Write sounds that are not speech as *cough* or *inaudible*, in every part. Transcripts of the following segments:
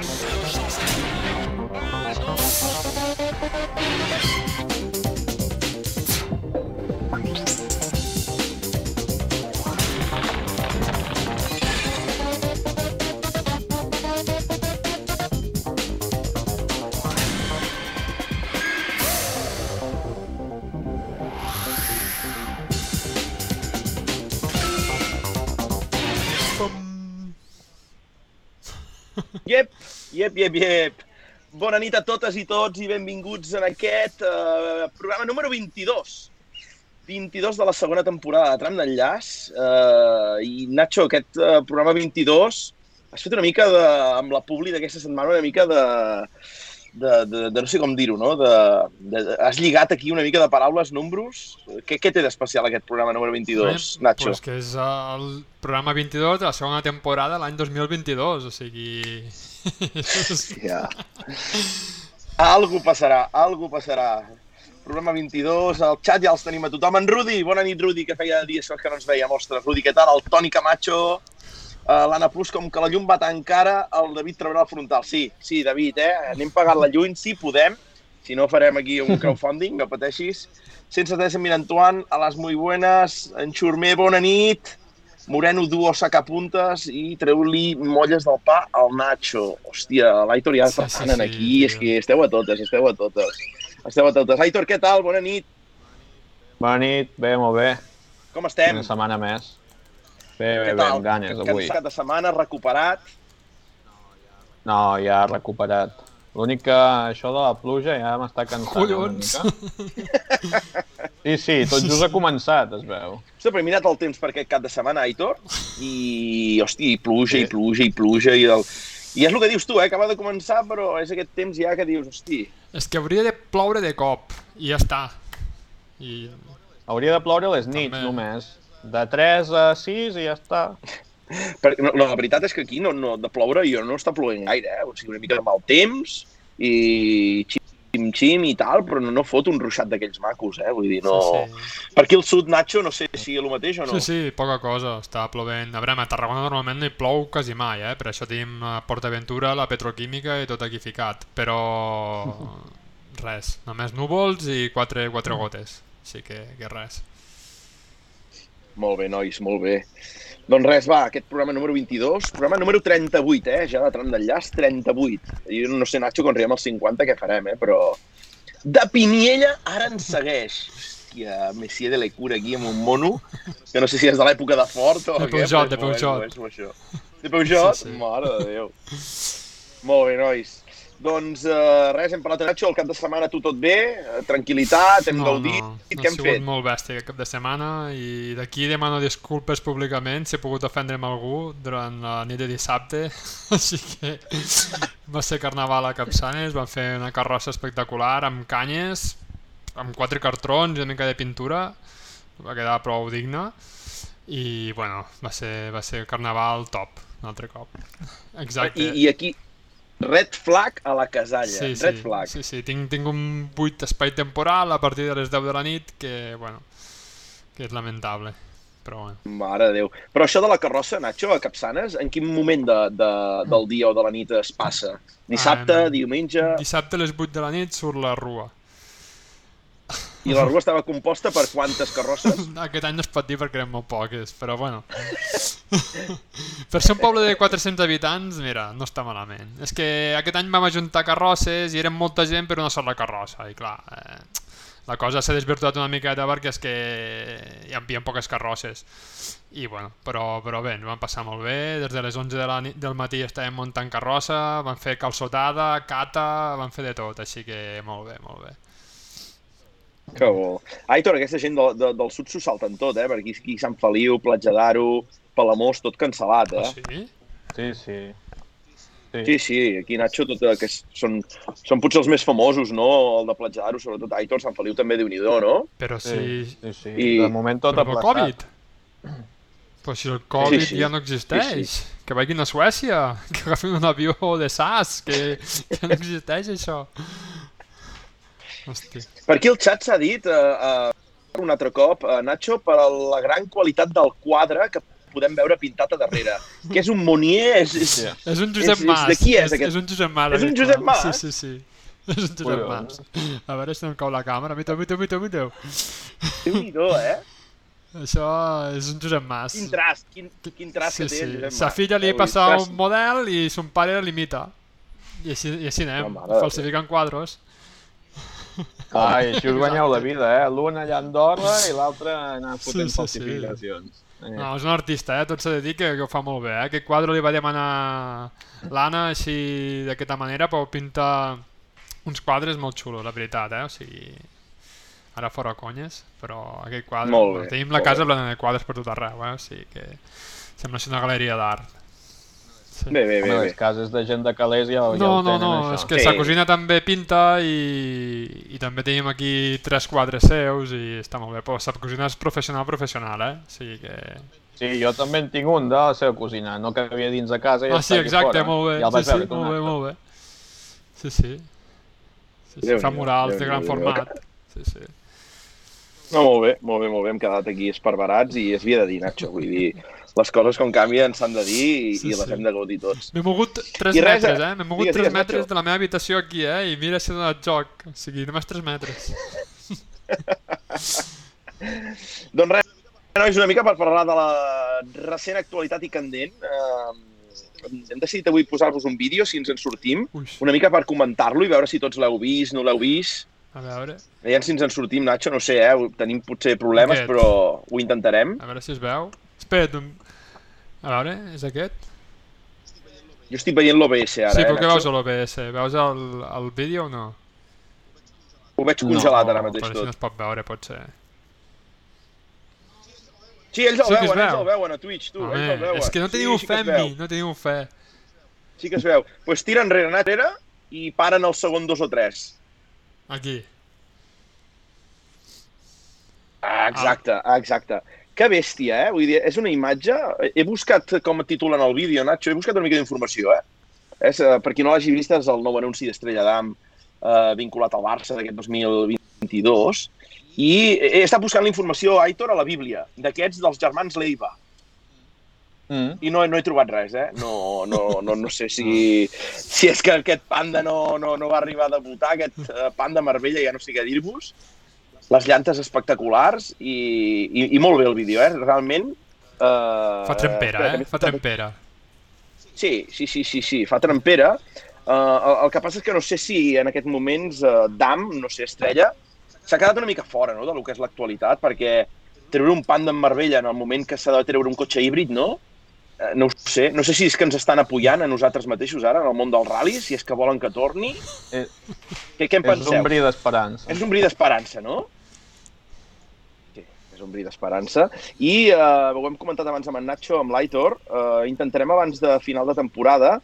Shut yep, yep, yep. Bona nit a totes i tots i benvinguts en aquest uh, programa número 22. 22 de la segona temporada de Tram d'Enllaç. Uh, I Nacho, aquest uh, programa 22 has fet una mica de, amb la publi d'aquesta setmana, una mica de, de, de, de no sé com dir-ho, no? De, de, has lligat aquí una mica de paraules, números. Què, què té d'especial aquest programa número 22, Bé, Nacho? Pues que és el programa 22 de la segona temporada l'any 2022, o sigui... Ja. Algo passarà, algo passarà. Programa 22, al xat ja els tenim a tothom. En Rudi, bona nit, Rudi, que feia dies que no ens veiem. Ostres, Rudi, què tal? El Toni Camacho, uh, l'Anna Plus, com que la llum va tan cara, el David treurà el frontal. Sí, sí, David, eh? Anem pagant la lluny, si podem. Si no, farem aquí un crowdfunding, no pateixis. Sense en Mirantuan, a les muy buenas, en Xurmer, bona nit. Moreno duo sacapuntes i treu-li molles del pa al Nacho. Hòstia, l'Aitor ja Sí, sí, sí, sí, sí, aquí, tio. és que esteu a totes, esteu a totes. Esteu a totes. Aitor, què tal? Bona nit. Bona nit, bé, molt bé. Com estem? Una setmana més. Bé, bé, bé, amb ganes avui. Cansat de setmana, recuperat. No, ja recuperat. L'únic que això de la pluja ja m'està cansant Collons! una mica. Sí, sí, tot just ha començat, es veu. Hòstia, però he mirat el temps per aquest cap de setmana, Aitor, i, hòstia, i pluja, Sí. i pluja, i pluja, i el... I és el que dius tu, eh? Acaba de començar, però és aquest temps ja que dius, hosti, És que hauria de ploure de cop, i ja està. I Hauria de ploure a les nits, També. només. De 3 a 6 i ja està. Perquè, no, no, la veritat és que aquí no, no, de ploure jo no està plovent gaire, eh? O sigui, una mica de mal temps i xim-xim i tal, però no, no fot un ruixat d'aquells macos, eh? Vull dir, no... sí, Per aquí al sud, Nacho, no sé si és el mateix o no. sí, sí, poca cosa, està plovent. A veure, a Tarragona normalment no hi plou quasi mai, eh? Per això tenim a Portaventura, la petroquímica i tot aquí ficat. Però *laughs* res, només núvols i quatre, quatre gotes. Així que, que res. Molt bé, nois, molt bé. Doncs res, va, aquest programa número 22, programa número 38, eh? Ja de tram d'enllaç, 38. Jo no sé, Nacho, quan arribem als 50 què farem, eh? Però... De Piniella ara ens segueix. Hòstia, Messier de Lecura aquí amb un mono, que no sé si és de l'època de Fort o De què. Però de això. De Peugeot? Sí, sí. Mare de Déu. Molt bé, nois. Doncs uh, res, hem parlat de Nacho, el cap de setmana tu tot bé, eh, tranquil·litat, hem No, gaudit, no, què ha hem sigut fet? molt bèstia aquest cap de setmana i d'aquí demano disculpes públicament si he pogut ofendre amb algú durant la nit de dissabte *laughs* així que va ser carnaval a Capçanes van fer una carrossa espectacular amb canyes amb quatre cartrons i una mica de pintura va quedar prou digne i bueno, va ser, va ser carnaval top un altre cop. Exacte. I, I aquí, red flag a la casalla, Sí, sí, red flag. sí, sí. Tinc, tinc un buit espai temporal a partir de les 10 de la nit que, bueno, que és lamentable. Però bueno. Mare de Déu. Però això de la carrossa, Nacho, a Capçanes, en quin moment de, de, del dia o de la nit es passa? Dissabte, Ah, diumenge... Dissabte a les 8 de la nit surt la rua. I la rua estava composta per quantes carrosses? *laughs* Aquest any no es pot dir perquè eren molt poques, però bueno. *laughs* per ser un poble de 400 habitants, mira, no està malament. És que aquest any vam ajuntar carrosses i eren molta gent per una sola carrossa, i clar, eh, la cosa s'ha desvirtuat una miqueta perquè és que hi havia poques carrosses. I bueno, però, però bé, ens vam passar molt bé, des de les 11 de la nit, del matí estàvem muntant carrossa, vam fer calçotada, cata, vam fer de tot, així que molt bé, molt bé. Que bo. Aitor, aquesta gent de, de, del sud s'ho salten tot, eh? Per aquí, aquí Sant Feliu, Platja d'Aro, Palamós, tot cancel·lat, eh? Ah, sí? Sí, sí. Sí, Sí, sí, aquí Nacho, tot, eh, que són, són potser els més famosos, no? El de Platja d'Aro, sobretot Aitor, Sant Feliu també, déu nhi no? Però sí, sí, sí. I- De moment tot Però aplaçat. Covid. Però si el Covid Sí, sí. ja no existeix. Que vagin a Suècia, *laughs* que agafin un avió de SAS, que, que no existeix això. Hosti. Per aquí el xat s'ha dit, eh, eh, un altre cop, eh, Nacho, per la gran qualitat del quadre que podem veure pintat a darrere. *laughs* Que és un Monier? És, és, Sí. És un Josep és- és Mas. de qui és, és, aquest? és un Josep Mas. És un Josep. Mas? Sí, sí, sí. *laughs* És un Josep. Mas. A veure si no em cau la càmera. Miteu, miteu, miteu, miteu. Déu-n'hi-do, eh? *laughs* Això és un Josep Mas. Quin trast, quin, quin trast Sí, que té sí. el Josep Sa Mas. filla li passa un model i son pare l'imita. I així, i així anem, No, falsificant quadros. Ai, així us guanyeu la vida, eh? L'un allà a Andorra i l'altre anar fotent Sí, sí, sí. falsificacions. Eh. No, és un artista, eh? tot s'ha de dir que, que ho fa molt bé. Eh? Aquest quadre li va demanar l'Anna així d'aquesta manera per pintar uns quadres molt xulos, la veritat, eh? O sigui, ara fora conyes, però aquest quadre... Molt bé, tenim la casa plena de quadres per tot arreu, eh? O sigui que sembla ser una galeria d'art. Bé, bé, bé, bé. les cases de gent de calés ja, ja No, ho no, tenen, no, això. és que Sí. sa cosina també pinta i, i també tenim aquí tres quadres seus i està molt bé, però sa cosina és professional, professional, eh? O sigui que... Sí, jo també en tinc un de la seva cosina, no que havia dins de casa i Ah, està sí, exacte, fora. molt bé. Ja el vaig sí, sí, molt bé, molt bé. Sí, sí. sí, sí fa murals de gran format. Sí, sí. No, molt bé, molt bé, molt bé. Hem quedat aquí esparverats i es havia de dir, Nacho. Vull dir, les coses com canvien s'han de dir i, Sí, i les sí. hem de gaudir tots. M'he mogut 3 I res, metres, eh? eh? M'he mogut Digues, 3 digues, metres Nacho. de la meva habitació aquí, eh? I mira si he donat joc. O sigui, només 3 metres. *laughs* Doncs res, nois, una mica per parlar de la recent actualitat i candent. Eh, hem decidit avui posar-vos un vídeo, si ens en sortim, Ui, una mica per comentar-lo i veure si tots l'heu vist, no l'heu vist. a veure, Veiem si ens en sortim, Nacho, no sé, eh? tenim potser problemes, Aquest. però ho intentarem. a veure si es veu. Espera't, un... a veure, és aquest? Jo estic veient l'OBS ara, sí, eh, però què veus a l'OBS? Veus el, el vídeo o no? Ho veig congelat no, ara mateix però si no tot. es pot veure, potser. Sí, ells el Sí veuen, ells veu. el veuen a Twitch, tu, ells el Home, veuen. és que no teniu sí, sí fe mi, no teniu fe. Sí que es veu. Doncs pues tira enrere, anar enrere i paren el segon dos o tres. Aquí. Ah, exacte, ah. exacte. Que bèstia, eh? Vull dir, és una imatge... He buscat com titulen el vídeo, Nacho, he buscat una mica d'informació, eh? És, eh, per qui no l'hagi vist, és el nou anunci d'Estrella d'Am eh, vinculat al Barça d'aquest 2022. I he estat buscant la informació, Aitor, a la Bíblia, d'aquests dels germans Leiva. Mm. I no, no he trobat res, eh? No, no, no, no sé si, si és que aquest panda no, no, no va arribar a debutar, aquest eh, panda Marbella, ja no sé què dir-vos. Les llantes espectaculars i, i, i molt bé el vídeo, eh? Realment... Eh, Fa trempera, espera, eh? Fa trempera. Sí, sí, sí, sí, sí, fa trempera. Uh, el, el que passa és que no sé si en aquests moments uh, Dam, no sé, Estrella, s'ha quedat una mica fora no, del que és l'actualitat, perquè treure un panda en Marbella en el moment que s'ha de treure un cotxe híbrid, no? Eh, no ho sé. No sé si és que ens estan apoyant a nosaltres mateixos ara, en el món del rally, si és que volen que torni. Eh, Què, què en és penseu? un bri d'esperança. És un bri d'esperança, no? És un bri d'esperança. I eh, ho hem comentat abans amb en Nacho, amb l'Aitor, eh, intentarem abans de final de temporada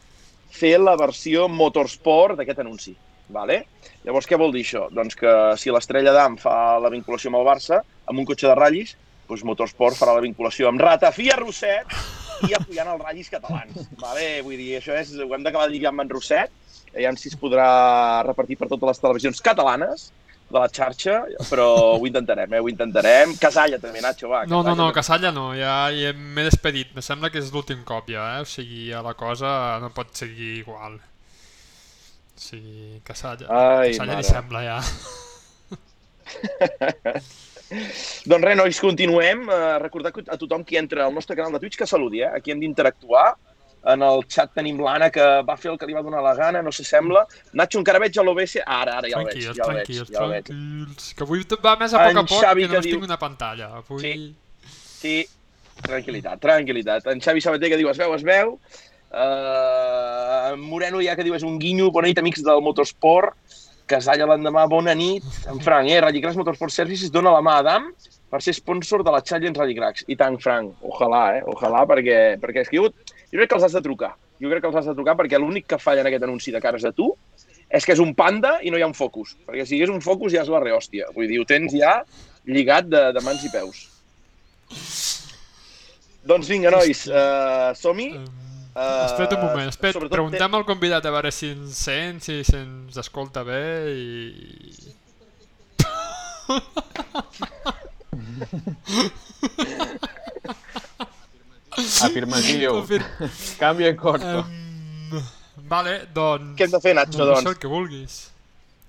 fer la versió motorsport d'aquest anunci. Vale? Llavors, què vol dir això? Doncs que si l'Estrella d'Am fa la vinculació amb el Barça, amb un cotxe de ratllis, doncs Motorsport farà la vinculació amb Ratafia Rosset i apoyant els ratllis catalans. Vale? Vull dir, això és, ho hem d'acabar de lligar amb en Rosset, aviam si es podrà repartir per totes les televisions catalanes de la xarxa, però ho intentarem, eh? ho intentarem. Casalla també, Nacho, va. No, no, no, Casalla no, ja, ja m'he despedit. Me sembla que és l'últim cop ja, eh? O sigui, ja la cosa no pot seguir igual. O sigui, Casalla, Ai, Casalla li mare. sembla ja. *laughs* Doncs res, nois, continuem. Uh, recordar a tothom qui entra al nostre canal de Twitch que saludi, eh? Aquí hem d'interactuar. En el xat tenim l'Anna, que va fer el que li va donar la gana, no s'assembla. Nacho, encara veig a l'OBS. Ara, ara, ja el veig. Ja el veig, tranquils, ja el veig. tranquils. Que avui va més a poc En a poc Xavi que que només diu- tinc una pantalla. Avui... Sí. Sí, tranquil·litat, tranquil·litat. En Xavi Sabater que diu es veu, es veu. Uh, en Moreno ja que diu és un guinyo, bona nit amics del Motorsport. Casalla l'endemà, bona nit. En Frank, eh? Rallycracks Motorsport Services dona la mà a Adam per ser sponsor de la Challenge Rallycracks. I tant, Frank, ojalà, eh? Ojalà, perquè, perquè és que jo, jo crec que els has de trucar. Jo crec que els has de trucar perquè l'únic que falla en aquest anunci de cares a tu és que és un panda i no hi ha un focus. Perquè si hi hagués un focus ja és la rehòstia. Vull dir, ho tens ja lligat de, de mans i peus. Doncs vinga, nois, uh, som-hi. Uh, espera't un moment, espera't, sobretot preguntem al convidat a veure si ens sent, si se'ns escolta bé i... *laughs* Afirmatiu. Afir- Canvia corto. Um, vale, doncs... Què hem de fer, Nacho, No sé doncs? el que vulguis.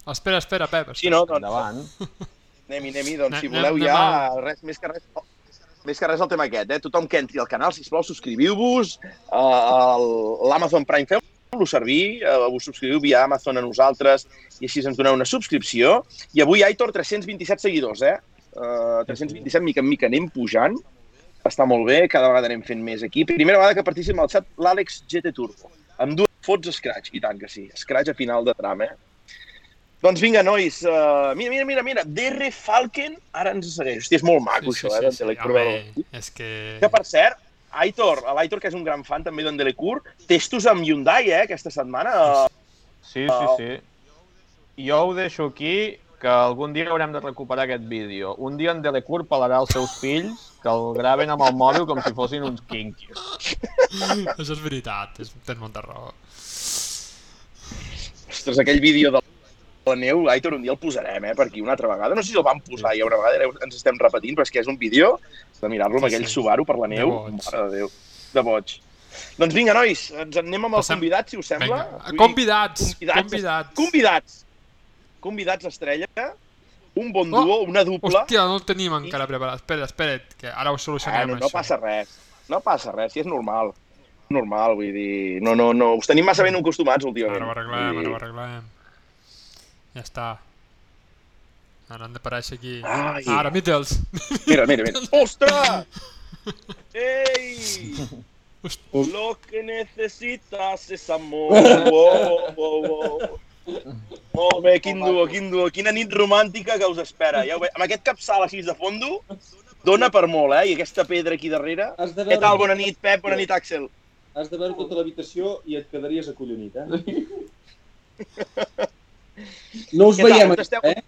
Espera, espera, Pep. Sí, no? Doncs Endavant. *laughs* anem-hi, anem-hi. Doncs si voleu anem ja, a- res, més que res... Més que res el tema aquest, eh? Tothom que entri al canal, sisplau, subscriviu-vos. Uh, L'Amazon Prime feu-lo servir, uh, us subscriviu via Amazon a nosaltres i així ens doneu una subscripció. I avui, Aitor, 327 seguidors, eh? Uh, 327, mica en mica anem pujant. Està molt bé, cada vegada anem fent més aquí. Primera vegada que participa al xat l'Àlex GT Turbo. Amb dues fots Scratch, i tant que sí. Scratch a final de tram, eh? Doncs vinga, nois, uh, mira, mira, mira, mira, DR Falken ara ens segueix. Hòstia, és molt maco, Sí, sí, això, sí, eh, d'en sí. Telecour. Home, és que... Que, per cert, Aitor, l'Aitor, que és un gran fan també d'en Delecour, testos amb Hyundai, eh, aquesta setmana. Sí, sí, sí. Jo ho deixo aquí, que algun dia haurem de recuperar aquest vídeo. Un dia en Delecour pelarà els seus fills, que el graven amb el mòbil com si fossin uns quinquis. Això és veritat, és, tens molta raó. Ostres, aquell vídeo de la neu, Aitor, un dia el posarem, eh, per aquí una altra vegada. No sé si el vam posar ja una vegada, ens estem repetint, però és que és un vídeo de mirar-lo amb aquell sí. Subaru per la neu. boig. Mare de Déu, de boig. Doncs vinga, nois, ens en anem amb els Passem- convidats, si us sembla. Vinga, convidats, convidats, convidats. Convidats. Convidats estrella. Un bon Oh, duo, una dupla. Hòstia, no el tenim encara preparat. Espera, espera't, que ara ho Ah, solucionem, no, no això. passa res. No passa res, si és normal. Normal, vull dir... No, no, no. Us tenim massa ben acostumats últimament. Ara ho arreglem, Vull ara dir- ho arreglem. Ja està. Ara han d'aparèixer aquí. Ai. Ara, Mittels. Mira, mira, mira. *laughs* Ostres! Host- Lo que necesitas es amor. Wow, wow, wow. Molt bé, quin duo, quin duo. Quina nit romàntica que us espera. Ja ho ve... Amb aquest capçal així de fondo, dona per molt, eh? I aquesta pedra aquí darrere. De Què veure, tal? Bona nit, Pep. Bona nit, Àxel. has de veure tota l'habitació i et quedaries acollonit, eh? *laughs* No us Què tal? veiem, aquí, esteu? eh?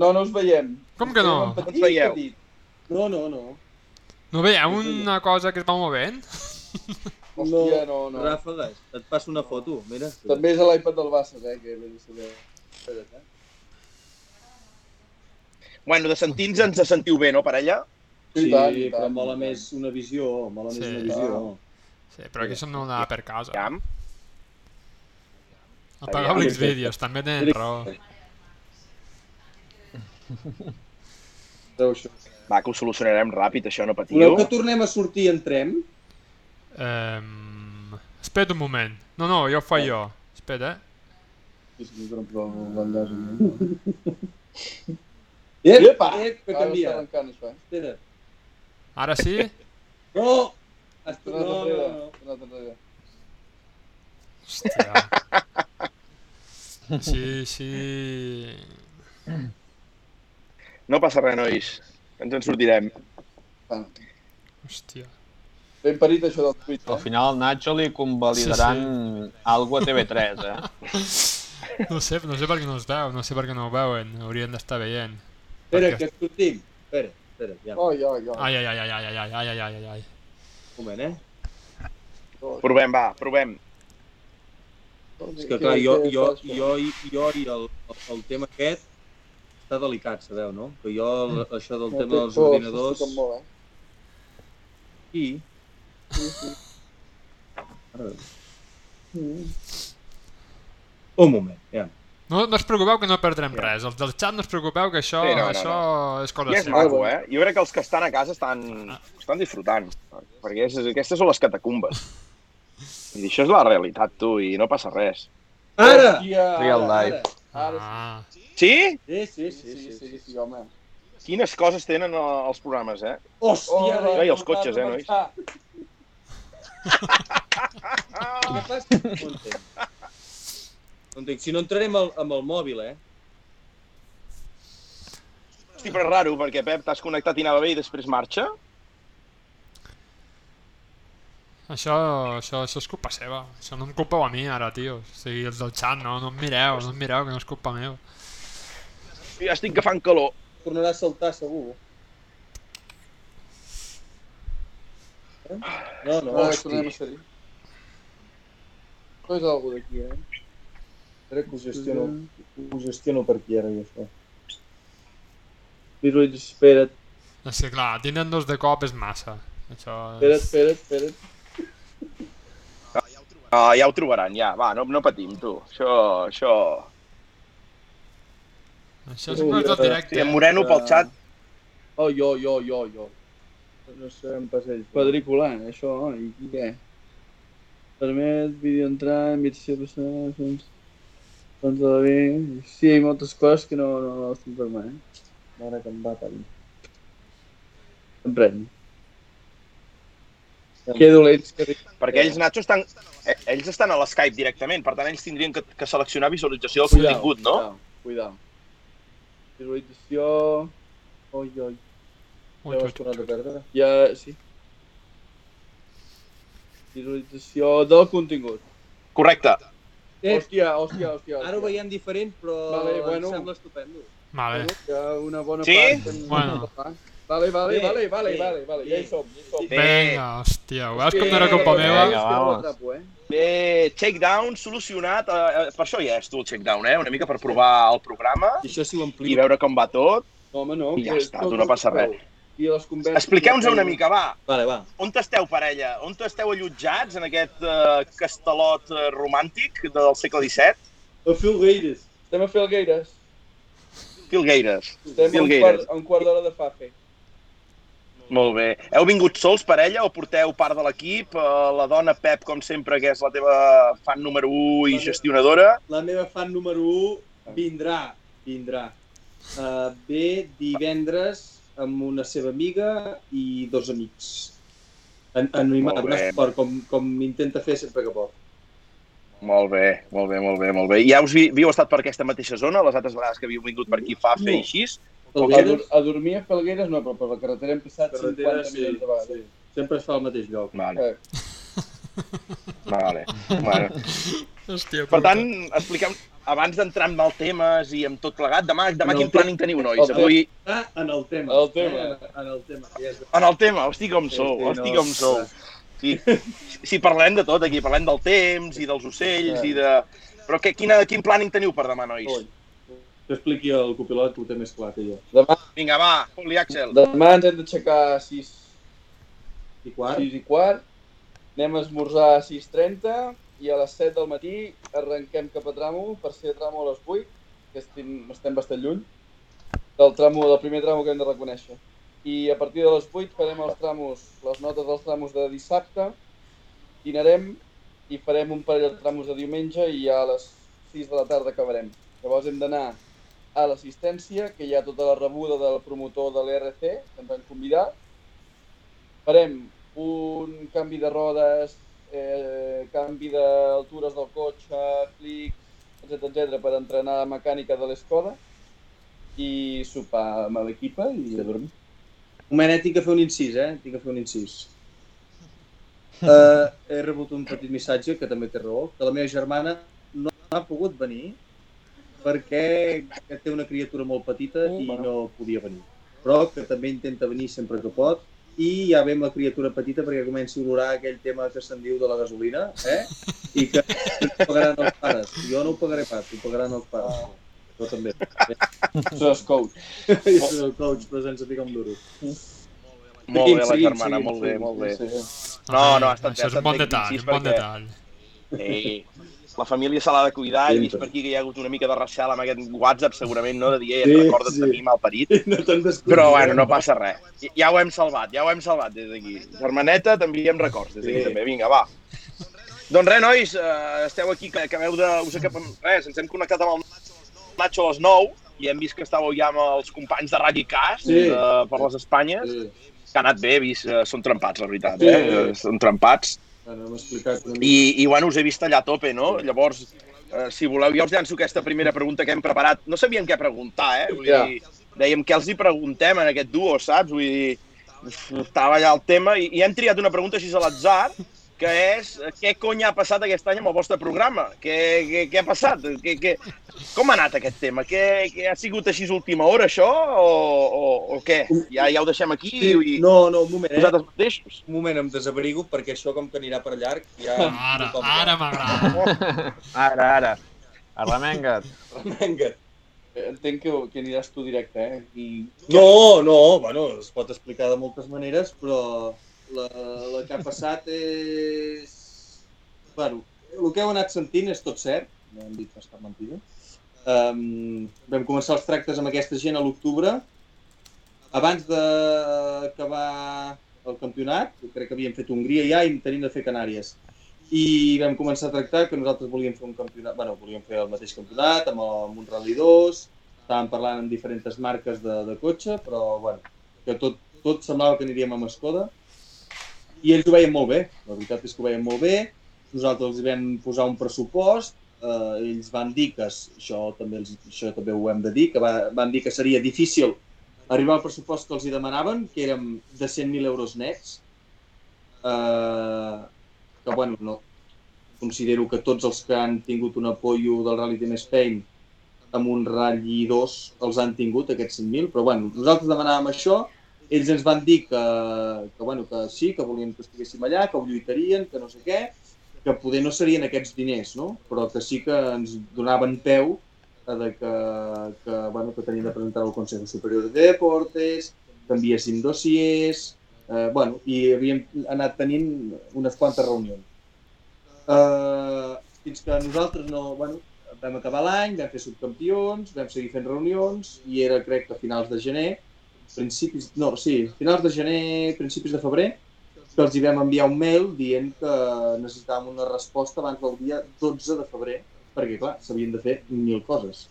No, no us veiem. Com que no? Estem en Ens veieu? petit. No, no, no. No veieu una cosa que es va movent? *laughs* Hòstia, no, no. Ràfegues, et passo una foto, mira. També és a l'iPad del Bassas, eh, que ve de saber. Espera't, eh? Bueno, de sentir-nos ens sentiu bé, no, per allà? Sí, I tant, però tant, mola tant. més una visió, mola més Sí. una visió. Sí, però aquí són no anar per casa. Ja. Apagau Aviam. els vídeos, també tenen raó. Va, que ho solucionarem ràpid, això, no Voleu patiu. que tornem a sortir i entrem? Um, aspetta un momento. No, no, io fa io. Aspetta. Eh. *laughs* Epa, ecco cambia. Aspetta. Ara sì? *laughs* No. Aspetta, no, no, *laughs* no. Ostia. Sí, sí. No passa res, nois. Ens en sortirem. Hòstia. Ben parit això del Twitch, Al eh? final Nacho li convalidaran sí, sí. algo a TV3, eh? *laughs* No sé, no sé per què no es veu, no sé per què no ho veuen. Haurien d'estar veient. Espera, Perquè- que sortim. Espera, espera, ja. Oh, ja, ja. Ai, ai, ai, ai, ai, ai, ai, ai, ai, ai, ai. Un moment, eh? Provem, va, provem. És que clar, jo, jo, jo, jo i el, el tema aquest està delicat, sabeu, no? Que jo, el- això del tema dels ordinadors... Molt, eh? I... Un moment, ja. No, no us preocupeu que no perdrem res. Els del xat no us preocupeu que això, Sí, no, no, això és cosa és seva. maco, eh? Jo crec que els que estan a casa estan, estan disfrutant. Perquè és, aquestes són les catacumbes. I això és la realitat, tu, i no passa res. Ara! Hòstia, Real ara, life. Ara, Ah, Sí? Sí, sí, sí, sí, sí, sí, home. Quines coses tenen eh, els programes, eh? Hòstia, Oh, i els cotxes, eh, nois? No entenc. No entenc. Si no entrarem al, amb el mòbil, eh? Hosti, però és raro, perquè, Pep, t'has connectat i anava bé i després marxa. això, això, això és culpa seva. Això no em culpeu a mi ara, tio. O sigui, els del xat, no, no em mireu, no em mireu, que no és culpa meva. Ja estic agafant calor. Tornarà a saltar, segur. No, no, hosti. tornem a ser-hi. No és algú d'aquí, eh? Espera que ho gestiono, ho gestiono per aquí ara, jo, això. Però espera't. És que clar, tindre'n dos de cop és massa. Això Espera't, és... espera't, espera't. Ah, ja ho trobaran, ja. Va, no, no patim, tu. Això, això... Això és un del directe. Sí, en Moreno pel xat. Oh, jo, jo, jo, jo. No sé en passeig. Quadriculant, això, i, i què? Permet vídeo entrar, invitació personal, fons... Fons de la bé... Sí, hi ha moltes coses que no, no, no estic per mà, eh? Mare que em va parir. Em pren. Que dolents que. Perquè ells, Nacho, estan, eh, ells estan a l'Skype directament, per tant ells tindrien que, que seleccionar visualització del contingut, no? Cuidao, cuidao. Visualització... Oi, oi. Ui, Ja ui, vas tornat a perdre? Ja, sí. Visualització del contingut. Correcte. Eh, Hòstia, hòstia, hòstia. ara ho veiem diferent, però Vale, em bueno. sembla estupendo. Vale. Hi ha una bona Sí? part. En... Bueno. Vale, vale, Bé, vale, vale, bé, vale, vale, ja hi som, ja hi som. Bé. Vinga, hòstia, ho veus com Que- culpa meva? Vinga, vamos. eh? Bé, checkdown solucionat. Eh, eh, per això ja és tu el checkdown, eh? Una mica per provar el programa I això si ho i veure com va tot. No, home, no. I ja que està, tu no passa res. I les converses... Expliqueu-nos una mica, va. Vale, va. On esteu, parella? On esteu allotjats en aquest eh, castelot eh, romàntic del segle XVII? A Filgueires. Estem a Filgueires. Filgueires. Estem Filgueires. quart, a un quart d'hora de Fafe. Molt bé. Heu vingut sols, parella, o porteu part de l'equip? Eh, La dona Pep, com sempre, que és la teva fan número 1 i gestionadora. La meva fan número 1 vindrà, vindrà. Uh, ve divendres amb una seva amiga i dos amics. En, un bé. esport, com, com intenta fer sempre que pot. Molt bé, molt bé, molt bé, molt bé. Ja us vi, havíeu estat per aquesta mateixa zona, les altres vegades que havíeu vingut per aquí fa fer No. i així? A, dur Felgueres, a dormir a Felgueres no, però per la carretera hem passat Carretera, 50 sí, milions de vegades. sempre es fa al mateix lloc. Vale, Eh, vale. Bueno. Hòstia, Per tant, expliquem, abans d'entrar en els temes i amb tot plegat, demà, demà En quin planning teniu, nois? el tema. Avui, Ah, en el tema. El tema. Eh? En el tema. que en el tema, hosti com sou, Sí, hosti no, com sou. Sí, sí, parlem de tot aquí, parlem del temps i dels ocells i de... Però què, quina, quin planning teniu per demà, nois? Que expliqui el copilot, que ho té més clar que jo. demà, Vinga, va, Poli Axel. demà ens hem d'aixecar a 6, I quart? 6 i quart, anem a esmorzar a 6.30 i a les 7 del matí arrenquem cap a tramo per ser tramo a les 8, que estem, estem bastant lluny del, tramo, del primer tramo que hem de reconèixer. I a partir de les 8 farem els tramos, les notes dels tramos de dissabte, dinarem i farem un parell de tramos de diumenge i a les 6 de la tarda acabarem. Llavors hem d'anar a l'assistència, que hi ha tota la rebuda del promotor de l'ERC, que ens han convidat. Farem un canvi de rodes, eh, canvi d'altures del cotxe, clics, etc etc per entrenar la mecànica de l'Escoda i sopar amb l'equipa i a dormir. Un moment, eh, tinc que fer un incís, eh? Tinc que fer un incís. Uh, *laughs* he rebut un petit missatge, que també té raó, que la meva germana no ha pogut venir perquè té una criatura molt petita Mm, i no podia venir. Però que també intenta venir sempre que pot i ja ve amb la criatura petita perquè comenci a olorar aquell tema que se'n diu de la gasolina, eh? I que ho pagaran els pares. Jo no ho pagaré pas, ho pagaran els pares. Jo també. Això és coach. Jo soc el coach, però sense ficar un duro. Molt bé, la germana, molt bé, molt bé. Sí, sí. No, no, ha estat bé, Això és estat un bon detall, un bon detall. Sí. La família se l'ha de cuidar, he vist per aquí que hi ha hagut una mica de recel amb aquest WhatsApp, segurament, no? De dir, ei, Sí, et recordes sí. de mi, malparit. No. Però, bueno, no passa res. Ja- Ja ho hem salvat, ja ho hem salvat des d'aquí. Germaneta, t'enviem records des d'aquí Sí. també. Vinga, va. Doncs res, nois, eh, esteu aquí, que acabeu de... Us acabem... Res, ens hem connectat amb el Nacho a les 9 i hem vist que estàveu ja amb els companys de Ràdio Cas Sí. eh, per les Espanyes. Sí. Que ha anat bé, he vist, eh, són trempats, la veritat, Sí. eh? Són trempats. Bueno, hem explicat una mica. I, I, bueno, us he vist allà a tope, no? Llavors, eh, si voleu, ja us llanço aquesta primera pregunta que hem preparat. No sabíem què preguntar, eh? Vull Ja. dir, dèiem què els hi preguntem en aquest duo, saps? Vull dir, estava allà el tema i, i hem triat una pregunta així a l'atzar, que és què cony ha passat aquest any amb el vostre programa? Què, què, què ha passat? Què, què, com ha anat aquest tema? Què, què ha sigut així última hora, això? O, o, o què? Ja, ja ho deixem aquí i No, no, un moment, eh? vosaltres mateixos? Un moment, em desabrigo, perquè això com que anirà per llarg, ja... Ara, ara m'agrada. Ara, ara. Arremenga't. Eh, Entenc que, que aniràs tu directe, eh? I... No, no, bueno, es pot explicar de moltes maneres, però la, la que ha passat és... Bueno, el que heu anat sentint és tot cert, no hem dit pas cap mentida. Um, vam començar els tractes amb aquesta gent a l'octubre. Abans d'acabar el campionat, crec que havíem fet Hongria ja i tenim de fer Canàries. I vam començar a tractar que nosaltres volíem fer un campionat, bueno, volíem fer el mateix campionat amb, el, amb un Rally 2, estàvem parlant amb diferents marques de, de cotxe, però bueno, que tot, tot semblava que aniríem amb Skoda. I ells ho veien molt bé, la veritat és que ho veien molt bé. Nosaltres els vam posar un pressupost, eh, ells van dir que, això també, els, això també ho hem de dir, que va, van dir que seria difícil arribar al pressupost que els hi demanaven, que érem de 100.000 euros nets. Eh, que, bueno, no, considero que tots els que han tingut un apoyo del Rally Team Spain amb un Rally 2 els han tingut, aquests 100.000, però bueno, nosaltres demanàvem això, ells ens van dir que, que, bueno, que sí, que volien que estiguéssim allà, que ho lluitarien, que no sé què, que poder no serien aquests diners, no? però que sí que ens donaven peu de que, que, bueno, que tenien de presentar al Consell Superior de Deportes, que enviéssim dossiers, eh, bueno, i havíem anat tenint unes quantes reunions. Eh, fins que nosaltres no, bueno, vam acabar l'any, vam fer subcampions, vam seguir fent reunions i era, crec que a finals de gener, principis, no, sí, finals de gener, principis de febrer, que els hi vam enviar un mail dient que necessitàvem una resposta abans del dia 12 de febrer, perquè, clar, s'havien de fer mil coses.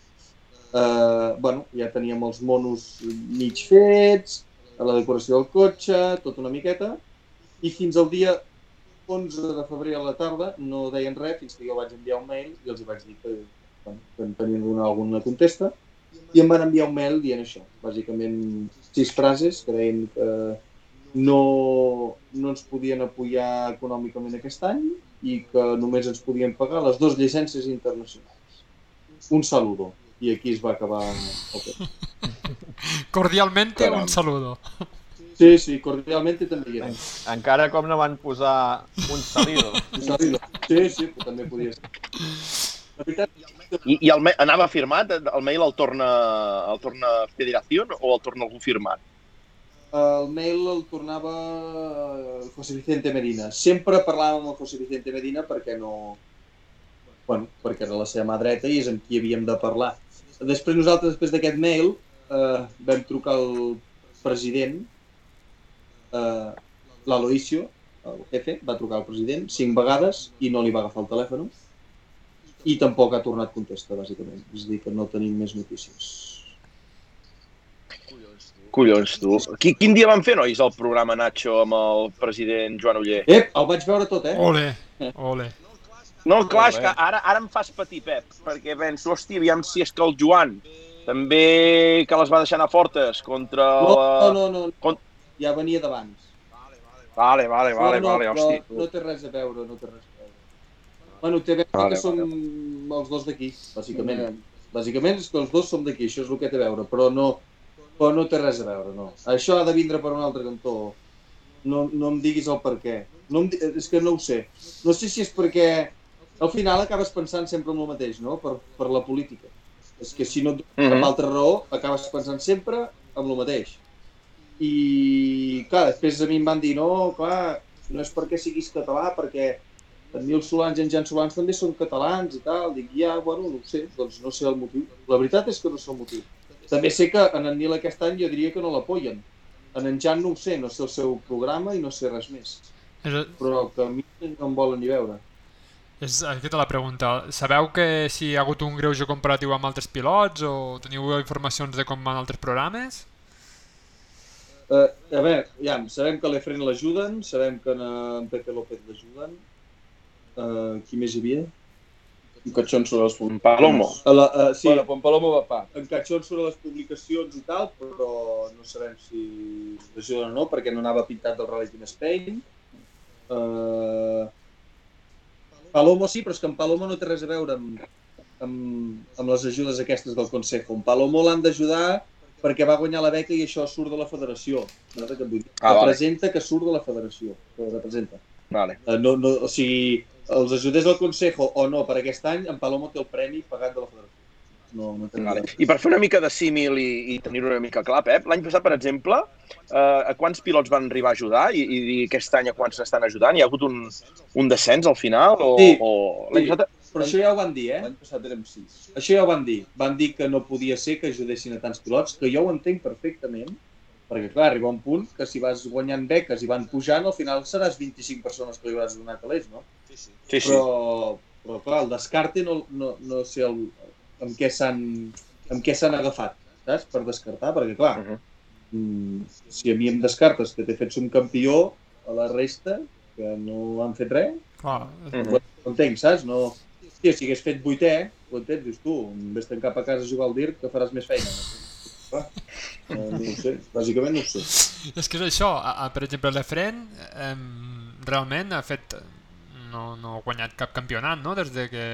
Uh, bueno, ja teníem els monos mig fets, la decoració del cotxe, tot una miqueta, i fins al dia 11 de febrer a la tarda no deien res fins que jo vaig enviar un mail i els hi vaig dir que, bueno, que em tenien alguna contesta i em van enviar un mail dient això, bàsicament sis frases que deien que no, no ens podien apoyar econòmicament aquest any i que només ens podien pagar les dues llicències internacionals. Un saludo. I aquí es va acabar el temps. *laughs* Cordialmente Caram. un saludo. Sí, sí, cordialmente també hi era. Encara com no van posar un salido. Un saludo. Sí, sí, però també podia ser. La veritat, I, i el, anava firmat? El mail el torna, el torna Federació o el torna algú firmat? el mail el tornava José Vicente Medina. Sempre parlàvem amb el José Vicente Medina perquè no... Bueno, perquè era la seva mà dreta i és amb qui havíem de parlar. Després nosaltres, després d'aquest mail, eh, vam trucar al president, eh, l'Aloisio, el jefe, va trucar al president cinc vegades i no li va agafar el telèfon i tampoc ha tornat contesta, bàsicament. És a dir, que no tenim més notícies. Collons, tu. Qui, quin dia van fer, nois, el programa Nacho amb el president Joan Uller? Ep, el vaig veure tot, eh? Ole, *laughs* ole. No, clar, és que ara, ara em fas patir, Pep, perquè penso, hòstia, aviam si és que el Joan també que les va deixar anar fortes contra No, la... no, no, no. Con- ja venia d'abans. Vale, vale, vale, no, no, vale, hòstia. no té res a veure, no té res a veure. Bueno, té a veure Vale, que som els dos d'aquí, bàsicament. Bàsicament és que els dos som d'aquí, això és el que té a veure, però no, però no té res a veure, no. Això ha de vindre per un altre cantó. No, no em diguis el per què. No em, és que no ho sé. No sé si és perquè al final acabes pensant sempre en el mateix, no? Per, per la política. És que si no et donen Mhm. cap altra raó, acabes pensant sempre en el mateix. I, clar, després a mi em van dir, no, clar, no és perquè siguis català, perquè Nil Solans i en Jan Solans també són catalans i tal. Dic, ja, bueno, no ho sé, doncs no sé el motiu. La veritat és que no sé el motiu. També sé que en en Nil aquest any jo diria que no l'apoyen. En en Jan no ho sé, no sé el seu programa i no sé res més. És, Però que a mi no em volen ni veure. és aquesta la pregunta. Sabeu que si hi ha hagut un greuge comparatiu amb altres pilots o teniu informacions de com van altres programes? Uh, a veure, ja, sabem que l'Efren l'ajuden, sabem que en, en Pepe López l'ajuden. Uh, qui més hi havia? En Catxón sobre les Palomo. A la, uh, sí, Bueno, Pompalomo va pa. en Catxón sobre les publicacions i tal, però no sabem si l'ajuden o no, perquè no anava pintat del Rally Team Spain. Uh, Palomo sí, però és que en Palomo no té res a veure amb, amb, amb les ajudes aquestes del Consejo. En Palomo l'han d'ajudar perquè va guanyar la beca i això surt de la federació. No? Que vull dir, Ah, vale. representa que surt de la federació. Representa. Vale. Eh, No, no, o sigui, els ajudés del Consejo o no per aquest any, en Palomo té el premi pagat de la federació. no, no Vale. res. I per fer una mica de símil i, i tenir una mica clar, Pep, l'any passat, per exemple, eh, a quants pilots van arribar a ajudar i, i aquest any a quants s'estan ajudant? Hi ha hagut un, un descens al final? O, Sí. o... L'any Sí. passat... Però això ja ho van dir, eh? L'any passat érem sis. Això ja ho van dir. Van dir que no podia ser que ajudessin a tants pilots, que jo ho entenc perfectament, perquè, clar, arriba un punt que si vas guanyant beques i van pujant, al final seràs 25 persones que li hauràs donat calés, no? Sí, sí. Però, però clar, el descarte no, no, no sé el, amb què s'han amb què s'han agafat, saps? Per descartar, perquè clar, Uh -huh. mm, si a mi em descartes que t'he fet subcampió, a la resta, que no han fet res, Clar, Mhm. ho entenc, saps? No... Hòstia, si hagués fet vuitè, ho entens? Dius tu, vés-te'n cap a casa a jugar al DIR que faràs més feina. Clar, no, no ho sé, bàsicament no ho sé. és que és això, a, a, per exemple, l'Efren eh, realment ha fet... No, no ha guanyat cap campionat, no?, des de que...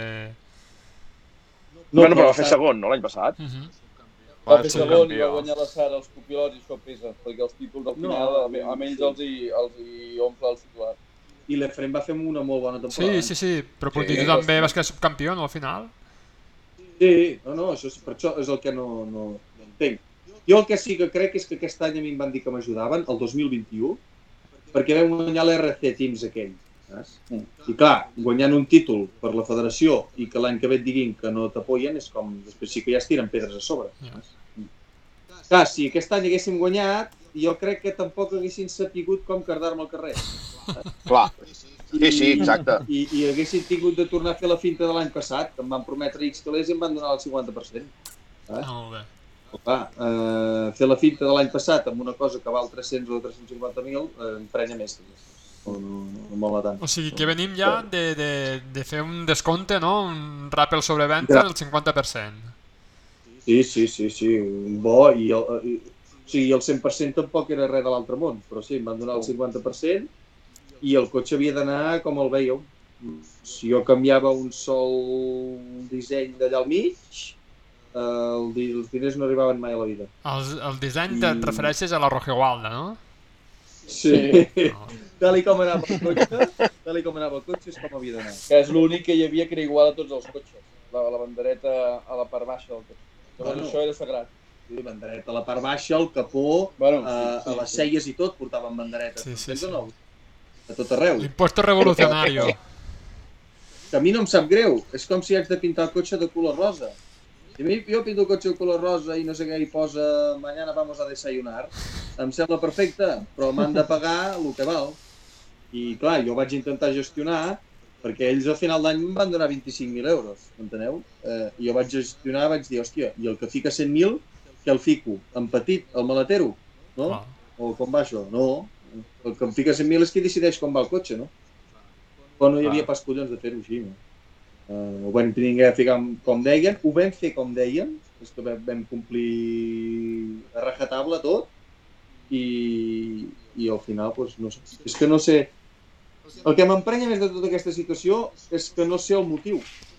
No, bueno, però va fer segon, no, l'any passat? Uh -huh. Va Va fer ser segon i va guanyar la Sara els copilots i això pesa, perquè els títols al No, final, no, amb ells els hi, els hi omple el titular. I l'Efrem va fer una molt bona temporada. Sí, sí, sí, però sí, Sí, tu també vas quedar subcampió, no, al final? Sí, no, no, això, és- per això és el que no, no, no entenc. Jo el que sí que crec és que aquest any a mi em van dir que m'ajudaven, el 2021, perquè vam guanyar l'RC Teams aquell. Saps? Mm. I clar, guanyant un títol per la federació i que l'any que ve et diguin que no t'apoyen és com, després sí que ja es tiren pedres a sobre. Saps? Clar, si aquest any haguéssim guanyat, jo crec que tampoc haguessin sapigut com cardar-me al carrer. Clar. Sí, sí, exacte. I, I haguessin tingut de tornar a fer la finta de l'any passat, que em van prometre X calés i em van donar el 50%. Ah, molt bé. Clar, eh, fer la finta de l'any passat amb una cosa que val 300 o 350.000 eh, em prenya més. que No, mola tant. O sigui que venim ja de, de, de fer un descompte, no? Un rappel sobre venda del 50%. Sí, sí, sí, sí, bo, i el, i, o sigui, el 100% tampoc era res de l'altre món, però sí, em van donar el 50% i el cotxe havia d'anar com el veieu. Si jo canviava un sol disseny d'allà al mig, eh, el, els diners no arribaven mai a la vida. El, el disseny I- refereixes a la Rojegualda, no? Sí. No. *laughs* tal i com anava el cotxe, tal i com anava el cotxe és com havia d'anar. Que és l'únic que hi havia que era igual a tots els cotxes. La, la bandereta a la part baixa del cotxe. Llavors Bueno. això era sagrat. Sí, bandereta a la part baixa, el capó, Bueno, a, a les celles i tot portaven banderetes. Sí, sí, sí. no? A tot arreu. L'impuesto revolucionario. Que a mi no em sap greu. És com si haig de pintar el cotxe de color rosa. Si jo pinto el cotxe de color rosa i no sé què hi posa mañana vamos a desayunar, em sembla perfecte, però m'han de pagar el que val. I clar, jo vaig intentar gestionar perquè ells al final d'any em van donar 25.000 euros, enteneu? Eh, jo vaig gestionar, vaig dir, hòstia, i el que fica 100.000, que el fico en petit, al maletero, no? Clar. O com va això? No. El que em fica 100.000 és qui decideix com va el cotxe, no? Però no hi havia Ah. pas collons de fer-ho així, no? Uh, ho vam tenir que ficar com deien, ho vam fer com deien, és que vam, complir a rajatable tot, i, i al final, doncs, no sé. És que no sé... El que m'emprenya més de tota aquesta situació és que no sé el motiu,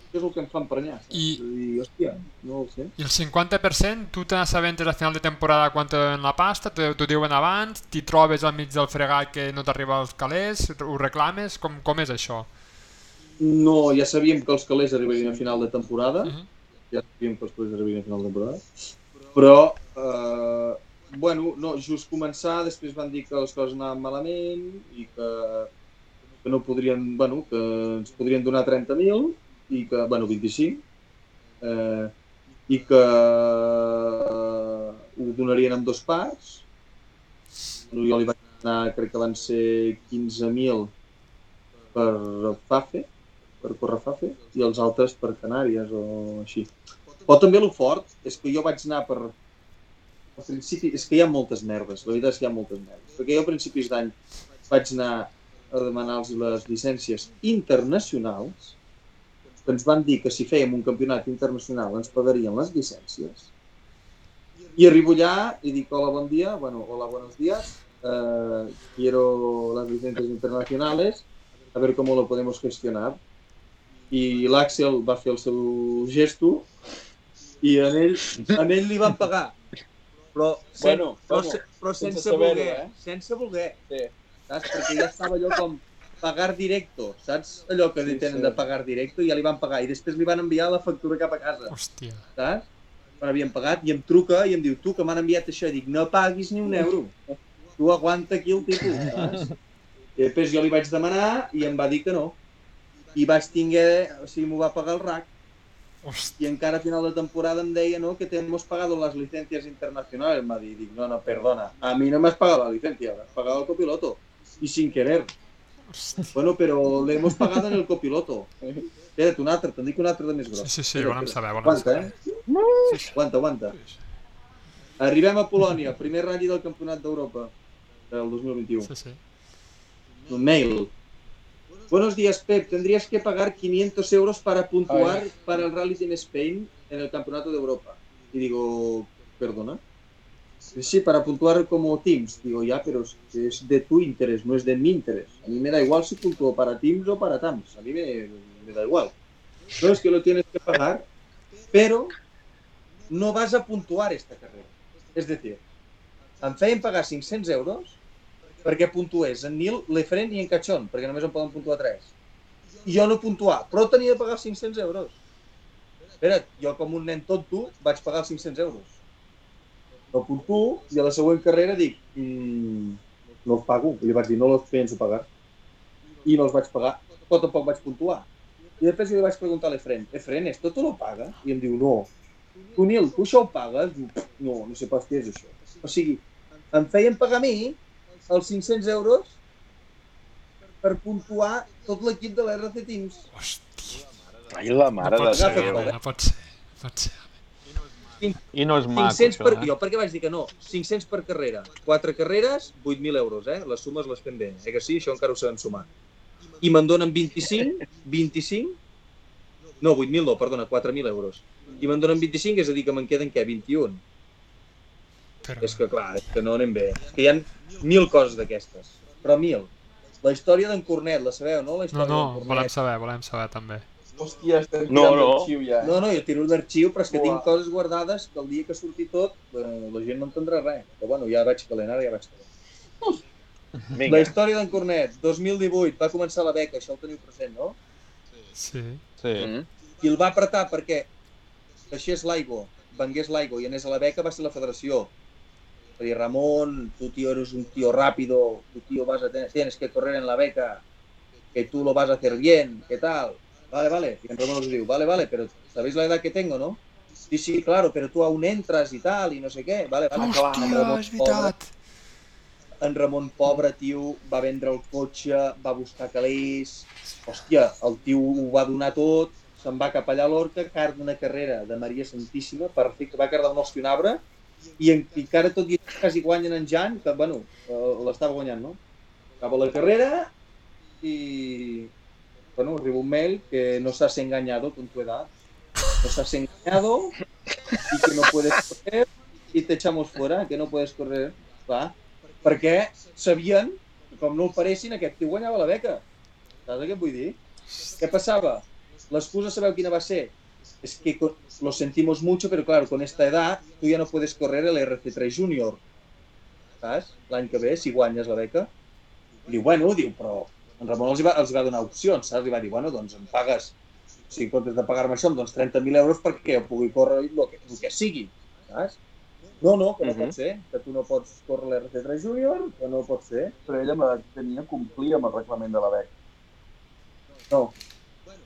que és el que em fa emprenyar. saps? I- I, hòstia, no ho sé. I el 50% tu te n'assabentes al final de temporada quan te donen la pasta, t'ho diuen abans, t'hi trobes al mig del fregat que no t'arriba als calés, ho reclames, com, com és això? No, ja sabíem que els calés arribarien a final de temporada, Uh -huh. ja sabíem que els calés arribarien a final de temporada, però, eh, bueno, no, just començar, després van dir que les coses anaven malament i que, que no podrien, bueno, que ens podrien donar 30.000 i que, bueno, 25, eh, i que eh, ho donarien en dos parts. Jo li vaig donar, crec que van ser 15.000 per Fafe, per córrer Fafe, i els altres per Canàries o així. Però també el fort és que jo vaig anar per... Al principi, és que hi ha moltes merdes, la veritat és que hi ha moltes merdes. Perquè jo a principis d'any vaig anar a demanar-los les llicències internacionals, que ens van dir que si fèiem un campionat internacional ens pagarien les llicències. I arribo allà i dic, hola, bon dia, bueno, hola, buenos días, eh, quiero las licencias internacionales, a ver cómo lo podemos gestionar. I l'Àxel va fer el seu gesto i en ell, en ell li van pagar. Però, sen, Bueno, però, bueno, se- però sense sense, saber-ho, voler, eh? sense voler, Sí. saps? Perquè ja estava allò com pagar directo, saps? Allò que Sí, sí, tenen sí. de pagar directo i ja li van pagar i després li van enviar la factura cap a casa, Hòstia. saps? quan havíem pagat, i em truca i em diu, tu que m'han enviat això, i dic, no paguis ni un euro. Tu aguanta aquí el tipus, *laughs* saps? I després jo li vaig demanar i em va dir que no. I vaig tinguer, o sigui, m'ho va pagar el RAC. Hòstia, Y encara a final de temporada em deia no, que te hemos pagado las licencias internacionales. Dir, dic, no, no, perdona, a mí no me has pagado la licencia, me has pagado el copiloto. Y sin querer. Bueno, pero le hemos pagado en el copiloto. Espera't, un altre, te'n dic un altre de més gros. sí, sí, sí, Espera, volem saber, volem Aguanta, saber. eh? Sí, sí. Aguanta, aguanta. Arribem a Polònia, primer ratll del Campionat d'Europa del 2021. Sí, sí. Un mail. Buenos días, Pep. Tendrías que pagar 500 euros para puntuar para el Rally Team Spain en el Campeonato de Europa. Y digo, ¿perdona? Sí, para puntuar como teams. Digo, ya, pero es- es de tu interés, no es de mi interés. A mí me da igual si puntúo para teams o para TAMS. A mí me, me da igual. No es que lo tienes que pagar, pero no vas a puntuar esta carrera. És a dir, em feien pagar 500 euros perquè puntués en Nil, Lefren i en Cachón, perquè només en poden puntuar 3. I jo no puntuar, però tenia de pagar 500 euros. Espera't, jo com un nen tonto vaig pagar els 500 euros. No puntuo i a la següent carrera dic mmm, no els pago. I li vaig dir no els penso pagar. I no els vaig pagar, però tampoc vaig puntuar. I després jo li vaig preguntar a l'Efren, Efren, esto tu lo paga? I em diu, no. Tu, Nil, tu això ho pagues? Diu, no, no sé pas què és això. O sigui, em feien pagar a mi els 500 euros per puntuar tot l'equip de l'RC Teams. Hòstia, Ai, la mare no de pot ser, Déu. no pot ser, no pot ser. I no és maco, 500 per... això, eh? Jo per què vaig dir que no? 500 per carrera. 4 carreres, 8.000 euros, eh? Les sumes les fem bé. Eh que sí? Això encara ho sabem sumar. I me'n donen 25, 25... No, 8.000 no, perdona, 4.000 euros. I me'n donen 25, és a dir, que me'n queden què? 21. Però... És que clar, és que no anem bé. És que hi ha mil coses d'aquestes. Però mil. La història d'en Cornet, la sabeu, no? La No, història no, d'en volem saber, volem saber també. Hòstia, estem No, tirant no. l'arxiu ja. No, no, jo tiro l'arxiu, però és que Uah. tinc coses guardades que el dia que surti tot eh, la gent no entendrà res. Però bueno, ja vaig calent, ara ja vaig calent. La Vinga. història d'en Cornet, 2018, va començar la beca, això ho teniu present, no? Sí. Sí. Mm. Qui el va apretar perquè deixés l'aigua, vengués l'aigua i anés a la beca va ser la federació. Dir, Ramon, tu tío eres un tío rápido, tu tío vas a tener, tienes que correr en la beca, que tú lo vas a hacer bien, ¿qué tal? Vale, vale. Y en Ramón nos diu, vale, vale, pero ¿sabéis la edad que tengo, no? Sí, sí, claro, pero tú aún entras y tal, y no sé qué. Vale, vale. Hòstia, En Ramon, és veritat. en Ramon, pobre tio, va vendre el cotxe, va buscar calés... Hòstia, el tio ho va donar tot, se'n va cap allà a l'Horta, car d'una carrera de Maria Santíssima, perfecte, va quedar un ostionabre, i, en, i encara tot i quasi guanyen en Jan, que, bueno, eh, l'estava guanyant, no? Acaba la carrera y, bueno, arriba un mail que nos has engañado con tu edad, nos has engañado y que no puedes correr y te echamos fuera, que no puedes correr, clar, perquè sabien, que com no el paressin, aquest tio guanyava la beca. Saps què et vull dir? Què passava? L'excusa sabeu quina va ser? Es que lo sentimos mucho, pero claro, con esta edad tú ya no puedes correr el RC3 Junior. Saps? L'any que ve, si guanyes la beca. I diu, bueno, diu, però en Ramon els va, els va donar opcions, saps? Li va dir, bueno, doncs em pagues, si en comptes de pagar-me això, em dones 30.000 euros perquè jo pugui córrer el que, el que sigui, saps? No, no, que no Mhm. pot ser, que tu no pots córrer l'RC3 Junior, que no pot ser. Però ella tenia complir amb el reglament de la beca. No.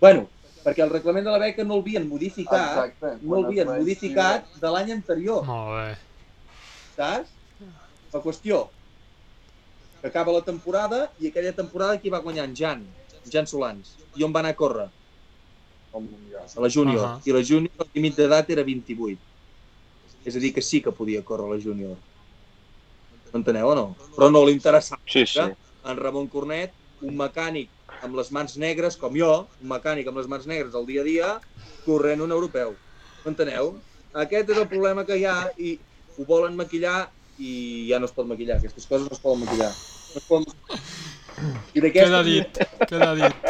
Bueno, perquè el reglament de la beca no l'havien modificat, Exacte. no l'havien modificat de l'any anterior, Molt bé. saps? La qüestió, que acaba la temporada i aquella temporada qui va guanyar? En Jan, en Jan Solans. I on va anar a córrer? A la júnior. Ahà. I la júnior, el límit d'edat era 28. És a dir, que sí que podia córrer la júnior. M'enteneu o no? Però no li interessava. Sí, sí. En Ramon Cornet, un mecànic amb les mans negres, com jo, un mecànic amb les mans negres al dia a dia, corrent un europeu. M'enteneu? Aquest és el problema que hi ha i ho volen maquillar i ja no es pot maquillar. Aquestes coses no es poden maquillar. No es poden... I. Queda dit, queda dit.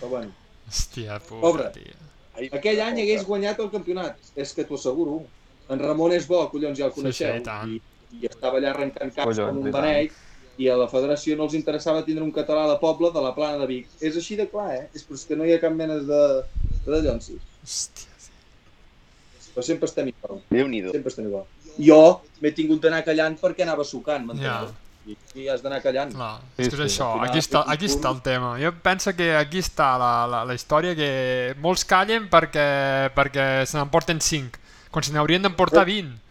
Però bueno, Hòstia, Pobre. pobre, tia. aquell any hagués guanyat el campionat. És que t'ho asseguro. En Ramon és bo, collons, ja el Sí, sí, coneixeu. i tant. I, I estava allà arrencant caps Collons, com i un tant. I a la federació no els interessava tindre un català de poble de la plana de Vic. És així de clar, eh? És però és que no hi ha cap mena de, de llonsis. Hòstia, però sempre estem igual. Déu-n'hi-do. Sempre estem igual. Jo m'he tingut d'anar callant perquè anava sucant, m'enteneu? Ja. I, I has d'anar callant. Clar, Sí, és que és això, aquí està, aquí està el tema. Jo penso que aquí està la, la, la història que molts callen perquè, perquè se n'emporten 5, quan se n'haurien d'emportar 20.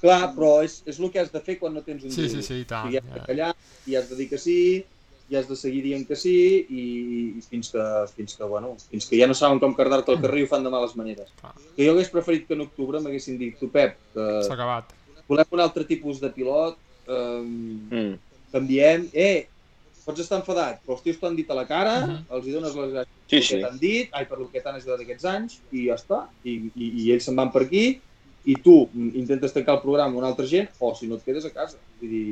Clar, però és, és el que has de fer quan no tens un Sí, duro. sí, sí, i tant. sigui, has de callar, i has de dir que sí, i has de seguir dient que sí, i, i fins, que, fins, que, bueno, fins que ja no saben com cardar-te al carrer i ho fan de males maneres. Clar. Que jo hagués preferit que en octubre m'haguessin dit, tu Pep, que S'ha acabat. volem un altre tipus de pilot, eh, Mm. canviem, eh, pots estar enfadat, però els tios t'han dit a la cara, Mhm. els hi dones les gràcies Sí, sí. que t'han dit, ai, per el que t'han ajudat aquests anys, i ja està. I, i, i ells se'n van per aquí, i tu intentes tancar el programa amb una altra gent, o si no et quedes a casa. Vull dir,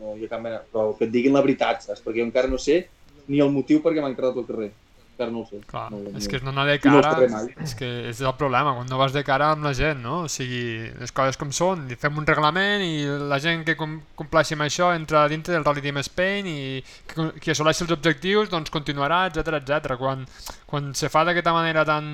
no hi ha cap mena... Però que et diguin la veritat, saps? Perquè encara no sé ni el motiu per què m'han quedat al carrer. Encara no ho sé. Clar, no, és que és no anar de no cara, mai. és que és el problema, quan no vas de cara amb la gent, no? O sigui, les coses com són, i fem un reglament i la gent que com, compleixi amb això entra dintre del Rally Team Spain i que, que assoleixi els objectius doncs continuarà, etc etc. Quan, quan se fa d'aquesta manera tan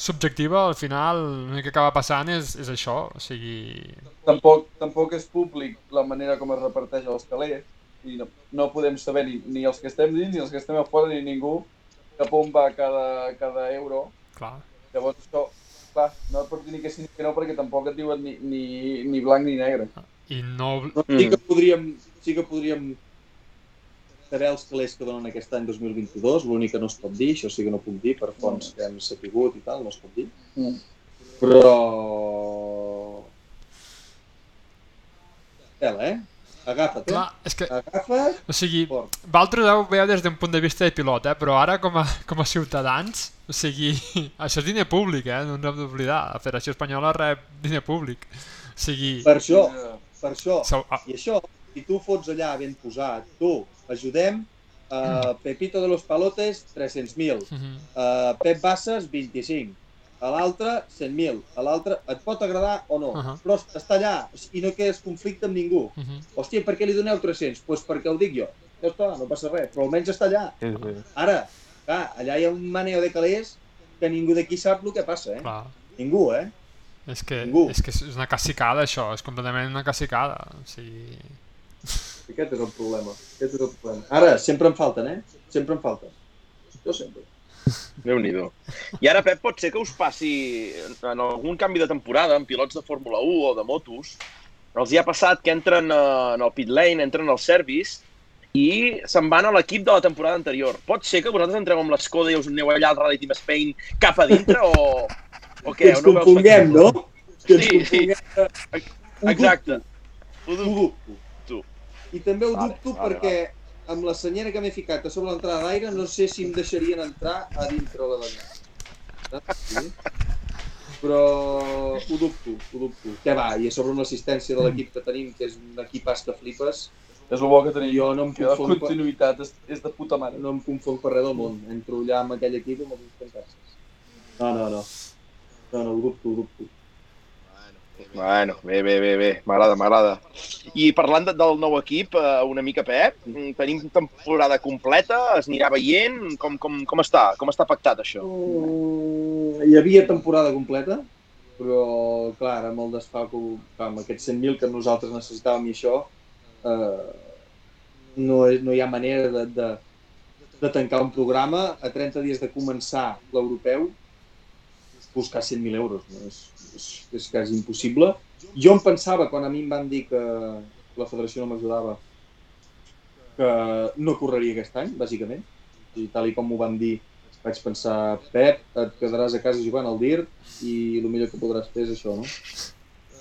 subjectiva, al final l'únic que acaba passant és, és això, o sigui... Tampoc, tampoc és públic la manera com es reparteix els calés i no, no podem saber ni, ni els que estem dins, ni els que estem a fora, ni ningú cap on va cada, cada euro. Clar, Llavors això, clar, no et pot dir ni que sí ni que no perquè tampoc et diuen ni, ni, ni blanc ni negre. i no... Però sí que podríem, sí que podríem saber els calés que donen aquest any 2022, l'únic que no es pot dir, això sí que no puc dir, per fonts que hem sapigut i tal, no es pot dir. Mm. Però... Tela, eh? Agafa't, eh? Clar, és que, Agafa't. o sigui, Fort. Vosaltres ho veieu des d'un punt de vista de pilot, eh? però ara com a, com a ciutadans, o sigui, *laughs* això és diner públic, eh? no ens hem d'oblidar. La Federació Espanyola rep diner públic. O sigui, Per això, per això. sou- ah, I això, si tu fots allà ben posat, tu, ajudem, uh, Pepito de los Palotes, 300.000, mhm, uh, Pep Bassas, 25, a l'altre, 100.000, a l'altre, et pot agradar o no, Ahà. però està allà i no quedes conflicte amb ningú. mhm. Hòstia, per què li doneu 300? Doncs pues perquè ho dic jo. Ja està, no passa res, però almenys està allà. Sí, sí. Ara, clar, allà hi ha un maneo de calés que ningú d'aquí sap el que passa, eh? clar. Ningú, eh? És que, Ningú. és que és una cacicada, això, és completament una cacicada. O sigui... Aquest és el problema. Aquest és el problema. Ara, sempre en falten, eh? Sempre en falten. Jo sempre. déu nhi I ara, Pep, pot ser que us passi en algun canvi de temporada, en pilots de Fórmula 1 o de motos, els hi ha passat que entren eh, en el pit lane, entren al service i se'n van a l'equip de la temporada anterior. Pot ser que vosaltres entreu amb l'Escoda i us aneu allà al Rally Team Spain cap a dintre o, o què? Que ens O no confonguem, no? Que ens Sí, sí. confonguem. Ho Exacte. Ho dubto. I també ho Vale, dubto vale, perquè amb la senyera que m'he ficat a sobre l'entrada d'aire no sé si em deixarien entrar a dintre la. Saps? Sí? Però ho dubto, ho dubto. Què va, i a sobre amb l'assistència de l'equip que tenim, que és un equipàs que flipes, És el bo que tenim. jo no em Que la per, continuïtat és, és de puta mare. no em confonc per res del món. Entro allà amb aquell equip i m'ho tancar No, no, no. No, no, ho dubto, ho dubto. Bueno, bé, bé, bé, bé. M'agrada, m'agrada. I parlant de, del nou equip, eh, una mica, Pep, mm, tenim temporada completa, es anirà veient, com, com, com està? Com està pactat això? Mm, hi havia temporada completa, però clar, amb el desfalco, amb aquests 100.000 que nosaltres necessitàvem i això, eh, no, no hi ha manera de, de, de tancar un programa a 30 dies de començar l'europeu buscar 100.000 euros. No? És, és, és quasi impossible. Jo em pensava, quan a mi em van dir que la federació no m'ajudava, que no correria aquest any, bàsicament. I tal i com m'ho van dir, vaig pensar, Pep, et quedaràs a casa jugant al DIRT i el millor que podràs fer és això, no?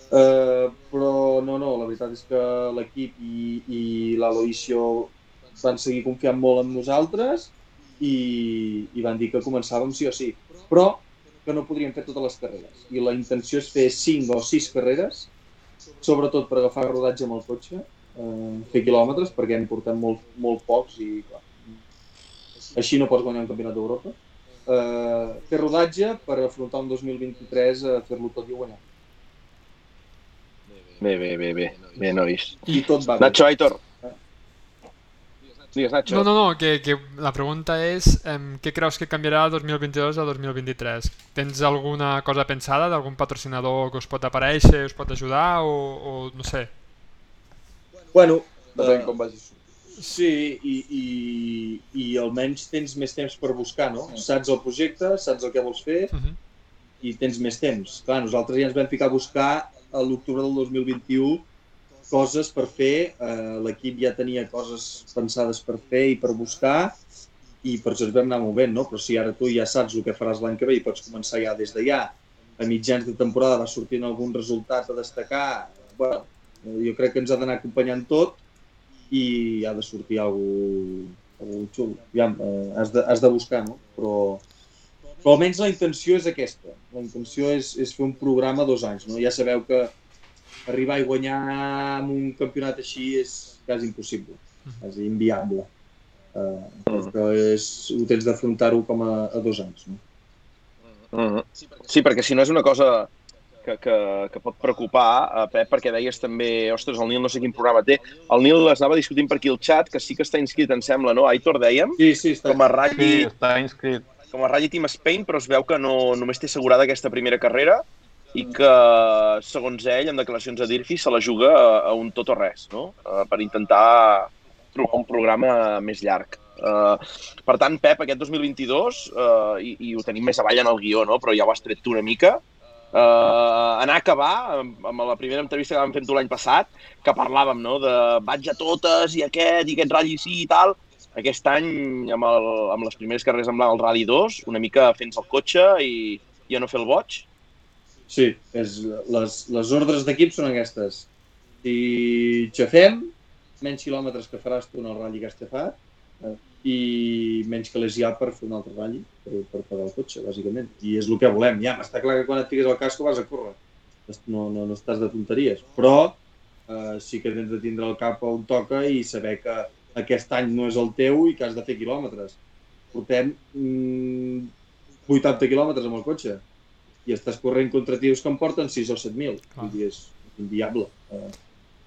Uh, però no, no, la veritat és que l'equip i, i l'Aloisio van seguir confiant molt en nosaltres i, i van dir que començàvem sí o sí, però que no podríem fer totes les carreres. I la intenció és fer 5 o 6 carreres, sobretot per agafar rodatge amb el cotxe, eh, fer quilòmetres, perquè en portem molt, molt pocs i clar, així no pots guanyar un campionat d'Europa. Eh, fer rodatge per afrontar un 2023 a fer-lo tot i guanyar. Bé, bé, bé, bé. Bé, nois. I tot va bé. Nacho Aitor, Digues, Nacho. No, no, no, que, que la pregunta és um, què creus que canviarà de 2022 a 2023? Tens alguna cosa pensada d'algun patrocinador que us pot aparèixer, us pot ajudar o, o no sé? Bueno, Depèn eh, com vagi. Sí, i, i, i almenys tens més temps per buscar, no? Saps el projecte, saps el que vols fer Uh -huh. i tens més temps. Clar, nosaltres ja ens vam ficar a buscar a l'octubre del 2021 coses per fer, eh, l'equip ja tenia coses pensades per fer i per buscar i per això ens vam anar movent, no? Però si ara tu ja saps el que faràs l'any que ve i pots començar ja des de ja, a mitjans de temporada va sortint algun resultat a destacar, bueno, jo crec que ens ha d'anar acompanyant tot i ha de sortir algú, algú xulo. Ja, eh, has, de, has de buscar, no? Però, però almenys la intenció és aquesta. La intenció és, és fer un programa dos anys, no? Ja sabeu que arribar i guanyar en un campionat així és quasi impossible, quasi inviable. Uh, perquè és, ho tens d'afrontar-ho com a, a dos anys, no? Mhm. Sí, perquè si no és una cosa que, que, que pot preocupar, eh, Pep, perquè deies també, ostres, el Nil no sé quin programa té. El Nil es anava discutint per aquí al xat, que sí que està inscrit, em sembla, no? Aitor, dèiem, Sí, sí, està. com a Sí, Rally, està inscrit. com a Rally Team Spain, però es veu que no, només té assegurada aquesta primera carrera i que, segons ell, en declaracions a Dirfi, se la juga a, a un tot o res, no? Eh, per intentar trobar un programa més llarg. Uh, per tant, Pep, aquest 2022, uh, i, i ho tenim més avall en el guió, no? però ja ho has tret tu una mica, uh, anar a acabar amb, amb la primera entrevista que vam fer tu l'any passat, que parlàvem no? de vaig a totes i aquest i aquest ratll sí i tal. Aquest any, amb, el, amb les primeres carreres amb el Rally 2, una mica fent el cotxe i, i a no fer el boig. Sí, és, les, les ordres d'equip són aquestes. Si xafem, menys quilòmetres que faràs tu en el ratll que has xafat, eh, i menys que ja per fer un altre ratll, per, per pagar el cotxe, bàsicament. I és el que volem. Ja, està clar que quan et fiques al casco vas a córrer. No, no, no estàs de tonteries. Però eh, sí que tens de tindre el cap on toca i saber que aquest any no és el teu i que has de fer quilòmetres. Portem mm, 80 quilòmetres amb el cotxe i estàs corrent contra tios que en porten 6 o 7.000. Clar. Vull dir, és inviable. Eh,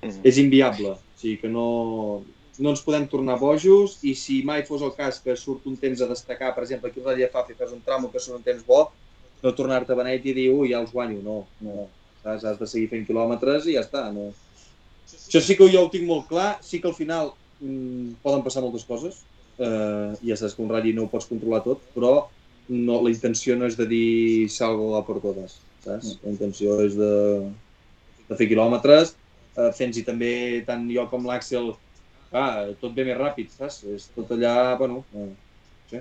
Mm. és inviable. O sigui que no, no ens podem tornar bojos i si mai fos el cas que surt un temps a destacar, per exemple, aquí a Llefaf i fas un tramo que surt un temps bo, no tornar-te benet i dir, ui, ja els guanyo. No, no. Saps? Has de seguir fent quilòmetres i ja està. No. Això sí que jo ho tinc molt clar. Sí que al final mm, poden passar moltes coses. Eh, ja saps que un ratll no ho pots controlar tot, però no, la intenció no és de dir salgo a por totes, saps? La intenció és de, de fer quilòmetres, eh, fent-hi també tant jo com l'Àxel, ah, tot ve més ràpid, saps? És tot allà, bueno, eh, no sé,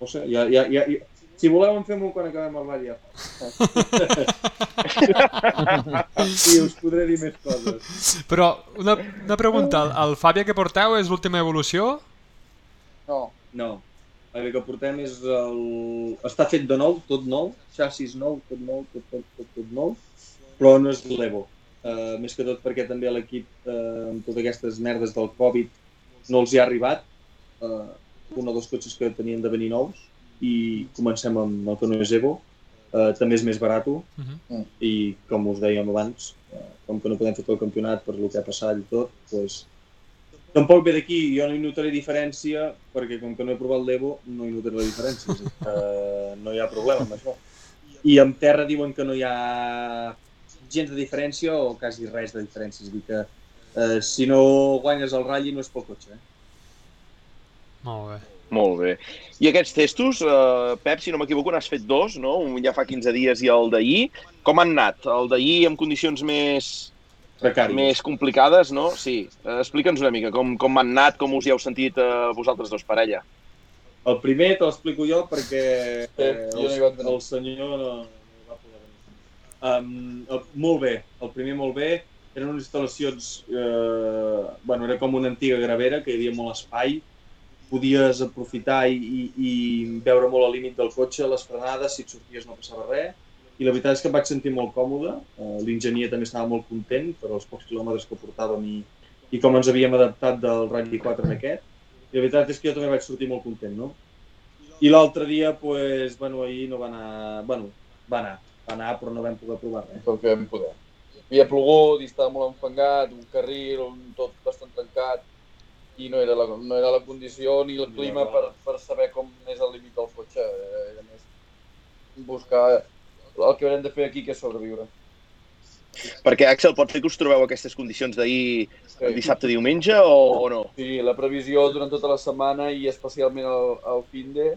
no sé, ja, ja, ja, ja, si voleu en fem un quan acabem el ja. *laughs* I us podré dir més coses. Però una, una pregunta, el, el Fàbia que porteu és l'última evolució? No, No, el que portem és el... Està fet de nou, tot nou, xassis nou, tot nou, tot, tot, tot, tot nou, però no és l'Evo. Uh, més que tot perquè també l'equip, uh, amb totes aquestes merdes del Covid, no els hi ha arribat. Uh, un o dos cotxes que tenien de venir nous i comencem amb el que no és Evo. Uh, també és més barat Uh -huh. i com us dèiem abans, uh, com que no podem fer tot el campionat per el que ha passat i tot, doncs, Tampoc ve d'aquí, jo no hi notaré diferència, perquè com que no he provat l'Evo, no hi notaré la diferència. És que no hi ha problema amb això. I amb terra diuen que no hi ha gens de diferència o quasi res de diferència. És a dir, que eh, si no guanyes el ratll no és pel cotxe. Eh? Molt bé. Molt bé. I aquests testos, eh, Pep, si no m'equivoco, n'has fet dos, no? Un ja fa 15 dies i el d'ahir. Com han anat? El d'ahir amb condicions més, Precari. més complicades, no? Sí. Eh, Explica'ns una mica com, com han anat, com us hi heu sentit eh, vosaltres dos, parella. El primer te l'explico jo perquè eh, el, el senyor no, no va poder venir. Um, el, molt bé, el primer molt bé. Eren unes instal·lacions, eh, bueno, era com una antiga gravera, que hi havia molt espai. Podies aprofitar i, i, i veure molt al límit del cotxe, les frenades, si et sorties no passava res. I la veritat és que em vaig sentir molt còmode. Eh, L'enginyer també estava molt content per els pocs quilòmetres que portàvem i, i com ens havíem adaptat del Rally 4 en aquest. I la veritat és que jo també vaig sortir molt content, no? I l'altre dia, pues, bueno, ahir no va anar... Bueno, va anar, va anar, però no vam poder provar res. que vam poder. Havia plogut i estava molt enfangat, un carril, un tot bastant tancat, i no era la, no era la condició ni el clima per, per saber com és el límit del cotxe. Era més buscar el que haurem de fer aquí, que és sobreviure. Perquè, Axel, pot ser que us trobeu aquestes condicions d'ahir Sí. dissabte, diumenge, o, o no? Sí, la previsió durant tota la setmana i especialment el, el fin de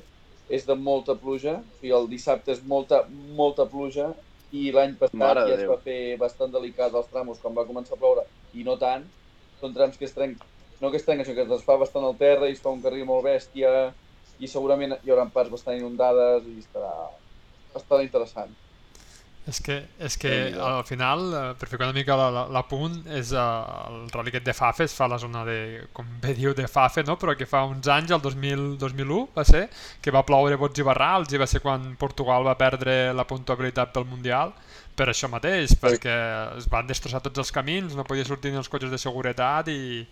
és de molta pluja. O sigui, el dissabte és molta, molta pluja i l'any passat Mare ja es Déu. va fer bastant delicat els tramos quan va començar a ploure i no tant. Són trams que es trenquen, no que es trenquen, sinó que es desfà bastant el terra i es fa un carril molt bèstia i segurament hi haurà parts bastant inundades i estarà, estarà interessant. És que, és que al final, eh, per fer una mica la- la- l'apunt, és eh, el rally aquest de Fafe, es fa a la zona de, com bé diu, de Fafe, no? però que fa uns anys, el 2000, 2001 va ser, que va ploure bots i barrals i va ser quan Portugal va perdre la puntuabilitat pel Mundial, per això mateix, perquè es van destrossar tots els camins, no podia sortir ni els cotxes de seguretat i,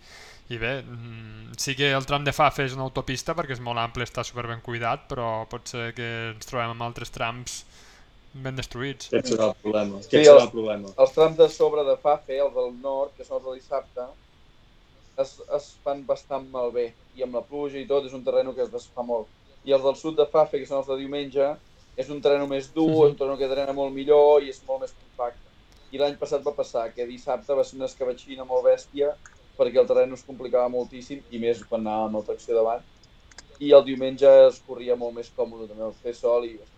i bé, mm, sí que el tram de Fafe és una autopista perquè és molt ample, està super ben cuidat, però pot ser que ens trobem amb altres trams ben destruïts. Aquest serà el problema. Aquest Sí, serà els- el problema. Els trams de sobre de Fafe, els del nord, que són els de dissabte, es, es fan bastant malbé. I amb la pluja i tot és un terreno que es desfà molt. I els del sud de Fafe, que són els de diumenge, és un terreno més dur, Mhm. és un terreno que drena molt millor i és molt més compacte. I l'any passat va passar que dissabte va ser una escabatxina molt bèstia perquè el terreno es complicava moltíssim i més quan anàvem amb el tracció davant. I el diumenge es corria molt més còmode, també el fer sol i còmode.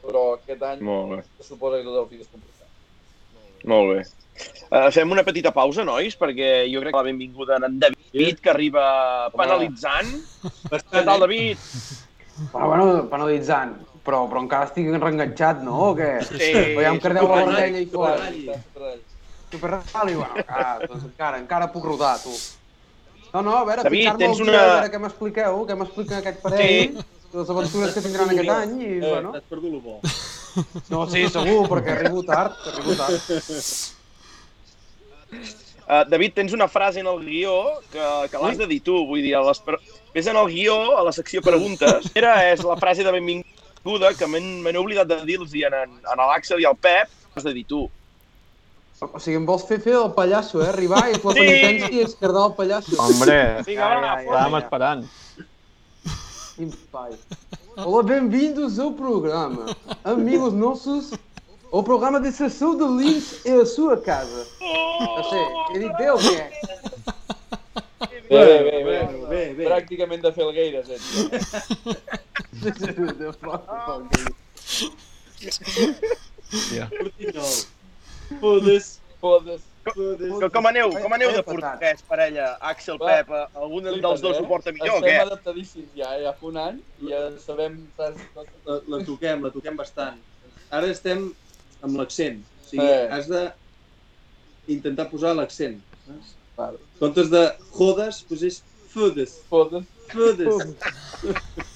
Però aquest any Molt bé. se suposa que tot el fin és complicat. Molt bé. Uh, fem una petita pausa, nois, perquè jo crec que la benvinguda a en David, que arriba penalitzant. Què tal, David? Però bueno, penalitzant. Però, però encara estic reenganxat, no? O què? Sí, Però ja em cardeu la vermella i fora. superrally. Superrally. Super bueno, encara, doncs encara, encara puc rodar, tu. No, no, a veure, David, tens una- a veure què m'expliqueu, què m'expliquen aquest parell, les aventures que tindran aquest any, i, Eh, bueno... t'has perdut el bo. No, sí, segur, perquè arribo tard, arribo tard. Uh, David, tens una frase en el guió que, que l'has de dir tu, vull dir, a les, ves en el guió, a la secció preguntes, *laughs* era és la frase de benvinguda que m'he m'he oblidat de dir-los en, en, en l'Àxel i al Pep, has de dir tu. O sigui, em vols fer fer el pallasso, eh? Arribar i la penitència i escardar el pallasso. Hombre, estàvem esperant. Sim, pai. Olá, bem-vindos ao programa. Amigos nossos, o programa de sessão de Lins é a sua casa. Eu sei, ele deu o quê? Bé, bé, bé, bé. Bueno, bé, bé. Pràcticament de Felgueires, eh, tio. *laughs* Portinyol. Foda-se. Fodes. Foda-se. Que, com aneu, com aneu de portuguès, parella? Àxel, Va. Pep, algun dels dos ho porta millor o Estem què? adaptadíssims ja, eh? ja fa un any i ja sabem... La, la toquem, la toquem bastant. Ara estem amb l'accent. O sigui, Eh. has de intentar posar l'accent. En comptes de jodes, posés fodes. Fodes. Fodes. *laughs*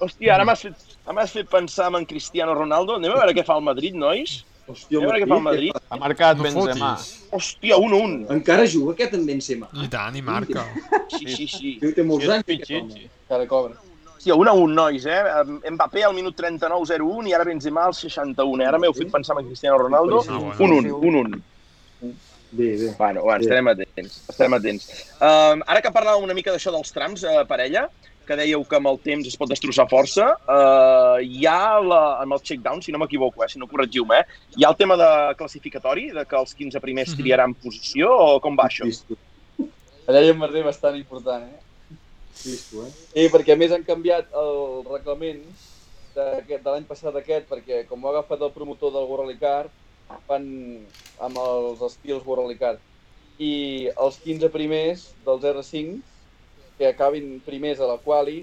Hòstia, ara m'has fet, ara fet pensar en Cristiano Ronaldo. Anem a veure què fa el Madrid, nois? Hòstia, el Madrid. Ha marcat No Benzema. fotis. Hòstia, 1-1. Encara juga aquest en Benzema. I tant, i marca. Sí, sí, sí. Té, té molts És anys. aquest pitxitxi. home. Cara cobra. Hòstia, 1-1, nois, eh? Mbappé al minut 39-0-1 i ara Benzema al 61. Eh? Ara m'heu fet pensar en Cristiano Ronaldo. Ah, bueno. 1-1, 1-1. Bé, bé. Bueno, bueno, estarem atents, estarem atents. Um, ara que parlàvem una mica d'això dels trams, eh, parella, que dèieu que amb el temps es pot destrossar força, uh, hi ha la, amb el check-down, si no m'equivoco, eh, si no corregiu-me, eh, hi ha el tema de classificatori, de que els 15 primers Mhm. triaran posició, o com va això? Allà hi ha un merder bastant important, eh? visto, eh? I perquè a més han canviat el reglament d'aquest- de l'any passat aquest, perquè com ho ha agafat el promotor del World Car, fan amb els estils World Car. I els 15 primers dels R5, que acabin primers a la quali,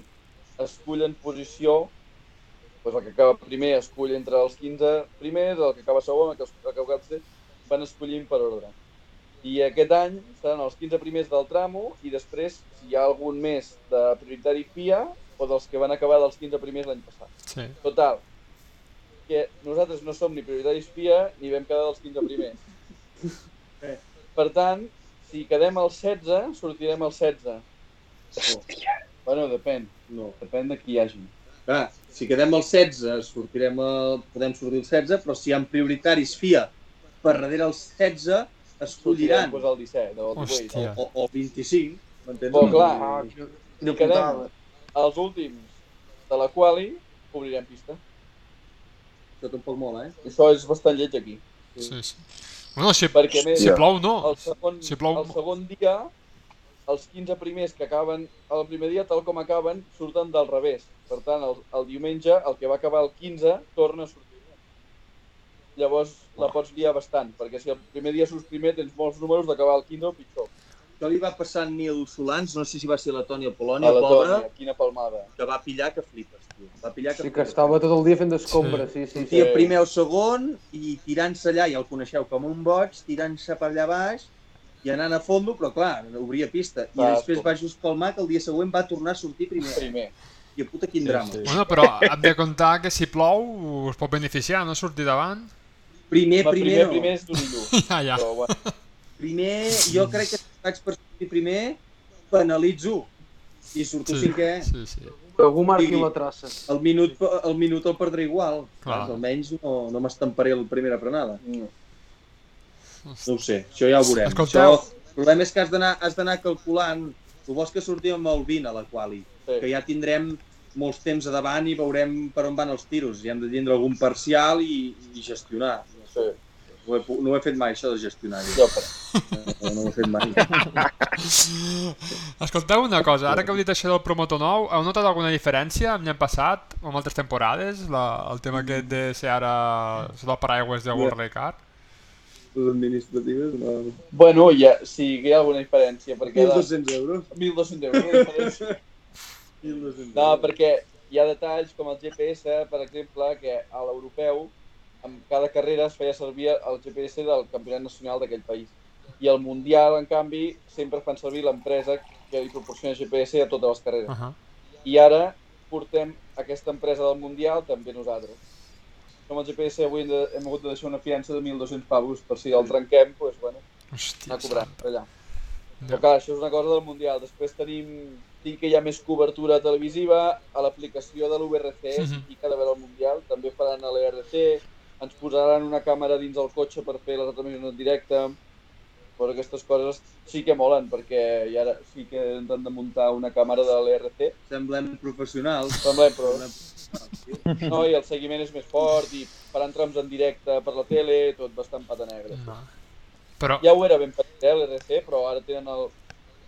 escullen posició, doncs el que acaba primer escull entre els 15 primers, el que acaba segon, el que, el que acaba tercer, van escollint per ordre. I aquest any seran els 15 primers del tramo i després si hi ha algun més de prioritari FIA o dels que van acabar dels 15 primers l'any passat. Sí. Total, que nosaltres no som ni prioritaris FIA ni vam quedar dels 15 primers. Per tant, si quedem al 16, sortirem al 16. Hòstia. Bueno, depèn. No. Depèn de qui hi hagi. Clar, si quedem al 16, sortirem a... podem sortir al 16, però si hi ha prioritaris FIA per darrere els 16, escolliran Pues el 17 o el 18. Hòstia. o, o 25, m'entens? Però clar, Ah, que- si quedem els últims de la quali, obrirem pista. Això tampoc mola, eh? Això és bastant lleig aquí. Sí, sí. Bueno, si, Perquè més, si plou no. el segon, Si plou- el segon dia, els 15 primers que acaben el primer dia, tal com acaben, surten del revés. Per tant, el, el diumenge, el que va acabar el 15, torna a sortir. Llavors la pots liar bastant, perquè si el primer dia surts primer tens molts números d'acabar el 15 o pitjor. Això li va passar a Nil Solans, no sé si va ser Letònia o A Polònia, la pobre, Tònia, quina palmada. que va pillar que flipes, tio. Va pillar que Sí, que flipes. estava tot el dia fent d'escombra, sí, sí, sí. Sortia primer o segon i tirant-se allà, ja el coneixeu com un boig, tirant-se per allà baix i anant a fondo, però clar, obria pista. I Va, després va just palmar que el dia següent va tornar a sortir primer. Primer. I a puta quin drama. Bueno, però hem de comptar que si plou us pot beneficiar, no sortir davant. Primer, Va, primer, primer, no. primer és d'Urillo. *laughs* Ja, ja. Però, bueno, Primer, jo crec que si vaig per sortir primer, penalitzo. I surto Sí, cinquè, sí, sí. Que algú marqui Sí. la traça. el minut, el minut el perdré igual. Clar. Almenys no, no m'estamparé la primera frenada. no. No ho sé, això ja ho veurem. Escolteu. Això, el problema és que has d'anar has d'anar calculant. Tu vols que sortim amb el 20 a la quali, Sí. que ja tindrem molts temps a davant i veurem per on van els tiros. I hem de tindre algun parcial i, i gestionar. Sí. No ho, he, no ho he fet mai, això de gestionar. Jo, però, No, no ho he fet mai. *laughs* Escolteu una cosa, ara que heu dit això del promotor nou, heu notat alguna diferència amb l'any passat o amb altres temporades? La, el tema aquest de ser ara sota el paraigües de World Rally Les administratives, no. bueno ja, sí que hi ha alguna diferència, perquè... 1.200 euros. 1.200 euros de diferència. *laughs* 1.200 No, perquè hi ha detalls com el GPS, per exemple, que a l'europeu, amb cada carrera es feia servir el GPS del campionat nacional d'aquell país. I el mundial, en canvi, sempre fan servir l'empresa que li proporciona GPS a totes les carreres. Uh -huh. I ara portem aquesta empresa del mundial també nosaltres. Com el GPS avui hem, de, hem hagut de deixar una fiança de 1.200 pavos per si el trenquem, doncs, bueno, Hòstia, anar cobrant santa. allà. Ja. Però clar, això és una cosa del Mundial. Després tenim, sí que hi ha més cobertura televisiva a l'aplicació de l'URC, Mhm. si pica de veure el Mundial, també faran a l'ERC, ens posaran una càmera dins el cotxe per fer les retransmissions en directe, però aquestes coses sí que molen, perquè i ara sí que ens han de muntar una càmera de l'ERC, Semblem professionals. també, però Semblem tio. No, i el seguiment és més fort, i faran trams en directe per la tele, tot bastant pata negra. No. Però, Ja ho era ben petit, eh, l'ERC, però ara tenen el,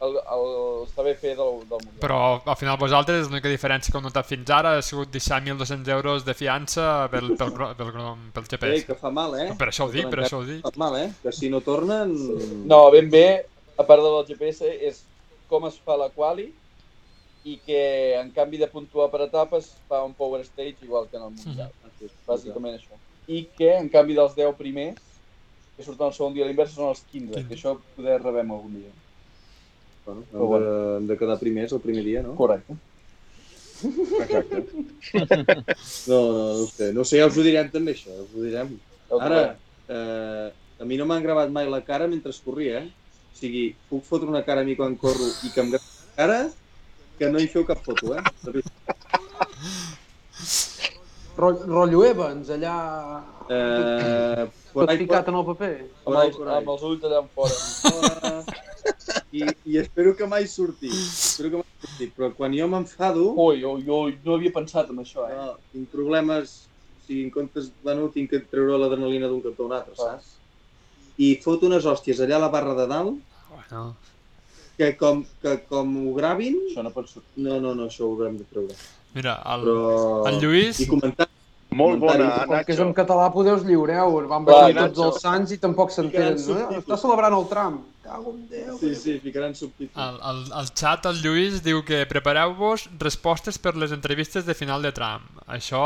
el, el saber fer del, del Mundial. però al final vosaltres l'única diferència que heu notat fins ara ha sigut deixar 1.200 euros de fiança pel, pel, pel, pel, pel GPS. que fa mal, eh? Per això ho dic, per això ho dic. Fa mal, eh? Que si no tornen... No, ben bé, a part del GPS, és com es fa la quali i que en canvi de puntuar per etapes fa un power stage igual que en el Mundial. Bàsicament això. I que en canvi dels 10 primers, que surten el segon dia a l'invers, són els 15, que això poder rebem algun dia. Bueno, Però hem, de, hem de quedar primers el primer dia, no? Correcte. Exacte. No, no, no ho sé. No ho sé, ja us ho direm també, això. ja Us ho direm. Ara, eh, a mi no m'han gravat mai la cara mentre corria, eh? O sigui, puc fotre una cara a mi quan corro i que em gravi la cara que no hi feu cap foto, eh? De veritat. Ro- Rotllo Evans, allà... Eh, Tot ficat en el paper. Amb els, amb els ulls allà en fora. I, I espero que mai surti. Espero que mai surti. Però quan jo m'enfado, Ui, ui, ui, no havia pensat en això, eh? no, tinc problemes... O sigui, en comptes... Bueno, tinc que treure l'adrenalina d'un cantó a un altre, saps? I fot unes hòsties allà a la barra de dalt Bueno, que com, que com ho gravin... Això no pot sortir. No, no, no, això ho haurem de treure. mira, el, Però... el Lluís... I comentar... Molt bona, Com que és en Nacho. català, podeu us lliureu. Van baixar tots Nacho. els sants i tampoc s'entenen. Ficaran No? Està celebrant el tram. Cago en Déu. Sí, sí, ficaran subtítols. El, el, el xat, el Lluís, diu que prepareu-vos respostes per les entrevistes de final de tram. Això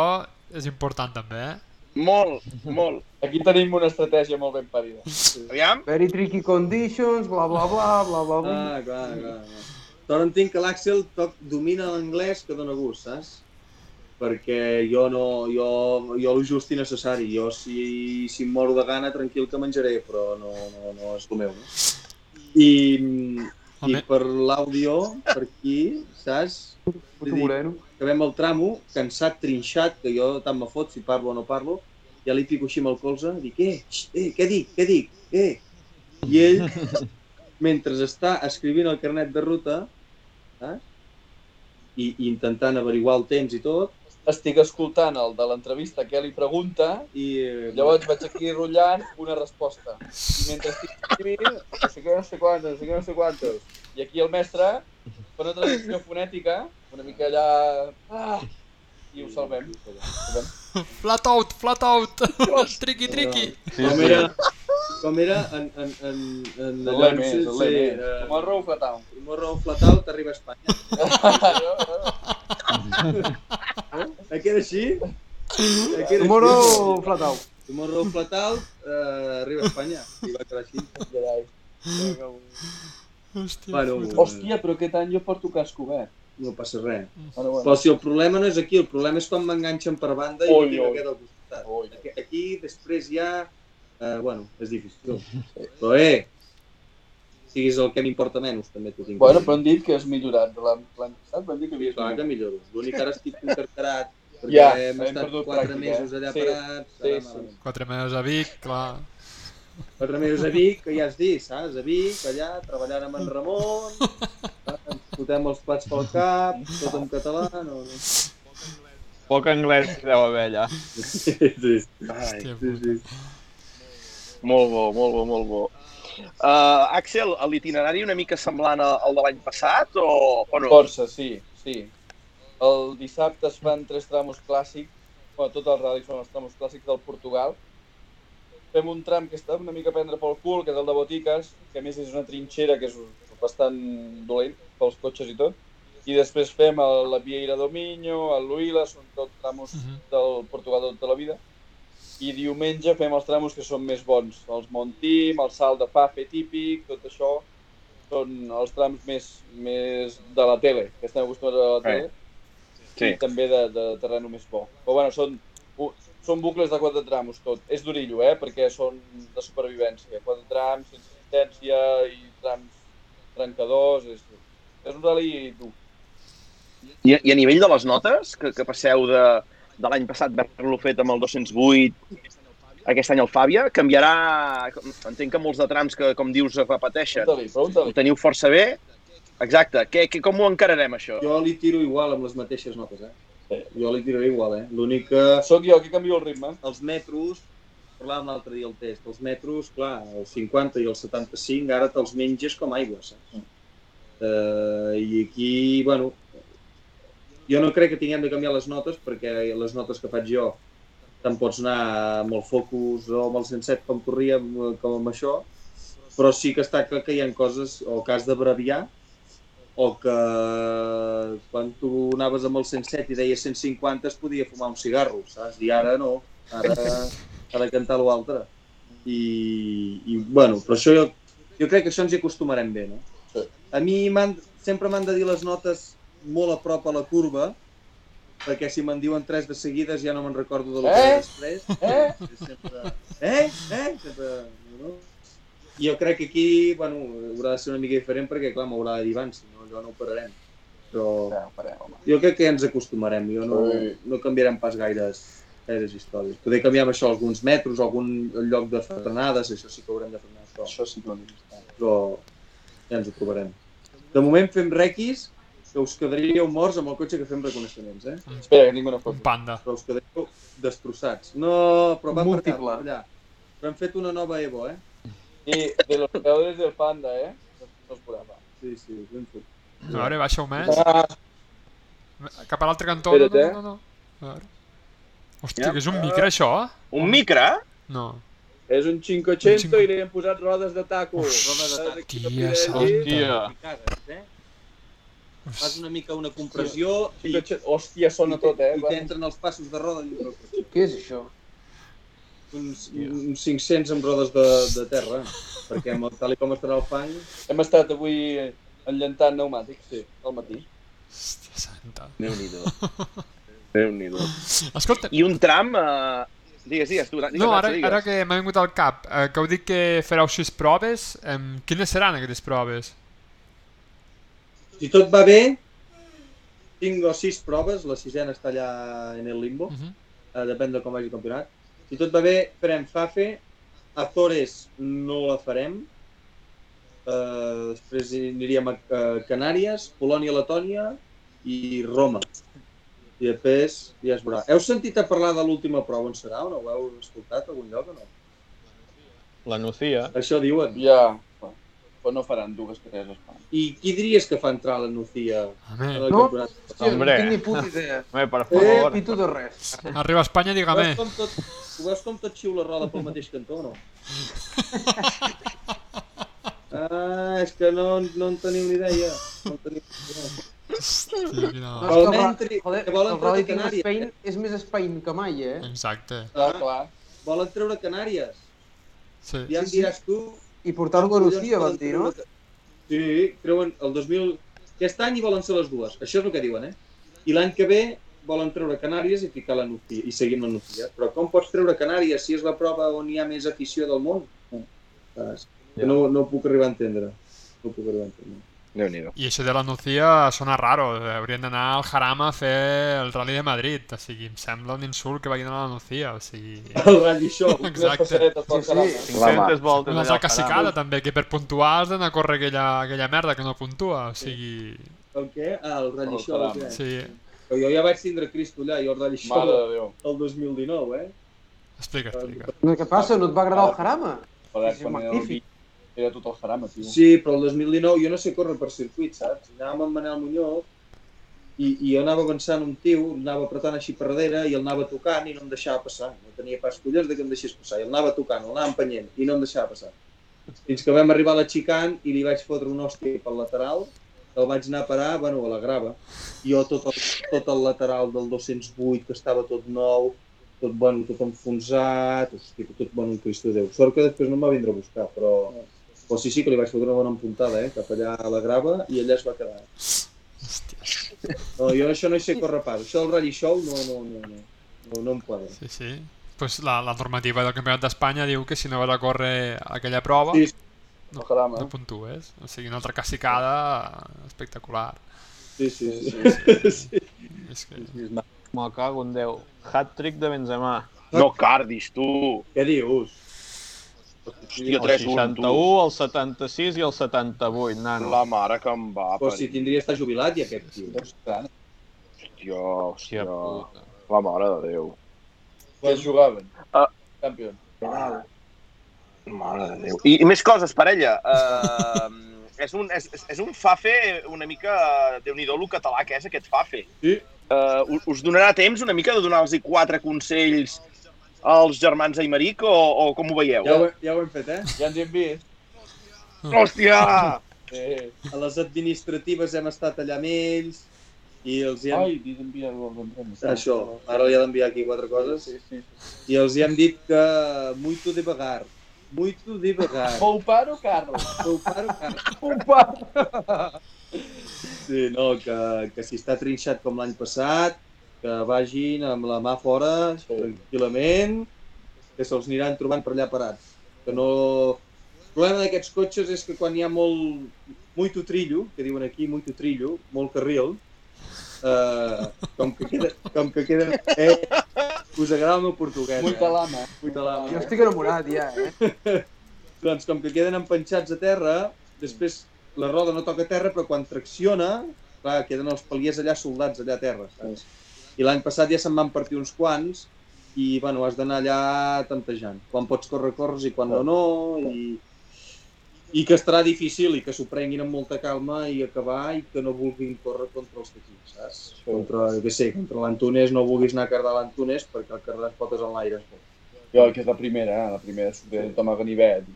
és important també, eh? Molt, *laughs* molt. Aquí tenim una estratègia molt ben parida. Aviam. Very tricky conditions, bla bla bla, bla bla bla. Ah, clar, clar. clar. Però entenc que l'Àxel toc- domina l'anglès que dona gust, saps? Perquè jo no, jo, jo el just i necessari. Jo si, si em moro de gana, tranquil que menjaré, però no, no, no és el meu, no? I, i per l'àudio, per aquí, saps? Puto moreno. acabem el tramo, cansat, trinxat, que jo tant me fot si parlo o no parlo, ja li pico així amb el colze, dic, eh, xt, eh, què dic, què dic, eh, I ell, *laughs* mentre està escrivint el carnet de ruta, saps? I, i intentant averiguar el temps i tot, Estic escoltant el de l'entrevista que li pregunta i eh, Llavors vaig aquí rotllant una resposta. I mentre estic escrivint, no sé què, no sé quantes, no sé què, no sé quantes. I aquí el mestre fa una traducció fonètica, una mica allà... Ah, I ho salvem. salvem. *laughs* Flat out, flat out! triqui, *laughs* triqui! Sí, com sí. era, com era en, en, en, en El lema és, el lema és. eh, Tomorrow flat out. Tomorrow flat out arriba a Espanya. *laughs* Eh, que era així? Eh, que era Tomorrow així? flat out. Tomorrow flat out eh, arriba a Espanya. I va quedar així. Carai. Hòstia, Bueno. Hòstia, però aquest any jo porto casc obert. No passa res. Bueno, bueno. Però si el problema no és aquí, el problema és quan m'enganxen per banda i Ui, no tinc ui. aquest al costat. Ui. Aquí, aquí després ja... Eh, bueno, és difícil. Però eh, siguis el que m'importa menys, també t'ho tinc. Bueno, però han dit que has millorat de l'any passat, van dir que havies Clar que millorat. milloro. L'únic que ara estic encarcarat *laughs* perquè Ja, hem hem estat quatre pràctica, mesos eh? allà Sí, parats. sí, sí. Quatre mesos a Vic, clar. Quatre mesos a Vic, que ja has dit, saps? A Vic, allà, treballant amb en Ramon, *laughs* fotem els plats pel *laughs* cap, tot en català, no, no. Poc anglès deu haver allà. Sí, sí, Ai, Hòstia, sí, sí. molt bo, molt bo, molt bo. Uh, Axel, l'itinerari una mica semblant al al de l'any passat o, o no? Força, sí, sí. El dissabte es fan tres tramos clàssics, bueno, tots els ral·lis són els tramos clàssics del Portugal. Fem un tram que està una mica a prendre pel cul, que és el de Botiques, que a més és una trinxera que és bastant dolent pels cotxes i tot. I després fem el, la Vieira do Minho, el Luila, són tots tramos Mhm. del Portugal de tota la vida. I diumenge fem els tramos que són més bons, els Montim, el Salt de Fafe típic, tot això són els trams més, més de la tele, que estem acostumats a la tele, Sí. i també de, de terreno més bo. Però bueno, són, són bucles de quatre trams tot. És d'orillo, eh? perquè són de supervivència. Quatre trams, sense assistència i trams trencadors. És, és un rally dur. I, I a nivell de les notes, que, que passeu de, de l'any passat d'haver-lo fet amb el 208, aquest any el Fàbia, canviarà... Entenc que molts de trams que, com dius, es repeteixen. Pregunta-li, Ho teniu força bé. Exacte. Què, què, com ho encararem, això? Jo li tiro igual amb les mateixes notes, eh? Jo li tiraré igual, eh? L'únic que Soc jo qui canvio el ritme. els metros, parlàvem l'altre dia al test, els metros, clar, els 50 i els 75 ara te'ls menges com aigua, saps? Uh, I aquí, bueno, jo no crec que tinguem de canviar les notes perquè les notes que faig jo te'n pots anar amb el focus o amb el 107 com corríem, eh, com amb això, però sí que està clar que hi ha coses o que has d'abreviar o que quan tu anaves amb el 107 i deies 150 es podia fumar un cigarro, saps? I ara no, ara ha de cantar l'altre. I, I, bueno, però això jo, jo crec que això ens hi acostumarem bé, no? A mi sempre m'han de dir les notes molt a prop a la curva, perquè si me'n diuen tres de seguides ja no me'n recordo de lo que Eh? era després. Eh? Sempre... Eh? Eh? Sempre... No? Jo crec que aquí, bueno, haurà de ser una mica diferent perquè, clar, m'haurà de dir abans, si no, allò no ho pararem. Però Ja, ho home. jo crec que ja ens acostumarem, jo no, Sí. no canviarem pas gaires, gaires històries. Poder canviar amb això alguns metros, algun lloc de frenades, això sí que haurem de frenar això, Això sí que ho però ja ens ho trobarem. De moment fem requis, que us quedaríeu morts amb el cotxe que fem reconeixements, eh? Espera, que una Un foto. panda. Però us quedaríeu destrossats. No, però va per cap, allà. Però hem fet una nova Evo, eh? I de los creadores del Panda, eh? No es. Sí, sí, ben fet. A veure, baixa-ho més. Ah, Cap a l'altre cantó. No, Espera't, no, no, no. A veure. Hòstia, Ja. que és un micro, això? Un micre? No. És un 500 Un cinc- i li hem posat rodes de taco. Uf, Rodes de taco. tia. Hòstia. I cagues, eh? Fas una mica una compressió i, 500 Hòstia, sona tot, eh? i t'entren els passos de roda dintre cotxe. Què és això? Uns, uns 500 amb rodes de, de terra, perquè amb, el- tal i com estarà el fang, Hem estat avui enllentant pneumàtics, sí, al matí. Hòstia santa. Déu-n'hi-do. *laughs* Déu-n'hi-do. Escolta, I un tram... Eh... Digues, digues, tu. Digues, no, ara, digues. ara que m'ha vingut al cap, eh, que heu dit que fareu sis proves, eh, quines seran aquestes proves? si tot va bé, 5 o 6 proves, la sisena està allà en el limbo, Uh -huh. eh, depèn de com vagi el campionat. Si tot va bé, farem Fafe, Azores no la farem, Uh, després aniríem a, a Canàries, Polònia, Letònia i Roma. I després ja es veurà. Heu sentit a parlar de l'última prova on serà o no? Ho heu escoltat a algun lloc o no? La Nucia. Això diuen. Ja, però no faran dues a Espanya. I qui diries que fa entrar la Nucia Home, en No. Hòstia, Hombre. no tinc ni puta idea. Home, per Eh, favor. pito de res. arriba a Espanya, Ho dígame. veus com tot, ho veus com tot xiula roda pel mateix cantó o no? *laughs* Ah, és que no, no en teniu ni idea. No en teniu ni idea. Hòstia, quina... No, el, joder, que volen el Rally treure Team Canàries, Spain és més Spain que mai, eh? Exacte. Clar, clar. Volen treure Canàries. Sí. Ja em diràs tu. I portar-lo a Lucía, Collons van dir, no? treure- Sí, treuen el 2000... Aquest any hi volen ser les dues. Això és el que diuen, eh? I l'any que ve volen treure Canàries i ficar la Nucia, i seguim la Nucia. Però com pots treure Canàries si és la prova on hi ha més afició del món? Saps? Que No, no ho puc arribar a entendre. No ho puc arribar a entendre. Déu-n'hi-do. I això de la Nucia sona raro. Haurien d'anar al Jarama a fer el Rally de Madrid. O sigui, em sembla un insult que vagin a la Nucia. O sigui... *laughs* El Rally Show. Exacte. Sí, sí. 500 voltes Una allà altra al Jarama. cacicada, també, que per puntuar has d'anar a córrer aquella, aquella merda que no puntua. O sigui... El què? Ah, el Rally El Show. Què? Sí, Però jo ja vaig tindre Cristo allà, jo el Rally Show Déu. el 2019, eh? explica, explica. No, Què passa? No et va agradar el Jarama? Joder, És quan era el magnífic. vi- era tot el jarama, tio. Sí, però el 2019 jo no sé córrer per circuit, saps? Anàvem amb Manel Muñoz i, i jo anava avançant un tio, anava apretant així per darrere i el anava tocant i no em deixava passar. No tenia pas collons de que em deixés passar. I el anava tocant, el anava empenyent i no em deixava passar. Fins que vam arribar a la xicant i li vaig fotre un hòstia pel lateral, el vaig anar a parar, bueno, a la grava. Jo tot el, tot el lateral del 208, que estava tot nou, tot, bueno, tot enfonsat, hòstia, tot, bueno, un Cristo Déu. Sort que després no em va vindre a buscar, però... Però sí, sí que li vaig fotre una bona empuntada, eh? Cap allà a la grava i allà es va quedar. Hòstia. No, jo això no hi sé córrer pas. Això del rally show no, no, no, no, no, no em quadra. Sí, sí. Pues la, la normativa del Campionat d'Espanya diu que si no vas a córrer aquella prova Sí, El jarama. no puntues. O sigui, una altra cacicada espectacular. Sí, sí, sí. sí. sí. *laughs* És que... Me cago en Déu. Hat-trick de Benzema. No cardis, tu. Què dius? Hòstia, El 3 61, el 76 i el 78, nano. La mare que em va Però si tindria estar jubilat ja aquest tio. Hòstia, Hòstia hòstia. puta. La mare de Déu. Què jugaven? Ah. Campió. Mare de Déu. I, i més coses, parella. Uh, *laughs* és, un, és, és- un fafe una mica... Déu-n'hi-do el català que és aquest fafe. Sí. Uh, us- us donarà temps una mica de donar-los quatre consells als germans Aymeric o, o com ho veieu? Ja ho, ja ho hem fet, eh? Ja ens hi hem vist. Hòstia! Eh. A les administratives hem estat allà amb ells i els hi hem... Ai, dis enviar-ho al González. Això, ara li ha d'enviar aquí quatre coses. Sí, sí. I els hi hem dit que muito devagar. Muito devagar. Poupar o Carlos? Poupar o car- Poupar. Sí, no, que, que si està trinxat com l'any passat, que vagin amb la mà fora, tranquil·lament, que se'ls aniran trobant per allà parats. Que no... El problema d'aquests cotxes és que quan hi ha molt... Muito trillo, que diuen aquí, muito trillo, molt carril, eh, com que queda... Com que queda eh, us agrada el meu portuguès, Muita eh? lama. Muita lama. Jo estic enamorat ja, eh? *laughs* Doncs com que queden empenxats a terra, després la roda no toca terra, però quan tracciona, clar, queden els paliers allà soldats allà a terra, saps? I l'any passat ja se'n van partir uns quants i, bueno, has d'anar allà tantejant. Quan pots córrer, corres i quan no, no, i, i que estarà difícil i que s'ho prenguin amb molta calma i acabar i que no vulguin córrer contra els d'aquí, saps? Contra, jo què sé, contra l'Antunes no vulguis anar a cardar l'Antunes perquè el cardar les potes en l'aire. Jo, que és la primera, eh? La primera sortida de a ganivet.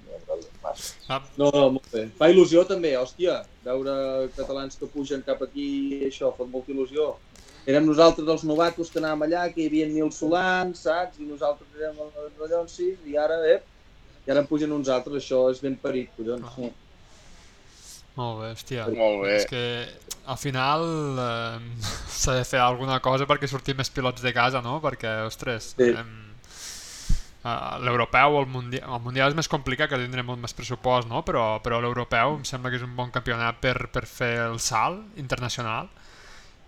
Ah, No, no, molt bé. Fa il·lusió també, hòstia, veure catalans que pugen cap aquí, això, fa molta il·lusió. Érem nosaltres els novatos que anàvem allà, que hi havia Nil Solans, saps? I nosaltres érem els rellonsis, i ara, eh, i ara en pugen uns altres, això és ben parit, collons. Ah. molt bé, hòstia. Molt bé. És que al final eh, *laughs* s'ha de fer alguna cosa perquè sortim més pilots de casa, no? Perquè, ostres, Sí. eh, l'europeu o el mundial, el mundial és més complicat que tindrem molt més pressupost, no? Però, però l'europeu em sembla que és un bon campionat per, per fer el salt internacional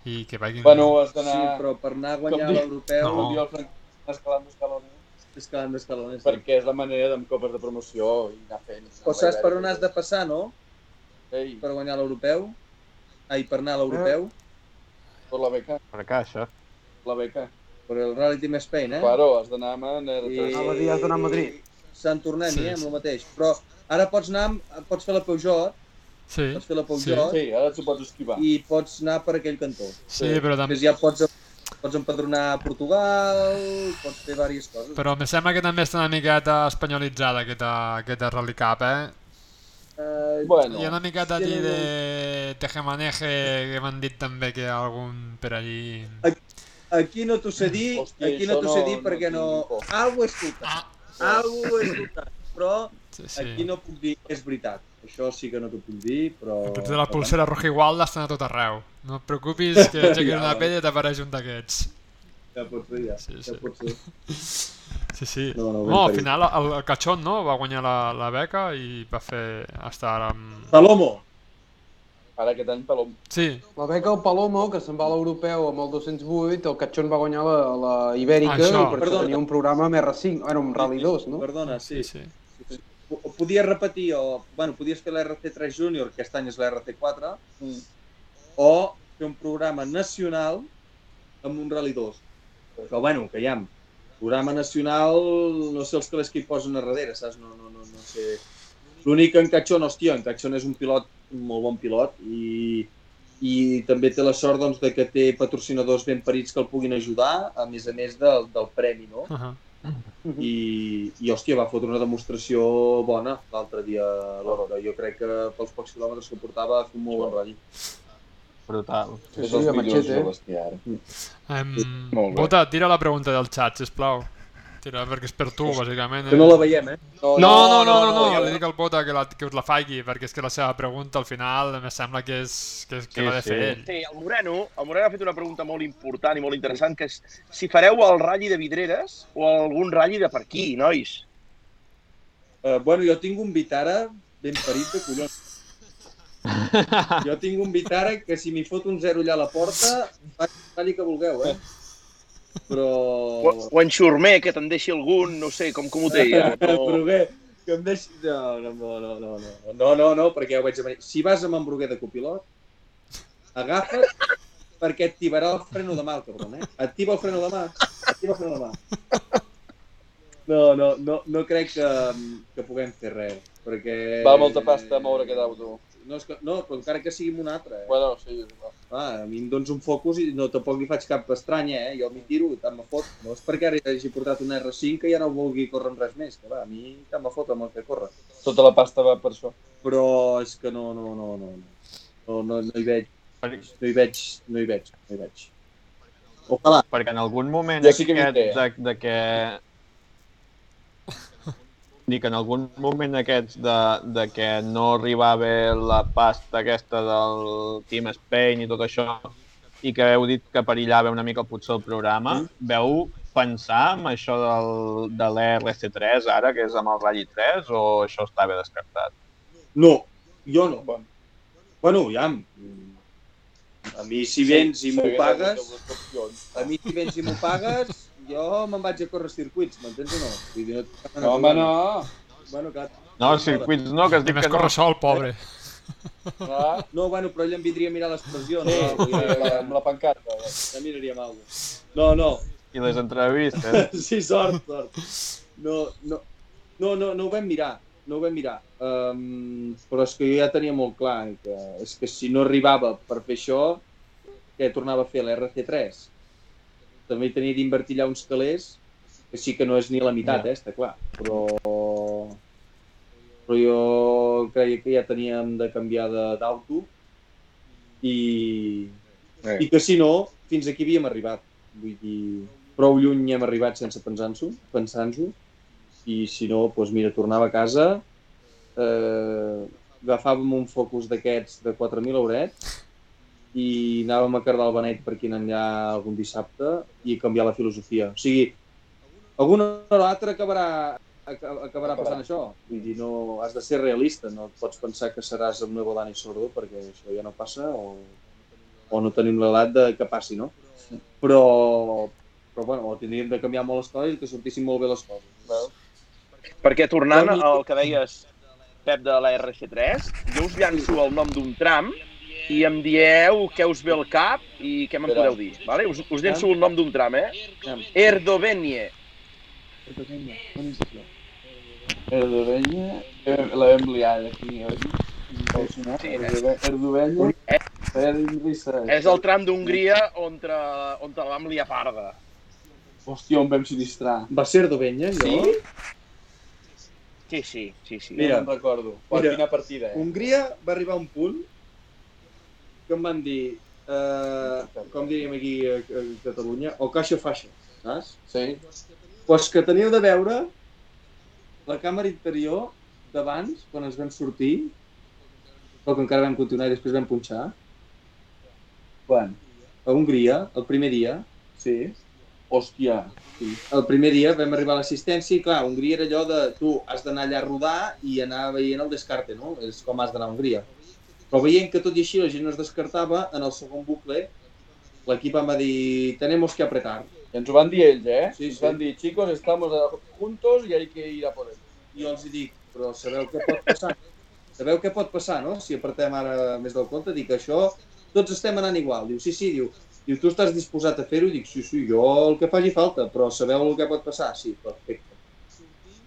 i que vagin... Bueno, has Sí, d'anar... però per anar a guanyar l'europeu, No. El Frank, escalant d'escalones. escalant d'escalones. Perquè és la manera d'amb copes de promoció i anar fent... O saps per on has de passar, no? Ei, per guanyar l'europeu. Ai, per anar a l'europeu. per la beca, Per caixa. la beca. Per el Rally Team Spain, eh? Claro, has d'anar amb en R3. Anava a dir, has d'anar a Madrid. Sant Tornem, Sí, sí, eh, amb sí. el mateix. Però ara pots anar, amb, pots fer la Peugeot, Sí, pots fer la Peugeot Sí, ara t'ho pots esquivar. i pots anar per aquell cantó. sí, però també... Després ja pots, pots empadronar a Portugal, pots fer diverses coses. Però me sembla que també està una miqueta espanyolitzada aquesta, aquesta Rally Cup, eh? Eh, Bueno, Hi ha una miqueta allí de tejemaneje que m'han dit també que hi ha algun per allí... aquí no t'ho sé dir, Hòstia, aquí no t'ho sé no- dir no perquè no... por. Algo he escoltat, Ah, algo he escoltat, però sí, sí. aquí no puc dir, és veritat. Això sí que no t'ho puc dir, però... Aquests de la pulsera roja igual estan a tot arreu. No et preocupis que *laughs* aixequis Ja, una pell i t'apareix un d'aquests. Ja pot ser, ja. Sí, ja sí. pot ser. Sí, sí. No, no, no al parit. final el, el Cachón no? va guanyar la, la beca i va fer estar amb... Palomo, ara aquest any Palom. Sí, La beca al Palomo, que se'n va a l'europeu amb el 208, el Catxón va guanyar la, la Ibèrica Això. i per Perdona. això tenia un programa amb R5, era un Rally 2, no? perdona, sí, sí. sí. P- Podies repetir, o, bueno, podies fer l'RC3 Júnior, que aquest any és l'RC4, Mm. o fer un programa nacional amb un Rally 2. Però, bueno, que hi ha programa nacional, no sé els calés que hi posen a darrere, saps? No, no, no, no sé. L'únic que en Cachón, hòstia, en Cachón és un pilot, un molt bon pilot, i, i també té la sort doncs, de que té patrocinadors ben parits que el puguin ajudar, a més a més del, del premi, no? Uh -huh. I, i hòstia, va fotre una demostració bona l'altre dia a l'hora. Jo crec que pels pocs quilòmetres que portava va fer un molt bon ratll. Brutal. Sí, És sí, els a vídeos Machete. de bestiar. Um, Molt bé. Bota, tira la pregunta del xat, sisplau. Tira, perquè és per tu, bàsicament. Que no la veiem, eh? No, no, no, no, no, ja li dic al Bota que, la, que us la faci, perquè és que la seva pregunta al final em sembla que és que, és, que Sí, l'ha de fer sí. ell. Sí, el Moreno, el Moreno ha fet una pregunta molt important i molt interessant, que és si fareu el ratll de Vidreres o algun ratll de per aquí, nois. Uh, bueno, jo tinc un Vitara ben parit de collons. *laughs* Jo tinc un Vitara que si m'hi fot un zero allà a la porta, faig el que vulgueu, eh? Però... O, o en Xurmer, que te'n deixi algun, no sé, com, com ho té ja. *laughs* Però No... què? Que em deixi... No, no, no, no, no, no, no, no, no, perquè ja ho veig a venir. Si vas amb en Bruguer de copilot, agafa't perquè et tibarà el freno de mà, el cabron, eh? Et tiba el freno de mà. Et tiba el freno de mà. No, no, no, no crec que, que puguem fer res, perquè... Val molta pasta moure aquest auto. No, és que, no, però encara que sigui amb un altre, eh? Bueno, sí, és igual. Ah, a mi em dones un focus i no tampoc li faig cap estranya, eh? Jo m'hi tiro i tant me fot. No és perquè ara hagi portat un R5 que ja no vulgui córrer amb res més, que va, a mi tant me fot amb el que corre. Tota la pasta va per això. Però és que no, no, no, no, no, no, no, no hi veig, no hi veig, no hi veig, no hi veig. Ojalà. Perquè en algun moment Jo sí que aquest té, de, de que... Dic, en algun moment aquests de, de que no arribava la pasta aquesta del Team Spain i tot això, i que heu dit que perillava una mica potser el programa, Mm. veu pensar en això del, de l'RC3 ara, que és amb el Rally 3, o això estava descartat? No, jo no. Bueno. Bueno, ja, a mi si vens i m'ho pagues, a mi si vens i m'ho pagues, jo me'n vaig a córrer circuits, m'entens o no? Vull dir, no, No, home, no. Bueno, clar, No, circuits no, que es diu que no. corre sol, pobre. Clar. no, bueno, però ell em vindria a mirar les pressions. Sí, no? Dir, amb la pancarta. Ja miraríem alguna cosa. No, no, I les entrevistes. *laughs* sí, sort, sort. No, no, no, no, no ho vam mirar, no ho vam mirar. Um, però és que jo ja tenia molt clar que, és que si no arribava per fer això, què tornava a fer l'RC3? També tenia d'invertir allà uns calés, que sí que no és ni la meitat, Ja. eh, està clar. Però, però jo creia que ja teníem de canviar d'auto i, Eh. i que si no, fins aquí havíem arribat. Vull dir, prou lluny hem arribat sense pensar-s'ho, pensar-nos i si no, doncs mira, tornava a casa, eh, agafàvem un focus d'aquests de 4.000 eurets i anàvem a Cardal Benet per aquí enllà algun dissabte i canviar la filosofia. O sigui, alguna hora o altra acabarà, aca- acabarà passant això. Vull dir, no, has de ser realista, no pots pensar que seràs el nuevo Dani Sordo perquè això ja no passa o, o no tenim l'edat de que passi, no? Però, però bueno, tindríem de canviar molt les coses i que sortissin molt bé les coses. Veus? Perquè tornant al que deies, Pep, de la RC3, jo us llanço el nom d'un tram i em dieu què us ve al cap i què me'n podeu dir. Vale? Us, us llanço el nom d'un tram, eh? Anem. Erdovenie. Erdovenya, eh, la vam liar aquí, oi? Sí, eh? Erdove- Erdovenya, Erdrissa. És el tram d'Hongria on, tra... on te la vam liar parda. Hòstia, on vam sinistrar. Va ser Erdovenya, allò? Sí? Sí, sí, sí, sí. Mira, no me'n recordo. Mira. quina partida, eh? Hongria va arribar a un punt que em van dir, eh, com diríem aquí a, a Catalunya, o caixa faixa, saps? Sí. Pues que teniu de veure la càmera interior d'abans, quan ens vam sortir, però que encara vam continuar i després vam punxar, Quan? a Hongria, el primer dia, Sí. Hòstia. Sí. El primer dia vam arribar a l'assistència i clar, Hongria era allò de tu has d'anar allà a rodar i anar veient el descarte, no? És com has d'anar a Hongria. Però veient que tot i així la gent no es descartava, en el segon bucle l'equip em va dir tenemos que apretar. I ens ho van dir ells, eh? Sí, ens sí. van dir, chicos, estamos juntos y hay que ir a por él. I jo els hi dic, però sabeu què pot passar? Sabeu què pot passar, no? Si apretem ara més del compte, dic això, tots estem anant igual. Diu, sí, sí, diu, diu tu estàs disposat a fer-ho? Dic, sí, sí, jo el que faci falta, però sabeu el que pot passar? Sí, perfecte.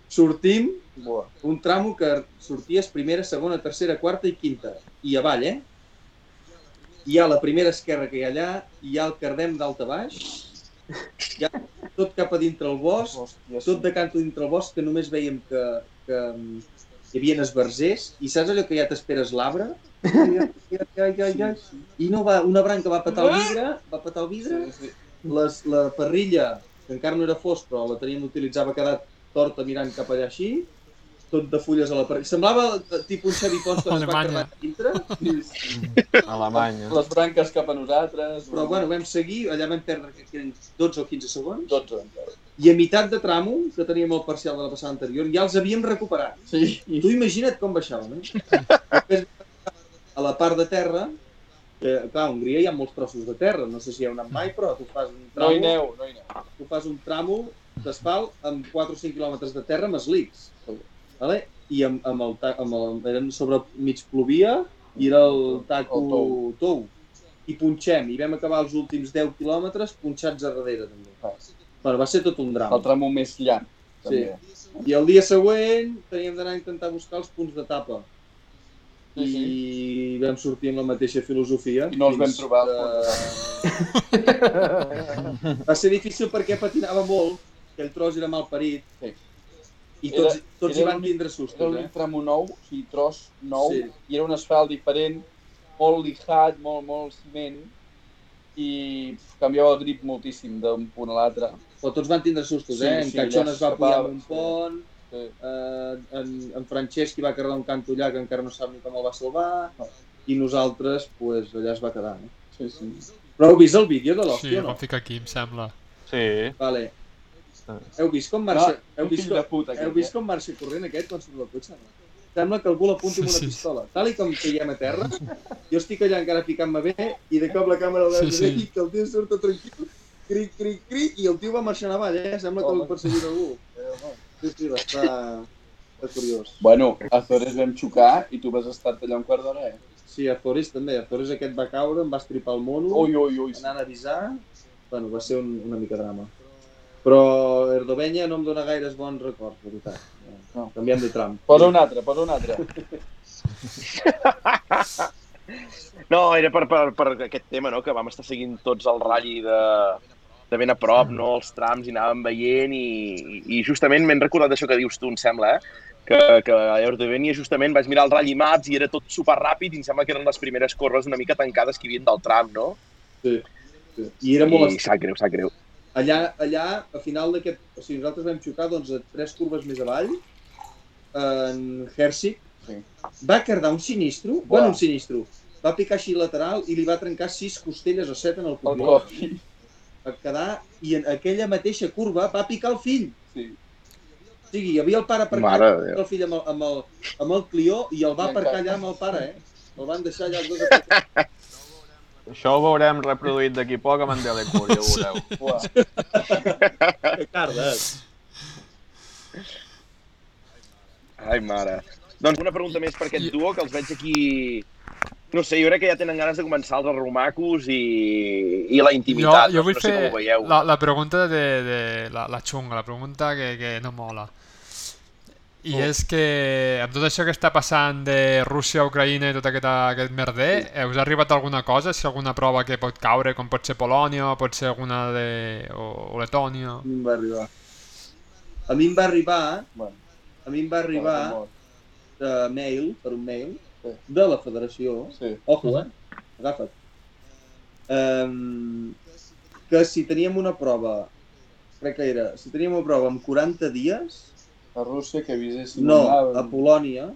Sortim, Buah. un tramo que sorties primera, segona, tercera, quarta i quinta. I avall, eh? Hi ha la primera esquerra que hi ha allà, hi ha el cardem d'alt a baix, hi ha tot cap a dintre el bosc, Hòstia, tot de canto dintre el bosc que només veiem que, que hi havia esbarzers i saps allò que ja t'esperes l'arbre? I no va, una branca va petar el vidre, va petar el vidre, les, la parrilla, que encara no era fos, però la teníem d'utilitzar, va quedar torta mirant cap allà així, tot de fulles a la parrilla. Semblava eh, tipus un Xavi Pons quan es va quedar a dintre, *laughs* Alemanya. Les branques cap a nosaltres. però bueno, vam seguir, allà vam perdre que eren 12 o 15 segons, 12 encara. i a meitat de tramo, que teníem el parcial de la passada anterior, ja els havíem recuperat. Sí. I tu imagina't com baixàvem, eh? Després, *laughs* a la part de terra, que, clar, a Hongria hi ha molts trossos de terra, no sé si hi ha anat mai, però tu fas un No tramo, hi neu, no hi neu. tu fas un tramo d'asfalt amb 4 o 5 quilòmetres de terra amb slicks. Vale? I amb, amb el, amb el, eren sobre mig plovia i era el taco El tou. tou. I punxem, i vam acabar els últims 10 quilòmetres punxats a darrere, també. Bueno, va ser tot un drama. El tramo més llarg. Sí. També. I el dia següent teníem d'anar a intentar buscar els punts d'etapa. Sí, sí. I vam sortir amb la mateixa filosofia. I no els vam trobar, que- Va ser difícil perquè patinava molt, aquell tros era mal parit. Sí. I tots, Era- tots era hi van l'únic- tindre Era sustos, l'únic eh? tramo nou, o sigui, tros nou, Sí. i era un asfalt diferent, molt lijat, molt, molt ciment, i canviava el grip moltíssim d'un punt a l'altre. Però tots van tindre sustos, Sí, eh? En sí, Cachón allà es va pujar un sí. pont, Sí. eh, en, en Francesc hi va carregar un canto allà que encara no sap ni com el va salvar, i nosaltres, pues, allà es va quedar, no? Sí, sí. Però heu vist el vídeo de Sí, l'hòstia, el o no? vam ficar aquí, em sembla. Sí. Vale. Heu vist com marxa, Ah, heu vist com, de puta, heu vist eh? com marxa corrent aquest quan surt del cotxe? No? Sembla que algú l'apunti amb una sí. pistola. Tal i com caiem a terra, jo estic allà encara ficant-me bé i de cop la càmera el Sí, sí, sí. sí. que el tio surt tot tranquil, cric, cric, cric, i el tio va marxant avall, eh? Sembla que el Home. perseguint algú. Sí, sí, va estar, està curiós. Bueno, a Azores vam xocar i tu vas estar allà un quart d'hora, eh? Sí, a Zores també. A Zores aquest va caure, em va estripar el mono, Ui, ui, ui. anant a avisar. Bueno, va ser un, una mica drama. Però Erdovenya no em dóna gaires bons records, de veritat. No. Canviem de tram. Posa un altre, posa un altre. *laughs* No, era per, per, per aquest tema, no?, que vam estar seguint tots el ratll de, de ben a prop, no?, els trams, i anàvem veient, i, i justament m'he recordat d'això que dius tu, em sembla, eh? Que, que a Erdovenia justament vaig mirar el ratll maps i era tot super ràpid i em sembla que eren les primeres corres una mica tancades que hi havia del tram, no? Sí. I era molt I sap greu, sap greu. Allà, allà, a final d'aquest... O sigui, nosaltres vam xocar doncs, a tres curves més avall, en Hersig. Sí. Va cardar un sinistro, Buah. bueno, un sinistro, va picar així lateral i li va trencar sis costelles o set en el El cognom. coll. Va quedar, i en aquella mateixa curva va picar el fill. Sí. O sigui, hi havia el pare aparcat, el fill amb el, amb, el, amb el Clió i el va aparcar allà amb el pare, eh? El van deixar allà els dos aparcats. *laughs* Això ho veurem reproduït d'aquí poc amb en Delecur, ja ho veureu. Cardes. Ai, mare. Doncs una pregunta més per aquest duo, que els veig aquí... No sé, jo crec que ja tenen ganes de començar els arromacos i, i la Jo, intimitat. jo vull no sé com fer ho veieu. la, la pregunta de, de la, la xunga, la pregunta que, que no mola. I Oh. és que amb tot això que està passant de Rússia, Ucraïna i tot aquest, aquest merder, eh, us ha arribat alguna cosa? Si alguna prova que pot caure, com pot ser Polònia, o pot ser alguna de... o, o Letònia? A mi em va arribar. A mi em va arribar, Bueno, a mi em va arribar de mail, per un mail, Sí. de la federació, Sí. ojo, eh? Agafa't. Um, que si teníem una prova, crec que era, si teníem una prova amb 40 dies, A Rússia que avisessin... no, a Polònia,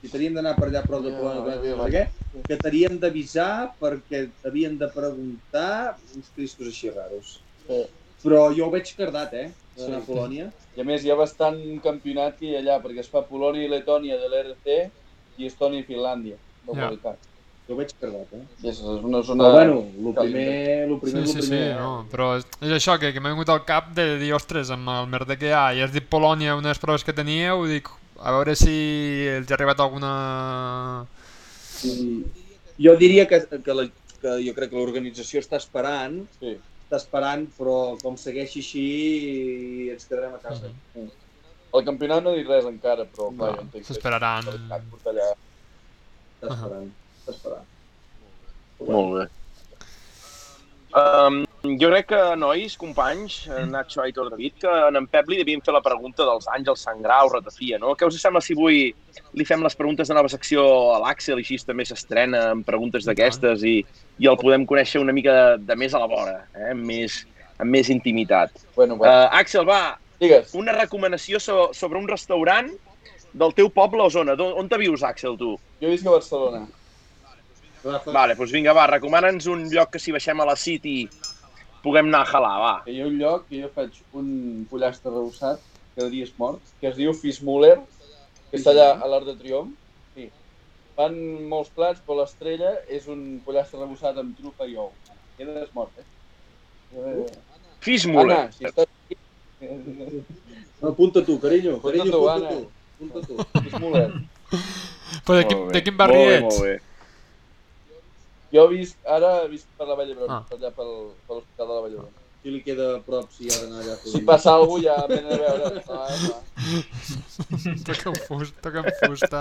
si teníem d'anar per allà a prop de Ja, Polònia, ja, ja, què? que t'havíem d'avisar perquè havien de preguntar uns tristos així raros. Sí. Però jo ho veig cardat, eh? Sí. a Polònia. I a més hi ha bastant campionat que hi ha allà, perquè es fa Polònia i Letònia de l'RC i Estònia i Finlàndia, de Ja. Jo ho veig cardat, eh? I és una zona... Però bueno, el primer, el primer, Sí, el sí, sí, primer... no, però és, és això, que, que m'ha vingut al cap de dir, ostres, amb el merder que hi ha, i has dit Polònia, una de les proves que teníeu, dic, a veure si els ha arribat alguna... I jo diria que, que, la, que jo crec que l'organització està esperant, Sí. està esperant, però com segueixi així ens quedarem a casa. El campionat no ha dit res encara, però No, s'esperaran. és qualitat portar allà. Està esperant, està esperant. Molt bé. Um, jo crec que, nois, companys, eh, Nacho, Aitor, David, que en en Pep li devien fer la pregunta dels Àngels Sangrau, Ratafia, no? Què us sembla si avui li fem les preguntes de nova secció a l'Àxel i així també s'estrena amb preguntes d'aquestes i, i el podem conèixer una mica de, de més a la vora, eh? amb, més, amb més intimitat. Bueno, Uh, bueno. Àxel, va, Digues. una recomanació so, sobre un restaurant del teu poble o zona. On te vius, Àxel, tu? Jo visc a Barcelona. Rafa, Vale, doncs vinga, va, recomana'ns un lloc que si baixem a la City puguem anar a jalar, va. Que hi ha un lloc que jo faig un pollastre rehusat, cada dia és mort, que es diu Fismuller, que està allà a l'Arc de Triomf. Sí. Fan molts plats, però l'estrella és un pollastre rehusat amb trufa i ou. Quedes mort, eh? eh... Fismuller. Anna, si estàs aquí... *laughs* apunta tu, carinyo, carinyo, apunta tu. Apunta tu. Fismuller. Però de, quin, Molt de bé, quin barri molt bé, ets? Molt bé. Jo visc, ara visc per la Vall d'Hebron, Ah. per allà pel, per l'Hospital de la Vall d'Hebron. Qui li queda a prop si ha d'anar allà Si passa alguna cosa ja venen a veure. Ah, ah. *laughs* Toca un fusta, toca un fusta.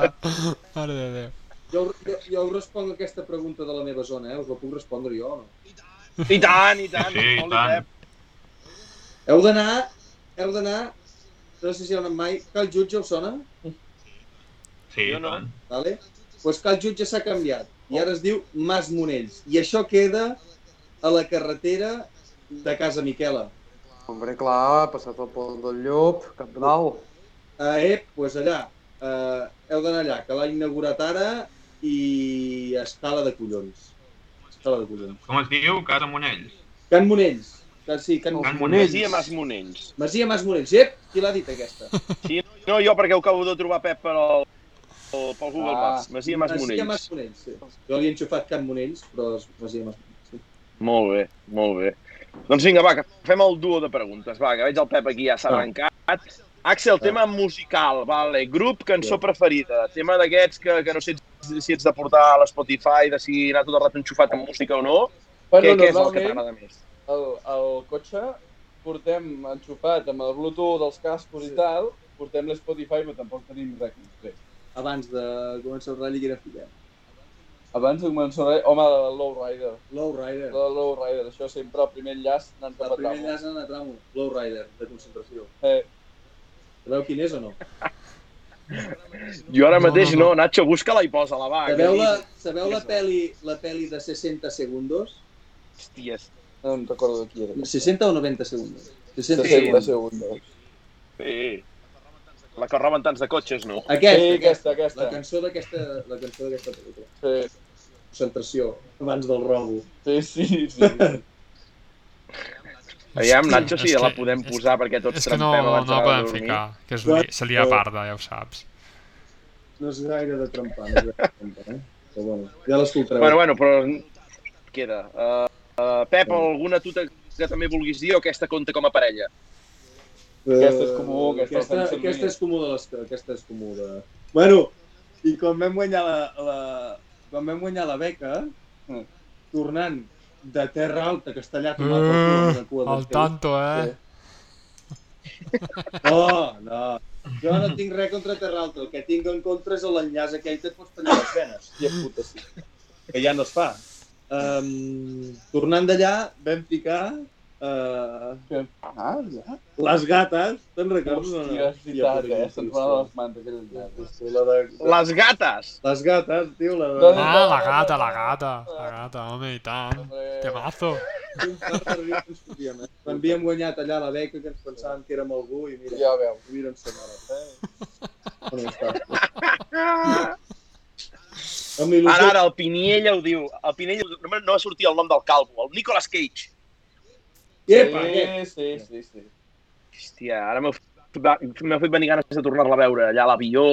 Mare de Déu. Jo, jo, jo us responc aquesta pregunta de la meva zona, eh? Us la puc respondre jo o no? I tant, i tant. Sí, i tant. Heu d'anar, heu d'anar, no sé si heu anat mai, Cal Jutge us sona? Sí, Jo no. Vale? Pues Cal Jutge s'ha canviat i ara es diu Mas Monells. I això queda a la carretera de Casa Miquela. Hombre, clar, passat el pont del Llop, cap dalt. Eh, ep, pues allà. Eh, heu d'anar allà, que l'ha inaugurat ara i escala de collons. Escala de collons. Com es diu? Casa Monells. Can Monells. Que, sí, Can Can Monells. Masia Mas Monells. Masia Mas Monells. Ep, qui l'ha dit aquesta? Sí, no, jo perquè ho acabo de trobar, Pep, per al, pel, Google Ah. Maps. Masia Mas Masia Monells. Mas Monells, sí. Jo li he enxufat Can Monells, però és Masia Mas Monells. Sí. Molt bé, molt bé. Doncs vinga, va, que fem el duo de preguntes. Va, que veig el Pep aquí ja s'ha Ah. arrencat. Axel, tema musical, vale. Grup, cançó Sí. preferida. Tema d'aquests que, que no sé si ets de portar a l'Spotify, de si anar tot el rato enxufat amb música o no. Bueno, què, què és el que t'agrada més? el, el cotxe portem enxufat amb el Bluetooth dels cascos i tal, portem l'Spotify, però tampoc tenim res concret. Abans de començar el ratll, era filet. Abans de començar res, home, el Lowrider. Lowrider. El Lowrider, això sempre, el primer enllaç anant El cap a primer tramo. enllaç en a tramo. Lowrider, de concentració. Eh, Sabeu quin és o no? *laughs* Jo ara mateix no, no, no. Nacho, busca-la i posa-la, va. Sabeu la, sabeu la peli, la peli de 60 segundos? Hòsties. no em recordo de qui era. 60 o 90 segundos? 60 De Sí. segon, de segundos. segon. Sí. La que roben tants de cotxes, no? Aquesta, Sí, aquesta, aquesta, aquesta. La cançó d'aquesta la cançó d'aquesta pel·lícula. Sí, Concentració, abans del robo. sí, sí. sí. *laughs* Aviam, Nacho, si És ja la que- podem posar perquè tots És que no, trempem no abans la d'anar a podem dormir. ficar, que és li, se li aparda, ja ho saps. No és gaire de trempar, no és gaire de trempar, eh? Però bueno, ja l'escoltareu. Bueno, bueno, però queda. Uh, uh, Pep, alguna tu que també vulguis dir o aquesta compta com a parella? Eh, Aquesta és comú, aquesta aquesta, aquesta és comú de les que... Aquesta és comú de... Bueno, i quan vam guanyar la, la, quan vam guanyar la beca, Mm. tornant de Terra Alta, Castellà, tomar per cul amb la cua teus. tanto, eh? No, no. Jo no tinc res contra Terra Alta. El que tinc en contra és l'enllaç aquell que et pots tallar les venes. I puta, sí. Que ja no es fa. Um, tornant d'allà, vam picar uh, Ah, ja. les gates. Te'n recordes? Hòstia, és veritat, eh? Se'ns van a les mans aquell dia. Sí, la de... Les gates! Les gates, tio, la de... Ah, la gata, la gata. La gata, home, i tant. Temazo. Quan havíem guanyat allà la beca, que ens pensàvem que érem algú, i mira, Ja ho veus. mira som ara. Eh? *laughs* On està? *laughs* Amb Ara, ara, el Piniella ho diu. El Piniella no no va sortir el nom del calvo, el Nicolas Cage. Epa? Sí, sí, sí, sí. Hòstia, ara m'heu fet- venir ganes de tornar-la a veure allà a l'avió,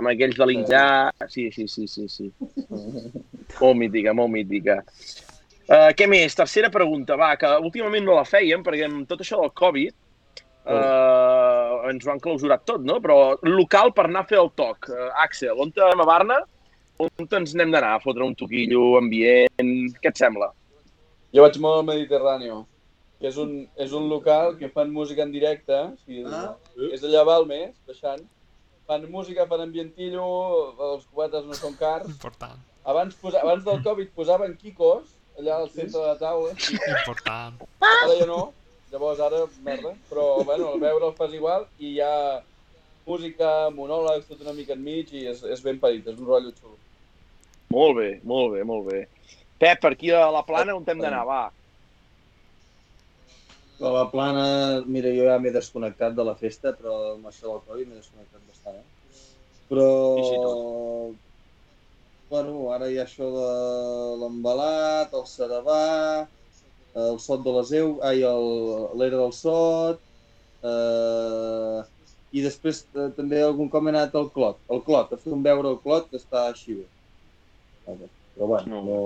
amb aquells de l'Injà... Sí, sí, sí, sí, sí. Molt mítica, molt mítica. Uh, què més? Tercera pregunta, va, que últimament no la fèiem, perquè amb tot això del Covid uh, ens ho han clausurat tot, no? Però local per anar a fer el toc. Uh, Axel, on anem a Barna? On ens n'hem d'anar? A fotre un toquillo, ambient... Què et sembla? Jo vaig molt al Mediterráneo, que és un, és un local que fan música en directe, o sigui, Ah. és allà a Balmes, baixant. Fan música, fan ambientillo, els cubates no són cars. Important. Abans, posa, abans del Covid posaven quicos, allà al centre de la taula, Important. ara ja no, llavors ara, merda, però bueno, al veure el fas igual i hi ha música, monòlegs, tot una mica enmig i és, és ben parit, és un rotllo xulo. Molt bé, molt bé, molt bé. Pep, per aquí a la plana on hem d'anar, va? A la plana, mira, jo ja m'he desconnectat de la festa, però amb això del Covid m'he desconnectat bastant, eh? Però... Sí, Bueno, ara hi ha això de l'embalat, el Sarabà, el Sot de les Eu, ai, el- l'Era del Sot, eh, i després eh, també algun com he anat al Clot. El Clot, a fer un veure al Clot que està així bé. Però bueno, no,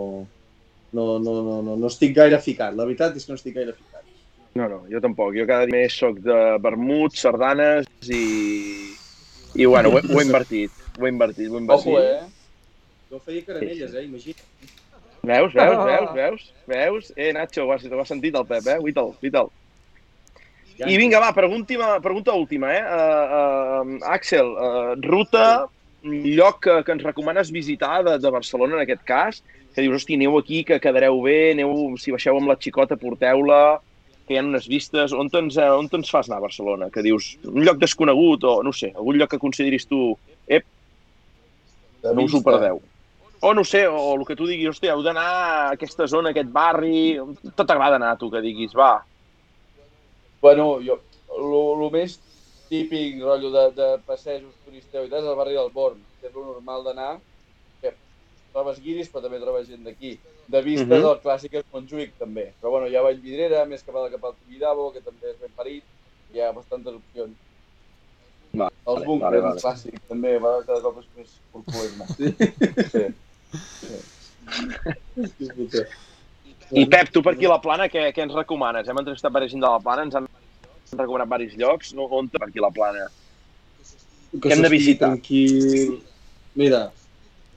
no, no, no, no, no estic gaire ficat. La veritat és que no estic gaire ficat. No, no, jo tampoc. Jo cada dia més soc de vermut, sardanes i... I bueno, ho he, ho he invertit. Ho he invertit, ho he invertit. Ojo, eh? Jo feia caramelles, eh? Imagina't. Veus, veus, veus, veus, veus? Eh, Nacho, ho has, ho has sentit el Pep, eh? Uita'l, uita'l. I vinga, va, pregunta, pregunta última, eh? Uh, uh, Àxel, uh, ruta, lloc que, que ens recomanes visitar de, de Barcelona en aquest cas, que dius, hosti, aneu aquí, que quedareu bé, aneu, si baixeu amb la xicota, porteu-la, que hi ha unes vistes, on ens, eh, on ens fas anar a Barcelona? Que dius, un lloc desconegut o, no sé, algun lloc que consideris tu, ep, De no us ho perdeu. O no sé, o el que tu diguis, hòstia, heu d'anar a aquesta zona, a aquest barri, tot t'agrada anar, tu, que diguis, va, Bueno, jo, lo, lo més típic, rotllo de, de passejos, turisteu i tal, és el barri del Born, que és lo normal d'anar, que trobes guiris, però també trobes gent d'aquí. De vista, Mhm. el clàssic és Montjuïc, també. Però bueno, hi ha Vallvidrera, més cap, a- cap al Tibidabo, que també és ben parit, hi ha bastantes opcions. Va, Els vale, búnkers, vale, vale, clàssic, també, va, cada cop és més corpulent. Sí. sí. I Pep, tu per aquí a la plana, què, què ens recomanes? Hem entrevistat diversa gent de la plana, ens han recomanat diversos llocs. No, on per aquí a la plana? que hem de visitar? tranquil. Mira,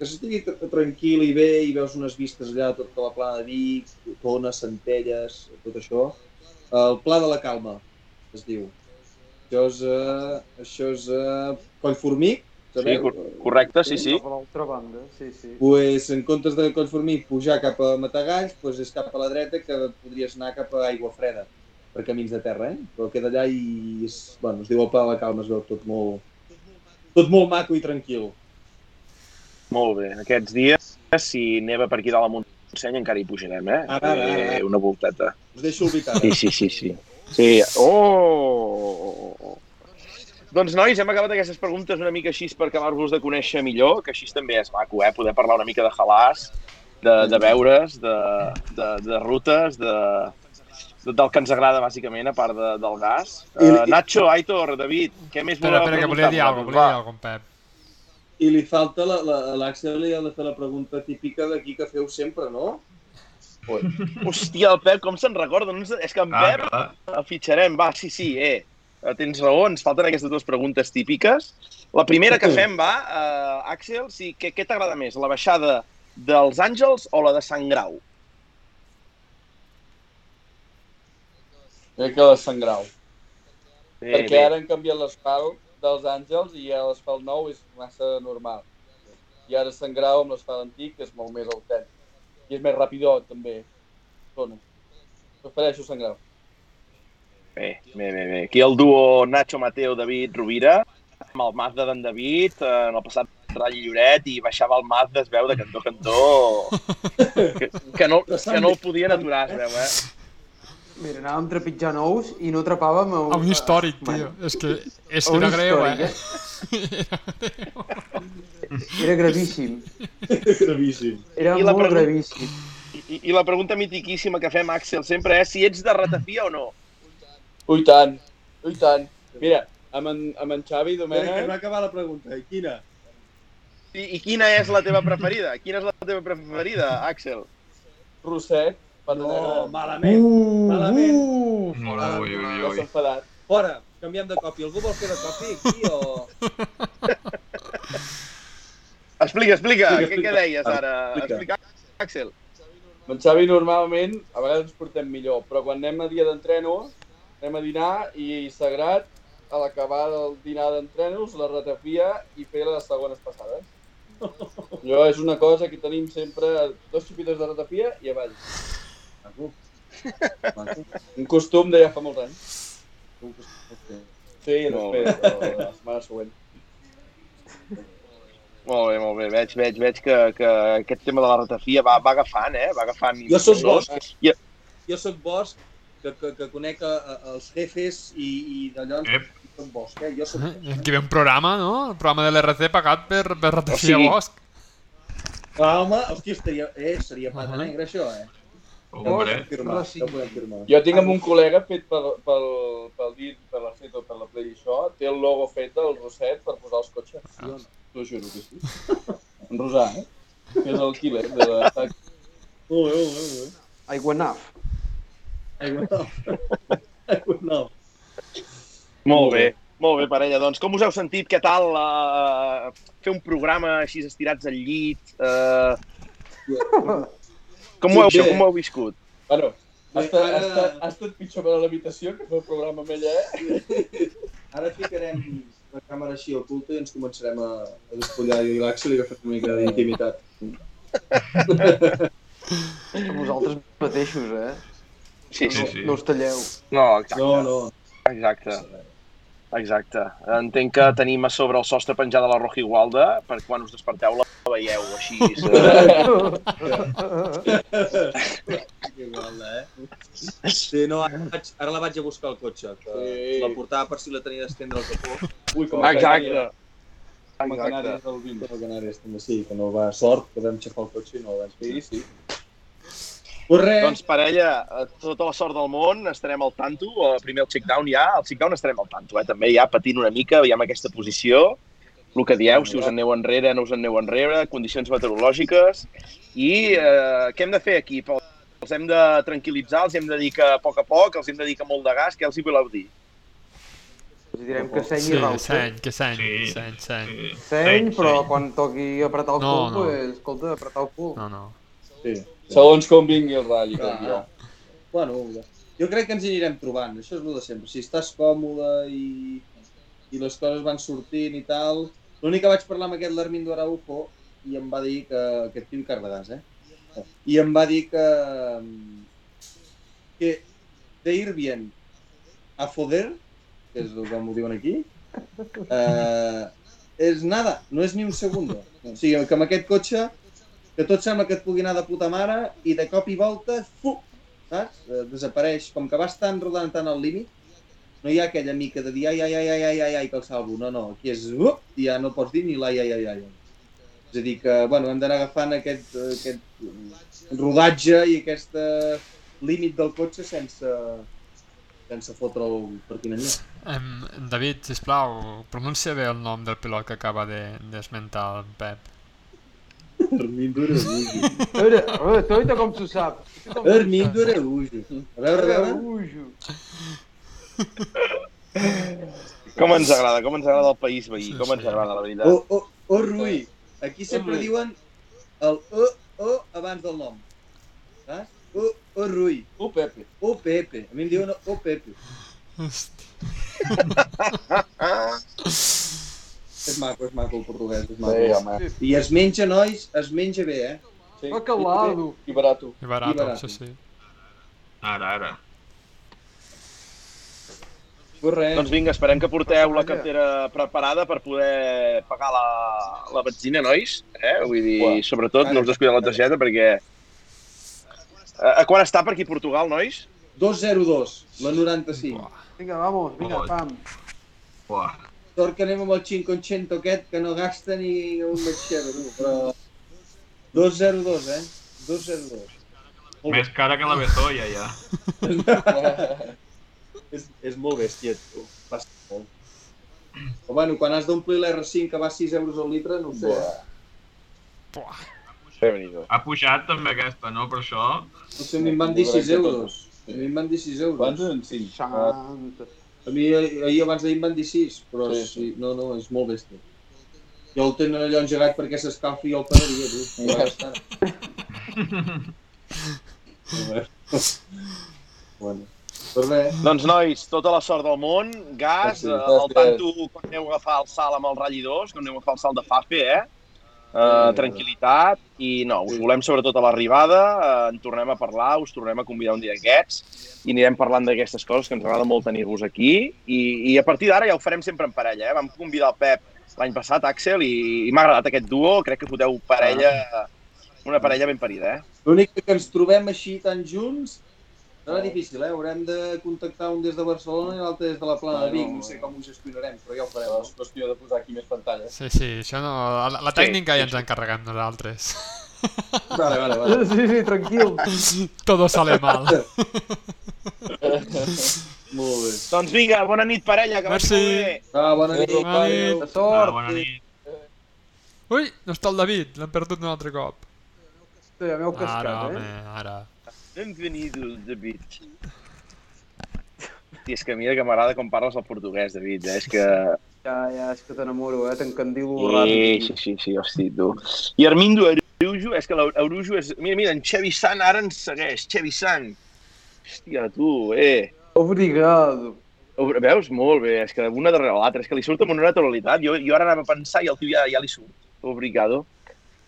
que s'estigui tr- tranquil i bé i veus unes vistes allà, tota la plana de Vic, Tona, Centelles, tot això. El Pla de la Calma, es diu. Això és, uh, això és uh, Collformic, Sí, sabeu? cor correcte, sí, sí. Per l'altra banda, sí, sí. pues, en comptes de Collformic pujar cap a Matagalls, pues, és cap a la dreta que podries anar cap a Aigua Freda, per camins de terra, eh? Però queda allà i és, bueno, es diu el Pla de la Calma, es veu tot molt, tot molt maco i tranquil. Molt bé. Aquests dies, si neva per aquí dalt a Montseny, encara hi pujarem, eh? Ara, ara, ara. Eh, Una volteta. Us deixo ubicar. Sí, sí, sí, sí. Sí, oh! Doncs, nois, hem acabat aquestes preguntes una mica així per acabar-vos de conèixer millor, que així també és maco, eh? Poder parlar una mica de halàs, de, de veures, de, de, de rutes, de, de, del que ens agrada, bàsicament, a part de, del gas. Uh, Nacho, Aitor, David, què més Espera, voleu espera, que volia dir alguna cosa, volia dir alguna cosa, Pep. I li falta, la- la- a l'Àxel li ha de fer la pregunta típica d'aquí que feu sempre, no? Hòstia, el Pep, com se'n recorda? No. És que en Ah, Pep clar. el fitxarem, va, sí, sí, eh. eh, tens raó, ens falten aquestes dues preguntes típiques. La primera que fem va, uh, Àxel, sí, què, què t'agrada més, la baixada dels Àngels o la de Sant Grau? Crec que la Sant Grau. Bé, Perquè ara han canviat l'asfalt dels Àngels i ja l'asfalt nou és massa normal. I ara Sant Grau amb l'asfalt antic és molt més autèntic. I és més rapidot, també. Zona. Prefereixo Sant Grau. Bé, bé, bé, bé. Aquí el duo Nacho Mateo, David Rovira, amb el Mazda d'en David, eh, en el passat Rall Lloret, i baixava el Mazda, es veu, de cantó a cantó, que, *laughs* que, no, que no el podien aturar, es veu, eh? Mira, anàvem trepitjant ous i no trepàvem a un... A un històric, tio. És que, és que era greu, històric, eh? *laughs* Era gravíssim. Gravíssim. Era I la molt pregunta- gravíssim. I, I la pregunta mitiquíssima que fem, Àxel, sempre és si ets de ratafia o no. Ui tant, ui tant. Mira, amb en, amb en Xavi Espera, que no Domènech, ha acabat la pregunta. I quina? I, I quina és la teva preferida? Quina és la teva preferida, Àxel? Roset, No, no, malament. Malament. Uh, Ui, ui, ui, ja ui. enfadat. Fora, canviem de còpia. Algú vol fer de còpia aquí o... *laughs* Explica, explica, Explica, què, explica. què deies ara? Explica. Explica. Amb en Xavi normalment a vegades ens portem millor, però quan anem a dia d'entrenos, anem a dinar i sagrat, a l'acabar del dinar d'entrenos, la ratafia i fer les segones passades. Allò és una cosa que tenim sempre, dos xupitos de ratafia i avall. Maco. Maco. Un costum de ja fa molts anys. Sí, i Molt després, de la setmana següent. Molt bé, molt bé. Veig, veig, veig que, que aquest tema de la ratafia va, va agafant, eh? Va agafant... Jo soc bosch. I, Jo sóc bosch, que, que, que conec a, a, els jefes i, i d'allò Ep. soc bosch, eh? Jo soc... Aquí ve un programa, no? El programa de l'RC pagat per, per Ratafia O sigui- Bosch. Ah, home, hòstia, estaria, eh, seria pata Ahà. negra, això, eh? Hombre, podem firmar. Jo tinc amb un col·lega fet pel, pel, pel dit, per la fet o per la Play i això, té el logo fet del Roset per posar els cotxes. Sí, T'ho juro que sí. En rosà, eh? Que és el killer de la... Molt bé, molt bé, molt bé. no. Aigua no. molt bé. Molt bé, parella. Doncs com us heu sentit? Què tal uh, fer un programa així estirats al llit? Uh, com, ho heu, Sí, com ho heu viscut? Bueno, ha estat, ha, ara- estat, ha estat pitjor per a l'habitació que fer el programa amb ella, eh? Ara ficarem la càmera així oculta i ens començarem a, a despullar i l'Àxel i agafem una mica d'intimitat. A vosaltres mateixos, eh? Sí, sí, sí. sí. No us talleu. No, exacte. No, no. Exacte. Exacte. Entenc que tenim a sobre el sostre penjada la Roja Igualda per quan us desperteu la veieu així. *laughs* Que igual, eh? Sí, no, ara, vaig, ara la vaig a buscar al cotxe, que Sí. la portava per si la tenia d'estendre al capó. Ui, com a Exacte. Com a Exacte. Canàries del 20. A Canàries també sí, que no va sort, que vam xafar el cotxe i no el vam Sí, sí. Pues res, Doncs, parella, tota la sort del món, estarem al tanto. Primer el check-down ja, al check-down estarem al tanto, eh? també ja patint una mica, veiem aquesta posició, el que dieu, si us en aneu enrere, no us en aneu enrere, condicions meteorològiques, i eh, què hem de fer aquí? Els hem de tranquil·litzar, els hem de dir que a poc a poc, els hem de dir que molt de gas, què els hi voleu dir? Els direm que seny Sí, i rauxa. seny, que seny, Sí. seny, seny. sí. Seny, però sí. quan toqui apretar el No, cul, no. pues, escolta, apretar el cul. No, no. sí. Segons com vingui el ratll, com jo. Bueno, jo crec que ens hi anirem trobant, això és el de sempre. Si estàs còmode i, i les coses van sortint i tal... L'únic que vaig parlar amb aquest l'Armindo Araujo i em va dir que... Aquest tio Carvedàs, eh? I em va dir que... que de ir bien a foder, que és el com ho diuen aquí, eh, és nada, no és ni un segundo. O sigui, que amb aquest cotxe que tot sembla que et pugui anar de puta mare i de cop i volta, fu, saps? Eh, Desapareix. Com que vas tan rodant tant al límit, no hi ha aquella mica de dir ai, ai, ai, ai, ai, ai, ai, que el salvo. No, no, aquí és uh, i ja no pots dir ni l'ai, ai, ai, ai. És a dir que, bueno, hem d'anar agafant aquest, eh, aquest eh, rodatge i aquest eh, límit del cotxe sense, sense fotre'l per quin enllà. Em, David, sisplau, pronuncia bé el nom del pilot que acaba de d'esmentar el Pep. Armindo Araújo. A veure, a veure, toita com s'ho sap. Sap. Araújo. A veure, a veure. *laughs* Com ens agrada, com ens agrada el país veí, Sí, com ens sí. agrada, la veritat. Oh, oh, oh, Rui. Aquí sempre Rui. diuen el o, o abans del nom. Saps? O, o Rui. Tu, Pepe. O Pepe. A mi em diuen o Pepe. *laughs* És maco, és maco el portuguès, és Sí, maco. home. I es menja, nois, es menja bé, eh? Sí. Bacalado. I barato. I barato, I barato. sí, sí. Ara, ara. Res. Doncs vinga, esperem que porteu la cartera preparada per poder pagar la, la benzina, nois. Eh? Vull dir, Uah. sobretot, no us descuideu la targeta perquè... A, a quan està per aquí Portugal, nois? 202, la 95. Vinga, vamos, vinga, pam. Buah. Sort que anem amb el 500 aquest, que no gasta ni un metxero, tu, però... 202, eh? 202. Molt Més cara que la Betoia, ja. *laughs* És, és molt bèstia, tu. Basta molt. Però bueno, quan has d'omplir l'R5 que va a 6 euros al litre, no ho sé. Buah. Ha pujat també aquesta, no? Per això. No sé, a mi em van dir 6 euros. A mi em van dir 6 euros. Quants en 5? Santa. A mi eh, ahir abans d'ahir em van dir 6, però sí, Sí, no, no, és molt bèstia. Jo el tenen allò engegat perquè s'escalfi i el pagaria, tu. Ja està. *laughs* bueno. Però res, Doncs, nois, tota la sort del món, gas, Sí, eh, al tanto quan aneu a agafar el salt amb el ratllidors, quan aneu a agafar el salt de Fafe, eh? Uh, tranquil·litat. I no, us Sí. volem sobretot a l'arribada, uh, en tornem a parlar, us tornem a convidar un dia d'aquests. I anirem parlant d'aquestes coses que ens agrada molt tenir-vos aquí. I, i a partir d'ara ja ho farem sempre en parella, eh? Vam convidar el Pep l'any passat, Axel, i, i m'ha agradat aquest duo, crec que foteu parella, una parella ben parida, eh? l'únic que ens trobem així tan junts serà difícil, eh? Haurem de contactar un des de Barcelona i l'altre des de la Plana de Vic. No sé com ho gestionarem, però ja ho farem. És qüestió de posar aquí més pantalles. Sí, sí, això no... La, la tècnica ja ens encarreguem nosaltres. Vale, vale, vale. Sí, sí, tranquil. *laughs* Todo sale mal. *laughs* Molt bé. Doncs vinga, bona nit, parella, que vagi Merci. molt bé. Ah, bona nit. Bona nit. De Ah, sort. bona nit. Ui, no està el David, l'hem perdut un altre cop. Sí, ja m'heu Ara, cascat, home, eh? ara. Benvenido, David. Hosti, és que mira que m'agrada com parles el portuguès, David. Eh? És que... Ja, ja, és que t'enamoro, eh? T'encandilo Sí, ràpid. sí, sí, sí, hosti, tu. I Armindo Araujo, és que l'Araujo és... Mira, mira, en Xevi Sant ara ens segueix, Xevi Sant. Hòstia, tu, eh. Obrigado. Veus? Molt bé, és que una darrere l'altra, és que li surt amb una naturalitat. Jo, jo ara anava a pensar i el tio ja, ja li surt. Obrigado.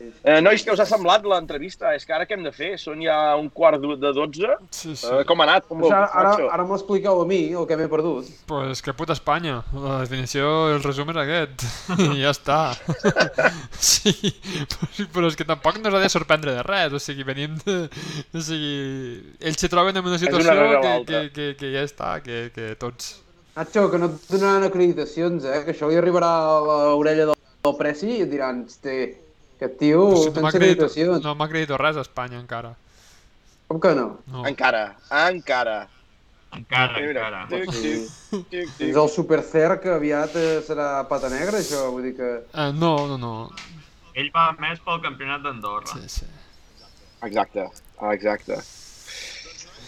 Eh, nois, què us ha semblat l'entrevista? És que ara què hem de fer? Són ja un quart de de dotze. Sí, sí. Eh, com ha anat? Com O sigui, ho ara, macho? ara m'ho expliqueu a mi, el que m'he perdut. Pues que puta Espanya. La definició, el resum és aquest. *laughs* I ja està. *laughs* sí, *laughs* però- és que tampoc no s'ha de sorprendre de res. O sigui, venim de... O sigui, ells s'hi troben en una situació rere que, que, que, que ja està, que, que tots... Nacho, que no et donaran acreditacions, eh? Que això li arribarà a l'orella del, del Preci i et diran, hosti, aquest tio Però si no m'acredito acreditacions. no m'acredito res a Espanya encara. Com que no? No. Encara, encara. Encara, Mira, encara. tic, tic, tic, tic. el Supercer que aviat eh, serà pata negra, això, vull dir que... Eh, no, no, no. Ell va més pel campionat d'Andorra. Sí, sí. Exacte, exacte.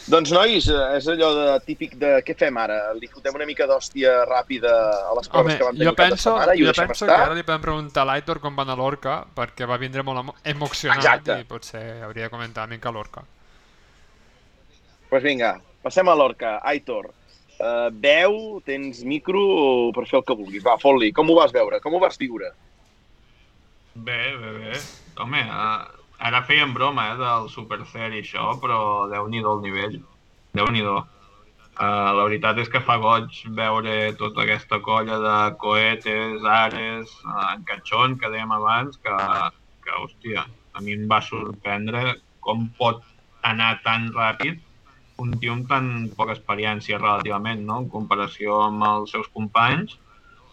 Doncs, nois, eh, és allò de típic de què fem ara? Li fotem una mica d'hòstia ràpida a les proves Home, que vam tenir jo penso, setmana i ho jo deixem penso estar? que ara li podem preguntar a l'Aitor com va anar a l'Orca, perquè va vindre molt emo- emocionat Exacte. i potser hauria de comentar una mica l'Orca. Doncs pues vinga, passem a l'Orca. Aitor, uh, veu, tens micro per fer el que vulguis. Va, fot-li. Com ho vas veure? Com ho vas viure? Bé, bé, bé. Home, eh, ara feien broma eh, del Supercer i això, però déu-n'hi-do el nivell. Déu-n'hi-do. Uh, la veritat és que fa goig veure tota aquesta colla de coetes, ares, uh, en catxon, que dèiem abans, que, que, hòstia, a mi em va sorprendre com pot anar tan ràpid un tio amb tan poca experiència relativament, no? en comparació amb els seus companys,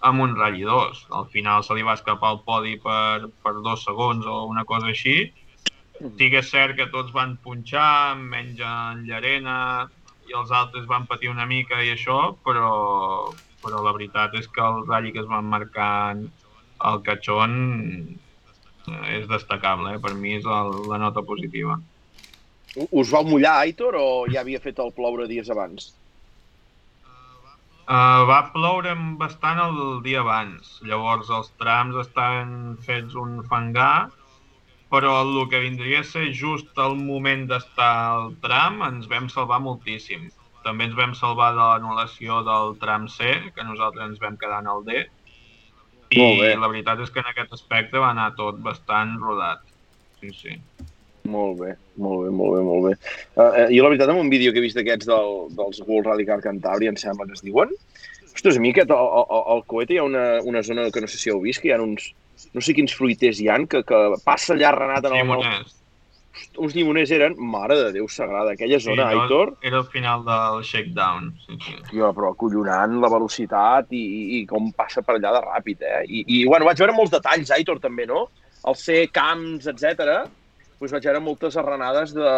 amb un ratll 2. Al final se li va escapar el podi per, per dos segons o una cosa així. Sí que és cert que tots van punxar, menys en Llarena i els altres van patir una mica i això, però, però la veritat és que el ratll que es van marcar al catxon eh, és destacable, eh? per mi és el, la nota positiva. Us vau mullar, Aitor, o ja havia fet el ploure dies abans? Uh, va ploure bastant el dia abans, llavors els trams estaven fets un fangar, però el que vindria a ser just el moment d'estar al tram ens vam salvar moltíssim. També ens vam salvar de l'anul·lació del tram C, que nosaltres ens vam quedar en el D, i Molt bé. la veritat és que en aquest aspecte va anar tot bastant rodat. Sí, sí. Molt bé, molt bé, molt bé, molt bé. Uh, jo, la veritat, en un vídeo que he vist d'aquests del, dels World Rally Car Cantabria, em sembla que es diuen, ostres, a mi aquest, al, al, al coete hi ha una, una zona que no sé si heu vist, que hi ha uns, no sé quins fruiters hi han, que, que passa allà Renat en el... Llimoners. Uns llimoners eren, mare de Déu sagrada, aquella Sí, zona, no, Aitor, Era el final del shakedown. Sí, sí. Tio, però acollonant la velocitat i, i, i com passa per allà de ràpid, eh? I, i bueno, vaig veure molts detalls, Aitor, també, no? El ser camps, etc. Doncs vaig veure moltes arrenades de,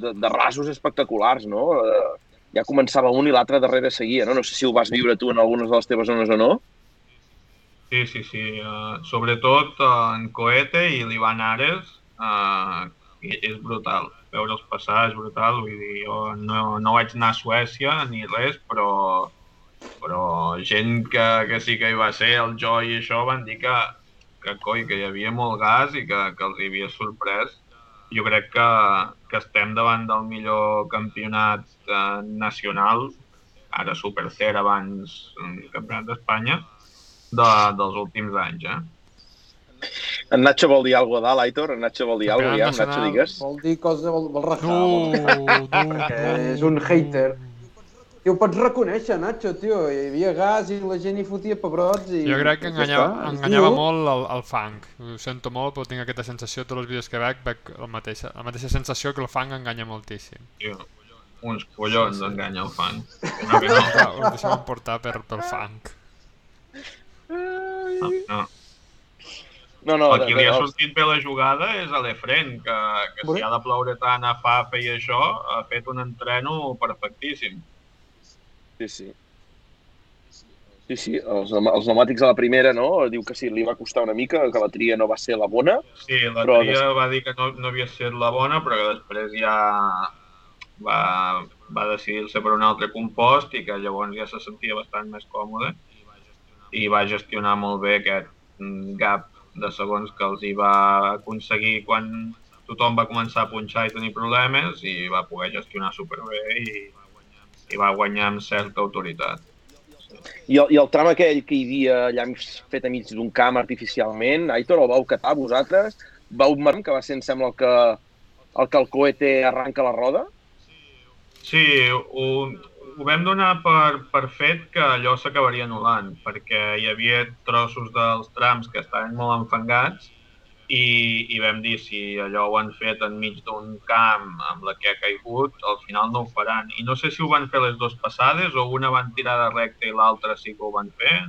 de, de rasos espectaculars, no? Eh, ja començava un i l'altre darrere seguia, no? No sé si ho vas viure tu en algunes de les teves zones o no. Sí, sí, sí. Uh, sobretot uh, en Coete i l'Ivan Ares, uh, és brutal. Veure'ls passar és brutal. Vull dir, jo no, no vaig anar a Suècia ni res, però, però gent que, que sí que hi va ser, el Joy i això, van dir que, que, coi, que hi havia molt gas i que, que els hi havia sorprès. Jo crec que, que estem davant del millor campionat eh, nacional, ara Supercer, abans eh, Campionat d'Espanya, de, dels últims anys, eh? En Nacho vol dir alguna cosa dalt, Aitor? En Nacho vol dir alguna cosa, ja, Campionat Nacho, nacional. digues. Vol dir cosa, vol, vol rajar. No, vol... no, és un hater. Tio, ho pots reconèixer, Nacho, tio. Hi havia gas i la gent hi fotia pebrots i... Jo crec que enganyava, enganyava molt el, el fang. Ho sento molt, però tinc aquesta sensació, tots els vídeos que veig, veig el mateixa, la mateixa sensació que el fang enganya moltíssim. Tio, uns collons enganya el fan. Que no, que no. Us deixem portar per, pel fang. No, no. No, no, El de, qui li ha sortit bé la jugada és a l'Efren, que, que si ha de ploure tant a Fafa i això, ha fet un entreno perfectíssim. Sí, sí. Sí, sí, els, els pneumàtics a la primera, no? Diu que sí, li va costar una mica, que la tria no va ser la bona. Sí, la Però tria va dir que no, no havia estat la bona, però que després ja va, va decidir-se per un altre compost i que llavors ja se sentia bastant més còmode i va gestionar molt bé aquest mm, gap de segons que els hi va aconseguir quan tothom va començar a punxar i tenir problemes i va poder gestionar superbé i, i va guanyar amb certa autoritat. I el, I el tram aquell que hi havia allà fet a mig d'un camp artificialment, Aitor, el vau catar vosaltres? Vau marcar, que va ser, em sembla, el que el, que el coete arranca la roda? Sí, ho, ho vam donar per, per fet que allò s'acabaria anul·lant, perquè hi havia trossos dels trams que estaven molt enfangats i, i vam dir si allò ho han fet enmig d'un camp amb la que ha caigut, al final no ho faran. I no sé si ho van fer les dues passades o una van tirar de recta i l'altra sí que ho van fer,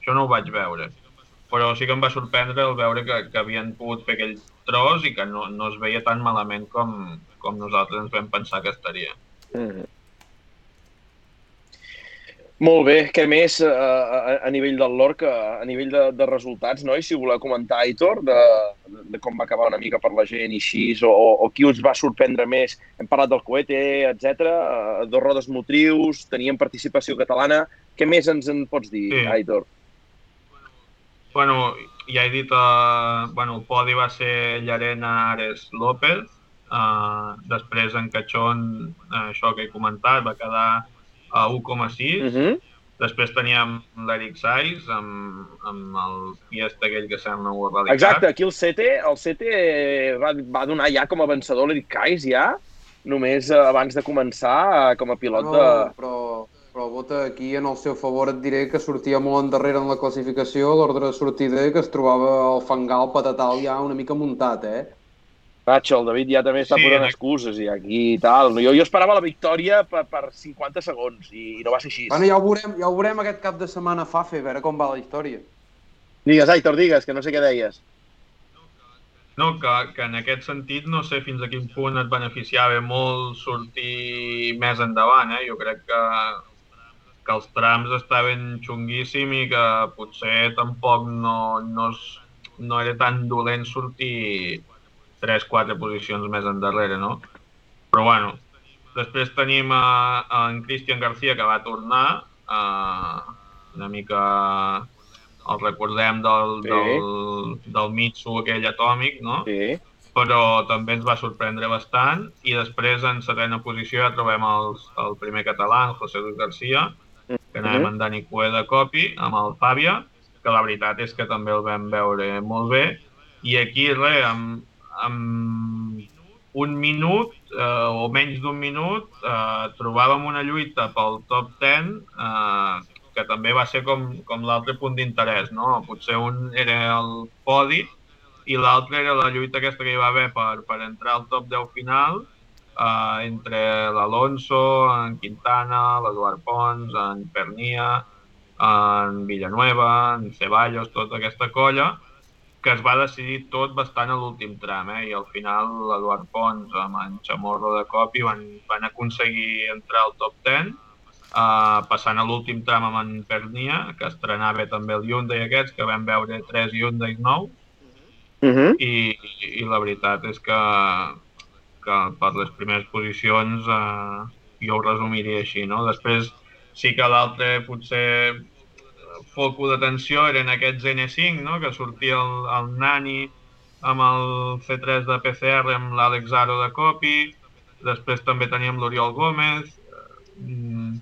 això no ho vaig veure. Però sí que em va sorprendre el veure que, que havien pogut fer aquell tros i que no, no es veia tan malament com, com nosaltres ens vam pensar que estaria. Mm. Molt bé, què més eh, a, a nivell del Lorca, a nivell de, de resultats, no? I si voleu comentar, Aitor, de, de com va acabar una mica per la gent i així, o, o qui us va sorprendre més? Hem parlat del coete, etc. Uh, dos rodes motrius, teníem participació catalana. Què més ens en pots dir, Sí. Aitor? Bueno, ja he dit, uh, bueno, el podi va ser Llarena Ares López, uh, després en Cachón, uh, això que he comentat, va quedar a 1,6, Uh -huh. després teníem l'Eric Saiz amb, amb el Fiesta aquell que sembla un World Rally Exacte, aquí el Sete, el Sete va, va donar ja com a vencedor l'Eric Kais, ja, només eh, abans de començar eh, com a pilot No, de... però, però vota aquí en el seu favor et diré que sortia molt endarrere en la classificació, l'ordre de sortida que es trobava el fangal patatal ja una mica muntat, eh? Nacho, el David ja també està Sí, posant excuses i aquí i tal. Jo, jo esperava la victòria per, per 50 segons i, i no va ser així. Bueno, ja ho veurem, ja ho veurem aquest cap de setmana Fafe, a veure com va la història. Digues, Aitor, digues, que no sé què deies. No, que, que en aquest sentit no sé fins a quin punt et beneficiava molt sortir més endavant, eh? Jo crec que, que els trams estaven xunguíssim i que potser tampoc no, no, es, no era tan dolent sortir 3-4 posicions més endarrere, no? Però bueno, després tenim a, a en Cristian García que va tornar uh, una mica el recordem del, Sí. del, del Mitsu aquell atòmic, no? Sí. però també ens va sorprendre bastant i després en setena posició ja trobem els, el primer català, el José Luis García, que anàvem amb Dani Cué de copi, amb el Fàbia, que la veritat és que també el vam veure molt bé, i aquí res, amb, amb un minut eh, o menys d'un minut eh, trobàvem una lluita pel top 10 eh, que també va ser com, com l'altre punt d'interès, no? Potser un era el podi i l'altre era la lluita aquesta que hi va haver per, per entrar al top 10 final eh, entre l'Alonso, en Quintana, l'Eduard Pons, en Pernia, en Villanueva, en Ceballos, tota aquesta colla, que es va decidir tot bastant a l'últim tram, eh? i al final l'Eduard Pons amb en Chamorro de Copi van, van aconseguir entrar al top 10, uh, passant a l'últim tram amb en Pernia, que estrenava també el Hyundai aquests, que vam veure tres Hyundai nous, Uh -huh. i, i la veritat és que, que per les primeres posicions eh, jo ho resumiria així, no? Després sí que l'altre potser foco d'atenció eren aquests N5, no? que sortia el, el Nani amb el C3 de PCR amb l'Àlex Aro de Copi, després també teníem l'Oriol Gómez, mm,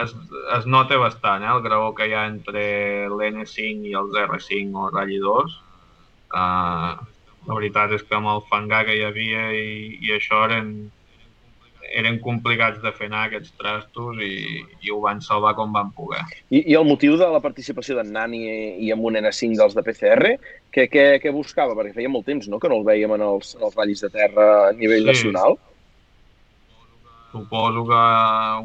es, es nota bastant eh, el graó que hi ha entre l'N5 i els R5 o Rally 2. Uh, la veritat és que amb el fangar que hi havia i, i això eren, eren complicats de fer anar aquests trastos i, i ho van salvar com van poder. I, I el motiu de la participació d'en Nani i amb un N5 dels de PCR, què, què, què buscava? Perquè feia molt temps no? que no el veiem en els, en els ratllis de terra a nivell Sí. nacional. Suposo que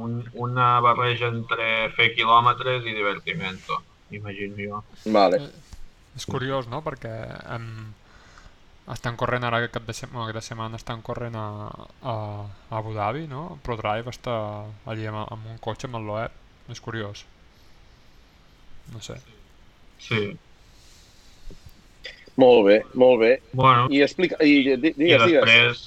un, una barreja entre fer quilòmetres i divertimento, imagino jo. Vale. És curiós, no? Perquè em... estan corrent ara aquest cap de setmana, aquesta setmana estan corrent a, a, a Abu Dhabi, no? Pro Drive està allí amb, amb un cotxe amb el Loeb. És curiós. No sé. Sí. Molt bé, molt bé. Bueno, I explica... I, di- I digues, digues. després...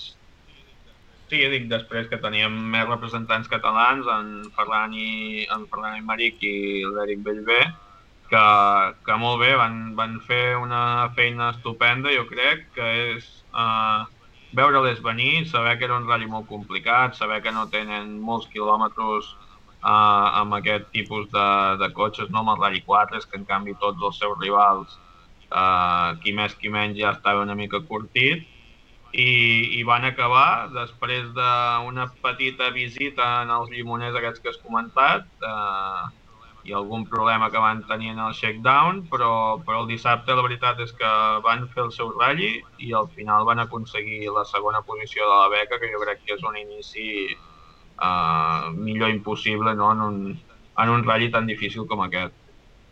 Sí, dic després que teníem més representants catalans, en Ferran i, en Ferran i Maric i l'Eric Bellver, que, que molt bé, van, van fer una feina estupenda, jo crec, que és eh, veure-les venir, saber que era un ratll molt complicat, saber que no tenen molts quilòmetres eh, amb aquest tipus de, de cotxes, no amb el Rally 4, que en canvi tots els seus rivals, eh, qui més qui menys ja estava una mica curtit, i, i van acabar després d'una petita visita en els llimoners aquests que has comentat eh, i algun problema que van tenir en el shakedown, però, però el dissabte la veritat és que van fer el seu ratll i al final van aconseguir la segona posició de la beca, que jo crec que és un inici eh, millor impossible no? en, un, en un ratll tan difícil com aquest.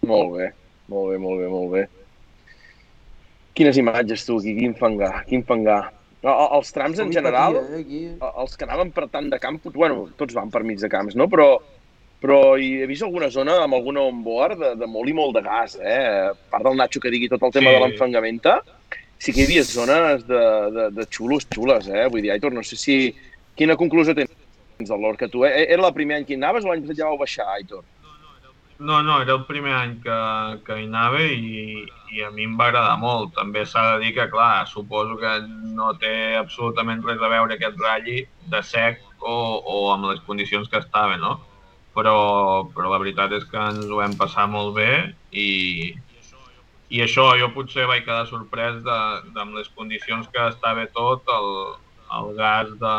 Molt bé, molt bé, molt bé, molt bé. Quines imatges, tu, aquí, quin fangar, quin fangar. No, el- els trams, en general, eh, els que anaven per tant de camp, bueno, tots van per mig de camps, no? Però, però hi he vist alguna zona amb alguna onboard de, de molt i molt de gas, eh? A part del Nacho que digui tot el tema Sí. de l'enfangamenta, sí que hi havia zones de, de, de xulos, xules, eh? Vull dir, Aitor, no sé si... Quina conclusió tens del Lorca, tu? Eh? Era el primer any que hi anaves o l'any passat ja vau baixar, Aitor? No, no, era el primer any que, que hi anava i, i a mi em va agradar molt. També s'ha de dir que, clar, suposo que no té absolutament res a veure aquest ratlli de sec o, o amb les condicions que estava, no? Però, però la veritat és que ens ho vam passar molt bé i, i això, jo potser vaig quedar sorprès de, de amb les condicions que estava tot, el, el gas de,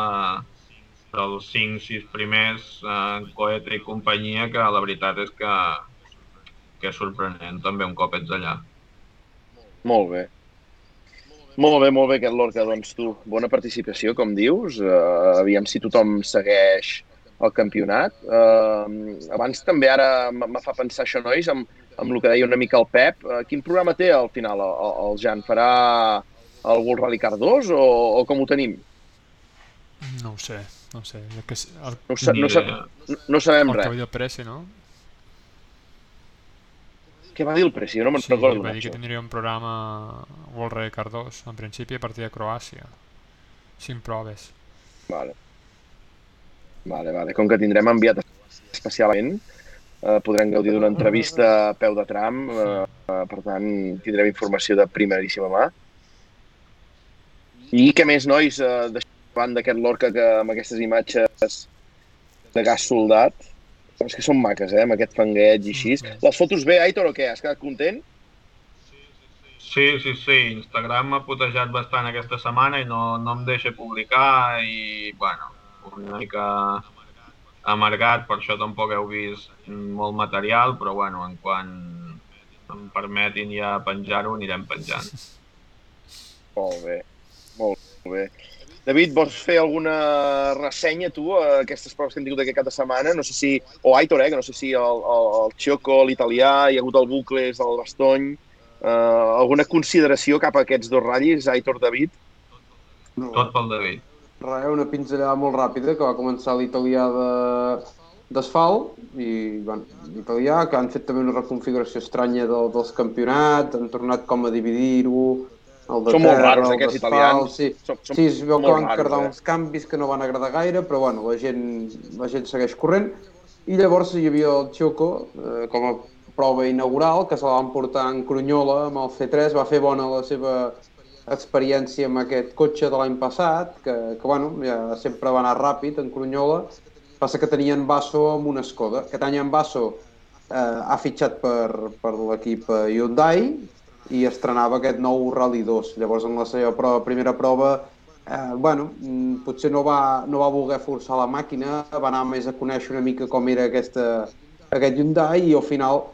dels 5-6 primers eh, en Coeta i companyia, que la veritat és que, que és sorprenent també un cop ets allà. Molt bé. Molt bé, molt bé aquest Lorca, doncs tu. Bona participació, com dius. Uh, aviam si tothom segueix el campionat. Uh, abans també ara me fa pensar això, nois, amb, amb el que deia una mica el Pep. Uh, quin programa té al final el, el, Jan? Farà el World Rally Car 2 o, o com ho tenim? No ho sé, no ho sé. El que, el, No, sa, no, sa, no, no sabem el que va res. dir el Preci, no? Què va dir el Preci? Jo no me'n Sí, recordo. va dir que tindria un programa World Rally Car 2, en principi a partir de Croàcia. Cinc proves. Vale. Vale, vale. Com que tindrem enviat especialment, eh, podrem gaudir d'una entrevista a peu de tram, eh, per tant, tindrem informació de primeríssima mà. I què més, nois, eh, deixant de banda aquest Lorca que amb aquestes imatges de gas soldat, és que són maques, eh, amb aquest fangueig i així. Les fotos bé, Aitor, o què? Has quedat content? Sí, sí, sí. Instagram m'ha putejat bastant aquesta setmana i no, no em deixa publicar i, bueno, una mica amargat, per això tampoc heu vist molt material, però, bueno, en quan em permetin ja penjar-ho, anirem penjant. *laughs* Molt bé, molt bé. David, vols fer alguna ressenya tu a aquestes proves que hem tingut aquest cap de setmana? No sé si, o Aitor, eh, que no sé si el, el, el Choco, l'italià, hi ha hagut el Bucles, el Bastony, eh, alguna consideració cap a aquests dos ratllis, Aitor, David? No. Tot pel David. Res, una pinzellada molt ràpida que va començar l'italià de d'asfalt i bueno, l'italià que han fet també una reconfiguració estranya del, dels campionats, han tornat com a dividir-ho, el de són terra, molt raros, el aquests italians. Sí, Som, som sí es veu que van quedar eh? uns canvis que no van agradar gaire, però bueno, la gent, la gent segueix corrent. I llavors hi havia el Choco eh, com a prova inaugural, que se la van portar en Crunyola amb el C3, va fer bona la seva experiència amb aquest cotxe de l'any passat, que, que bueno, ja sempre va anar ràpid en Crunyola, passa que tenien Basso amb una Skoda. Aquest any en Basso eh, ha fitxat per, per l'equip eh, Hyundai i estrenava aquest nou Rally 2. Llavors, en la seva prova, primera prova, eh, bueno, mm, potser no va, no va voler forçar la màquina, va anar més a conèixer una mica com era aquesta, aquest Hyundai i al final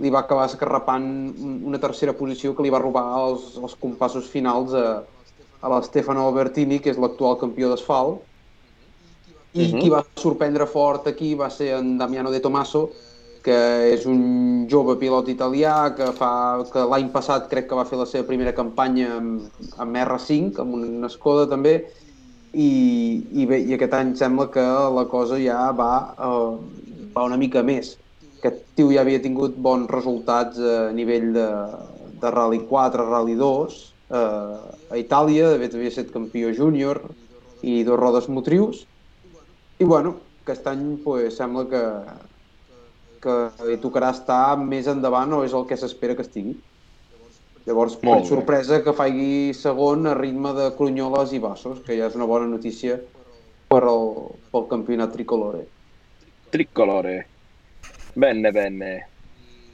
li va acabar escarrapant un- una tercera posició que li va robar els, els compassos finals a, a l'Stefano Albertini, que és l'actual campió d'asfalt, i Mhm. qui va sorprendre fort aquí va ser en Damiano De Tomaso, que és un jove pilot italià que, fa, que l'any passat crec que va fer la seva primera campanya amb, amb R5, amb una Skoda també, i, i, bé, i aquest any sembla que la cosa ja va, eh, va una mica més. Aquest tio ja havia tingut bons resultats a nivell de, de Rally 4, Rally 2, eh, a Itàlia, de fet havia estat campió júnior i dos rodes motrius, i bueno, aquest any pues, sembla que, que li tocarà estar més endavant o és el que s'espera que estigui. Llavors, Molt bé. sorpresa que faci segon a ritme de Crunyoles i Bassos, que ja és una bona notícia per al, pel campionat tricolore. Tricolore. Bene, bene.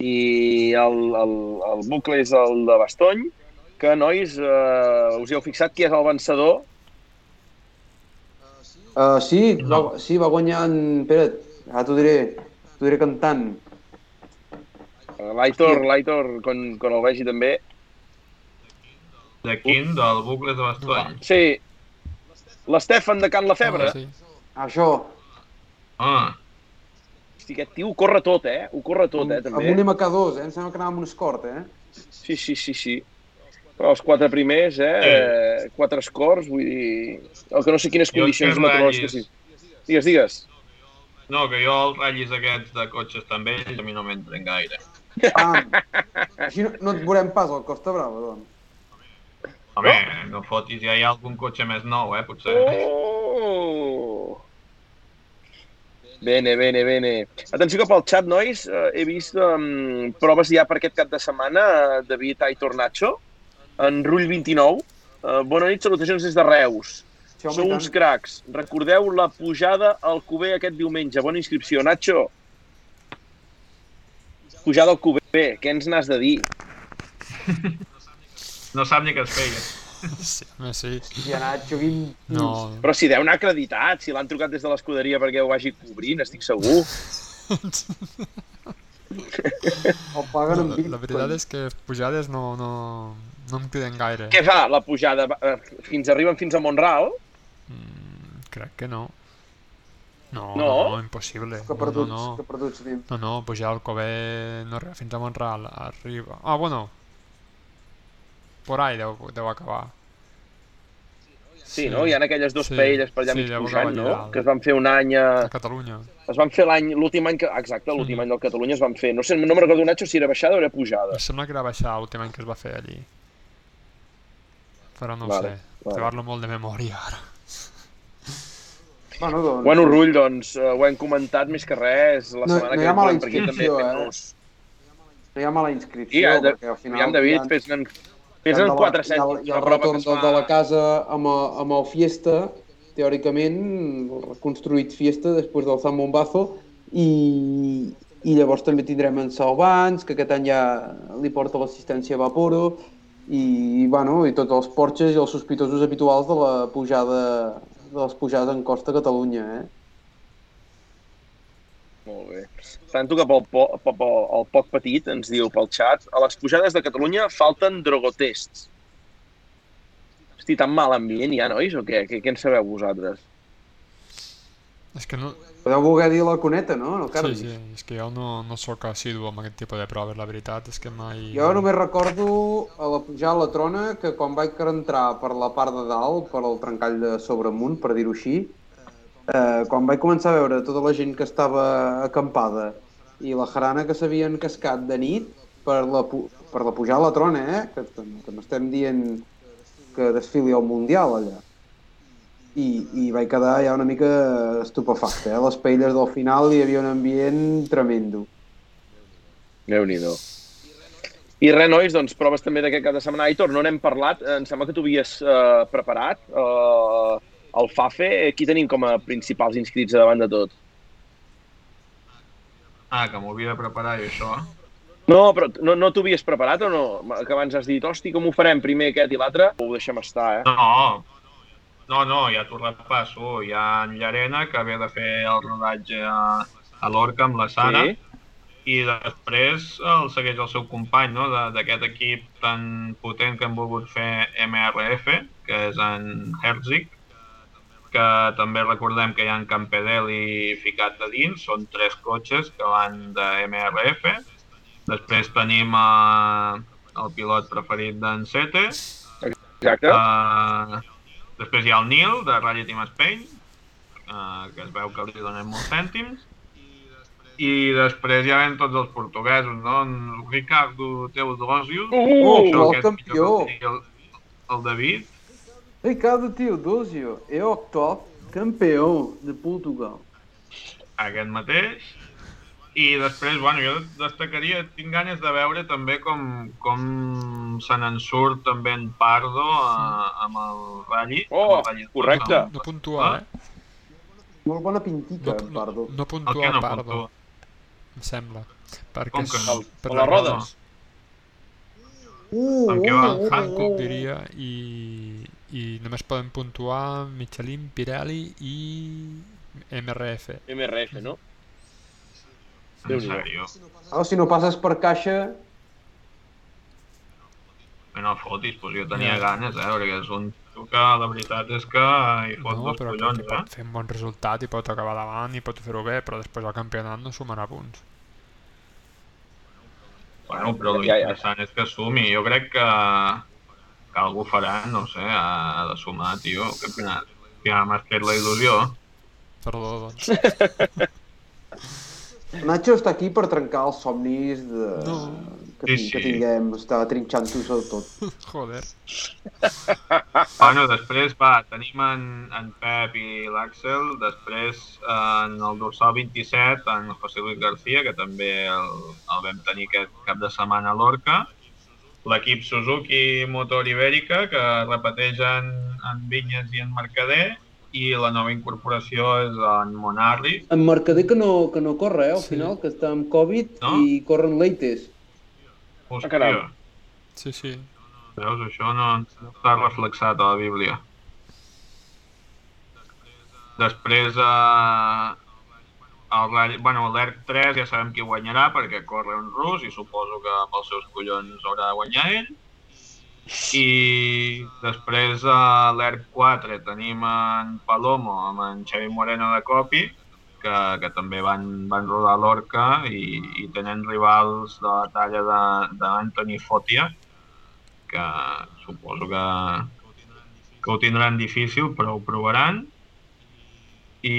I el, el, el bucle és el de Bastony, que, nois, eh, us hi heu fixat qui és el vencedor? Uh, sí, No. va, sí, va guanyar en... Espera't, ara t'ho diré, t'ho diré cantant. Eh, L'Aitor, l'Aitor, quan, quan el vegi també. De quin? Del bucle de bastony. Sí, l'Estefan de Can La Febre. Ah, sí. Això, Ah, Hosti, aquest tio ho corre tot, eh? Ho corre tot, eh, amb, també. amb un MK2, eh? Em sembla que anava amb un escort, eh? Sí, sí, sí, sí. Però els quatre primers, eh? eh quatre scores, vull dir... El que no sé quines Jo condicions que meteorològiques... Sí. Digues, digues. no, que jo els ratllis aquests de cotxes també, a mi no m'entren gaire. Ah, així no, no et veurem pas al Costa Brava, doncs. Home, no fotis, ja hi ha algun cotxe més nou, eh, potser. Oh! Bene, bene, bene. Atenció que pel xat, nois, eh, he vist um, proves ja per aquest cap de setmana, eh, David Aitor Nacho, en Rull 29. Uh, bona nit, salutacions des de Reus. Sí, Sou i uns cracs. Recordeu la pujada al Cuber aquest diumenge. Bona inscripció, Nacho. Pujada al Cuber, què ens n'has de dir? *laughs* No sap ni què es feia. *laughs* Sí, home, sí. Ja Nacho, quin... No, Però si deu anar acreditat, si l'han trucat des de l'escuderia perquè ho vagi cobrint, estic segur. *laughs* El paguen la, amb Bitcoin. la veritat és que pujades no, no, no em criden gaire. Què fa la pujada? Eh, Fins arriben fins a Monral? Mm, crec que no. No, No? no, no, impossible. Que No, perduts, no, que no. perduts, nim. No, no, pujar al Cové no arriba fins a Montreal, arriba... Ah, bueno. Por ahí deu, deu acabar. Sí, no? Hi ha aquelles dos Sí, paelles per allà sí, mig pujant, no? allà. Que es van fer un any... A... A Catalunya. Es van fer l'any, l'últim any que... Exacte, l'últim any del Catalunya es van fer. No sé, no me'n recordo, Nacho, si era baixada o era pujada. Em sembla que era baixar l'últim any que es va fer allí. Però no ho Vale, sé. vale. Te parlo molt de memòria ara. Bueno, doncs... Bueno, Rull, doncs, eh, ho hem comentat més que res. La No- setmana no hi que ha ve mala volem per aquí també inscripció, eh? No hi ha mala inscripció, I, perquè al final... aviam, David, hi ha- fes-ne de la- 4 hi ha, cèntims. la el prova que retorn del de la casa amb, el- amb el Fiesta, teòricament reconstruït Fiesta després del San Bombazo, i, i llavors també tindrem en Salvans, que aquest any ja li porta l'assistència a Vaporo, i, bueno, i tots els porxes i els sospitosos habituals de la pujada de les pujades en costa a Catalunya, eh? Molt bé. Tanto que pel, po, pel, pel, el poc petit ens diu pel xat a les pujades de Catalunya falten drogotests. Hosti, tan mal ambient hi ha, nois, o què? Què, què en sabeu vosaltres? És que no... Podeu voler dir la coneta, no? No, Sí, Carles? sí, és que jo no, no sóc assidu amb aquest tipus de proves, la veritat és que mai... Jo només recordo a la pujada a la trona que quan vaig entrar per la part de dalt, per el trencall de sobremunt, per dir-ho així, eh, quan vaig començar a veure tota la gent que estava acampada i la jarana que s'havien cascat de nit per la, per la pujada a la trona, eh? que, que n'estem dient que desfili al Mundial allà. I, i vaig quedar ja una mica estupefacte. Eh? Les paelles del final hi havia un ambient tremendo. déu nhi I res, nois, doncs proves també d'aquest cap de setmana. Aitor, no n'hem parlat. Em sembla que tu havies eh, preparat eh, el FAFE. Qui tenim com a principals inscrits davant de tot? Ah, que m'ho havia de preparar jo, això. No, però no, no t'ho havies preparat o no? Que abans has dit, hosti, com ho farem primer aquest i l'altre? Ho deixem estar, eh? No, no, no, ja t'ho repasso. Hi ha en Llarena, que ve de fer el rodatge a, a l'Orca amb la Sara, Sí? i després el segueix el seu company no? d'aquest equip tan potent que hem volgut fer MRF, que és en Herzig, que també recordem que hi ha en Campedeli ficat a dins, són tres cotxes que van de MRF. Després tenim uh, el pilot preferit d'en Sete, Exacte. Uh, després hi ha el Nil, de Rally Team Spain, uh, que es veu que li donen molts cèntims. I després ja ven tots els portuguesos, no? En Ricardo Teodosio, Uh, el és campió. el, el David, Ricardo Teodosio é o top campeão de Portugal. aquest mateix. I després, bueno, jo destacaria, tinc ganes de veure també com, com se n'en surt també en Pardo a, amb el Rally. Oh, el Rally correcte. No puntua, eh? Molt bona pintica, No, en no, Pardo. no El puntua que no Pardo, puntua. em sembla. Perquè Com és que no? per les roda. rodes. Uh, Amb què va? uh, uh, Hankook uh. diria i, i només poden puntuar Michelin, Pirelli i MRF. MRF, no? En sèrio. Ah, si no passes per caixa, Que no fotis, doncs jo tenia Ja. ganes, eh, perquè és un que la veritat és que hi fot No, dos però collons, que pot eh? fer un bon resultat i pot acabar davant i pot fer-ho bé, però després al campionat no sumarà punts. Bueno, però Ja, ja. l'interessant és que sumi. Jo crec que, que algú farà, no sé, ha, ha de sumar, tio, al campionat. Ja m'has fet la il·lusió. Perdó, doncs. *laughs* Nacho està aquí per trencar els somnis de... No. que, Sí, tin- que sí. tinguem. Està trinxant-ho sobre tot. *laughs* Joder. Bueno, després, va, tenim en, en Pep i l'Àxel, després en el dorsal 27, en José Luis García, que també el, el vam tenir aquest cap de setmana a l'Orca, l'equip Suzuki Motor Ibèrica, que repeteix en, en Vinyes i en Mercader, i la nova incorporació és en Monarri. En Mercader que no, que no corre, eh, al Sí. final, que està amb Covid No? i corren leites. Hòstia, caram. Sí, sí. veus, això no, no està reflexat a la Bíblia. Després, eh, el, bueno, l'ERC 3 ja sabem qui guanyarà perquè corre un rus i suposo que pels seus collons haurà de guanyar ell. I després a l'ERC 4 tenim en Palomo amb en Xavi Moreno de Copi, que, que també van, van rodar l'Orca i, i tenen rivals de la talla d'Anthony Fotia, que suposo que, que ho tindran difícil, però ho provaran. I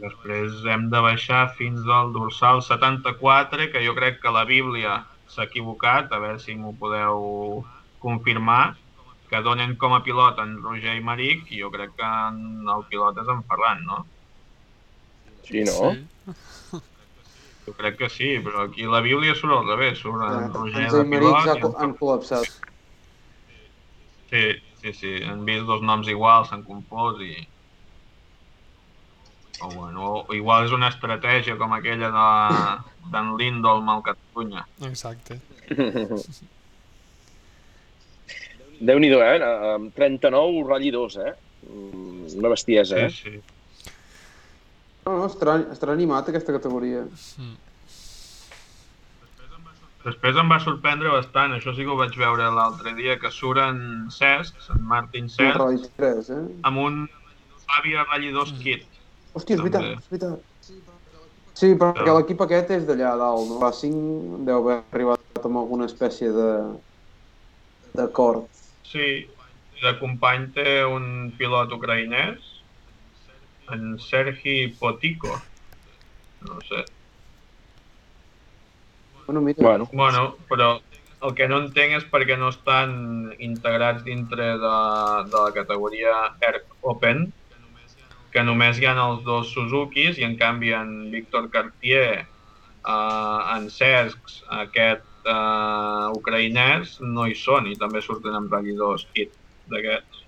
després hem de baixar fins al dorsal 74, que jo crec que la Bíblia s'ha equivocat, a veure si m'ho podeu confirmar. que donen com a pilot en Roger i Maric, i jo crec que en el pilot és en Ferran, no? Sí, no? Sí. Jo crec que sí, però aquí la Bíblia surt al revés, surt en Roger de pilot en han col·lapsat. Sí, sí, sí, han vist dos noms iguals, s'han confós i... O bueno, o igual és una estratègia com aquella de d'en Lindholm al Catalunya. Exacte. Déu-n'hi-do, eh? Amb 39, ratll 2, eh? Mm, Una bestiesa, eh? Sí, sí. No, no, estarà, estarà animat aquesta categoria. Després em va sorprendre bastant, això sí que ho vaig veure l'altre dia, que surt en Cesc, en Martin Cesc, Rally 3, eh? amb un Fabia Rally 2 kit. Hòstia, és veritat, és veritat. Sí, perquè l'equip aquest és d'allà dalt, no? Racing deu haver arribat amb alguna espècie de d'acord. Sí, de company té un pilot ucraïnès, en Sergi Potiko. No sé. Bueno, mira, Bueno, Bueno, però el que no entenc és perquè no estan integrats dintre de, de la categoria ERC Open, que només hi ha els dos Suzukis i en canvi en Víctor Cartier, eh, en Cesc, aquest eh, ucraïnès, no hi són i també surten amb 2 kit d'aquests.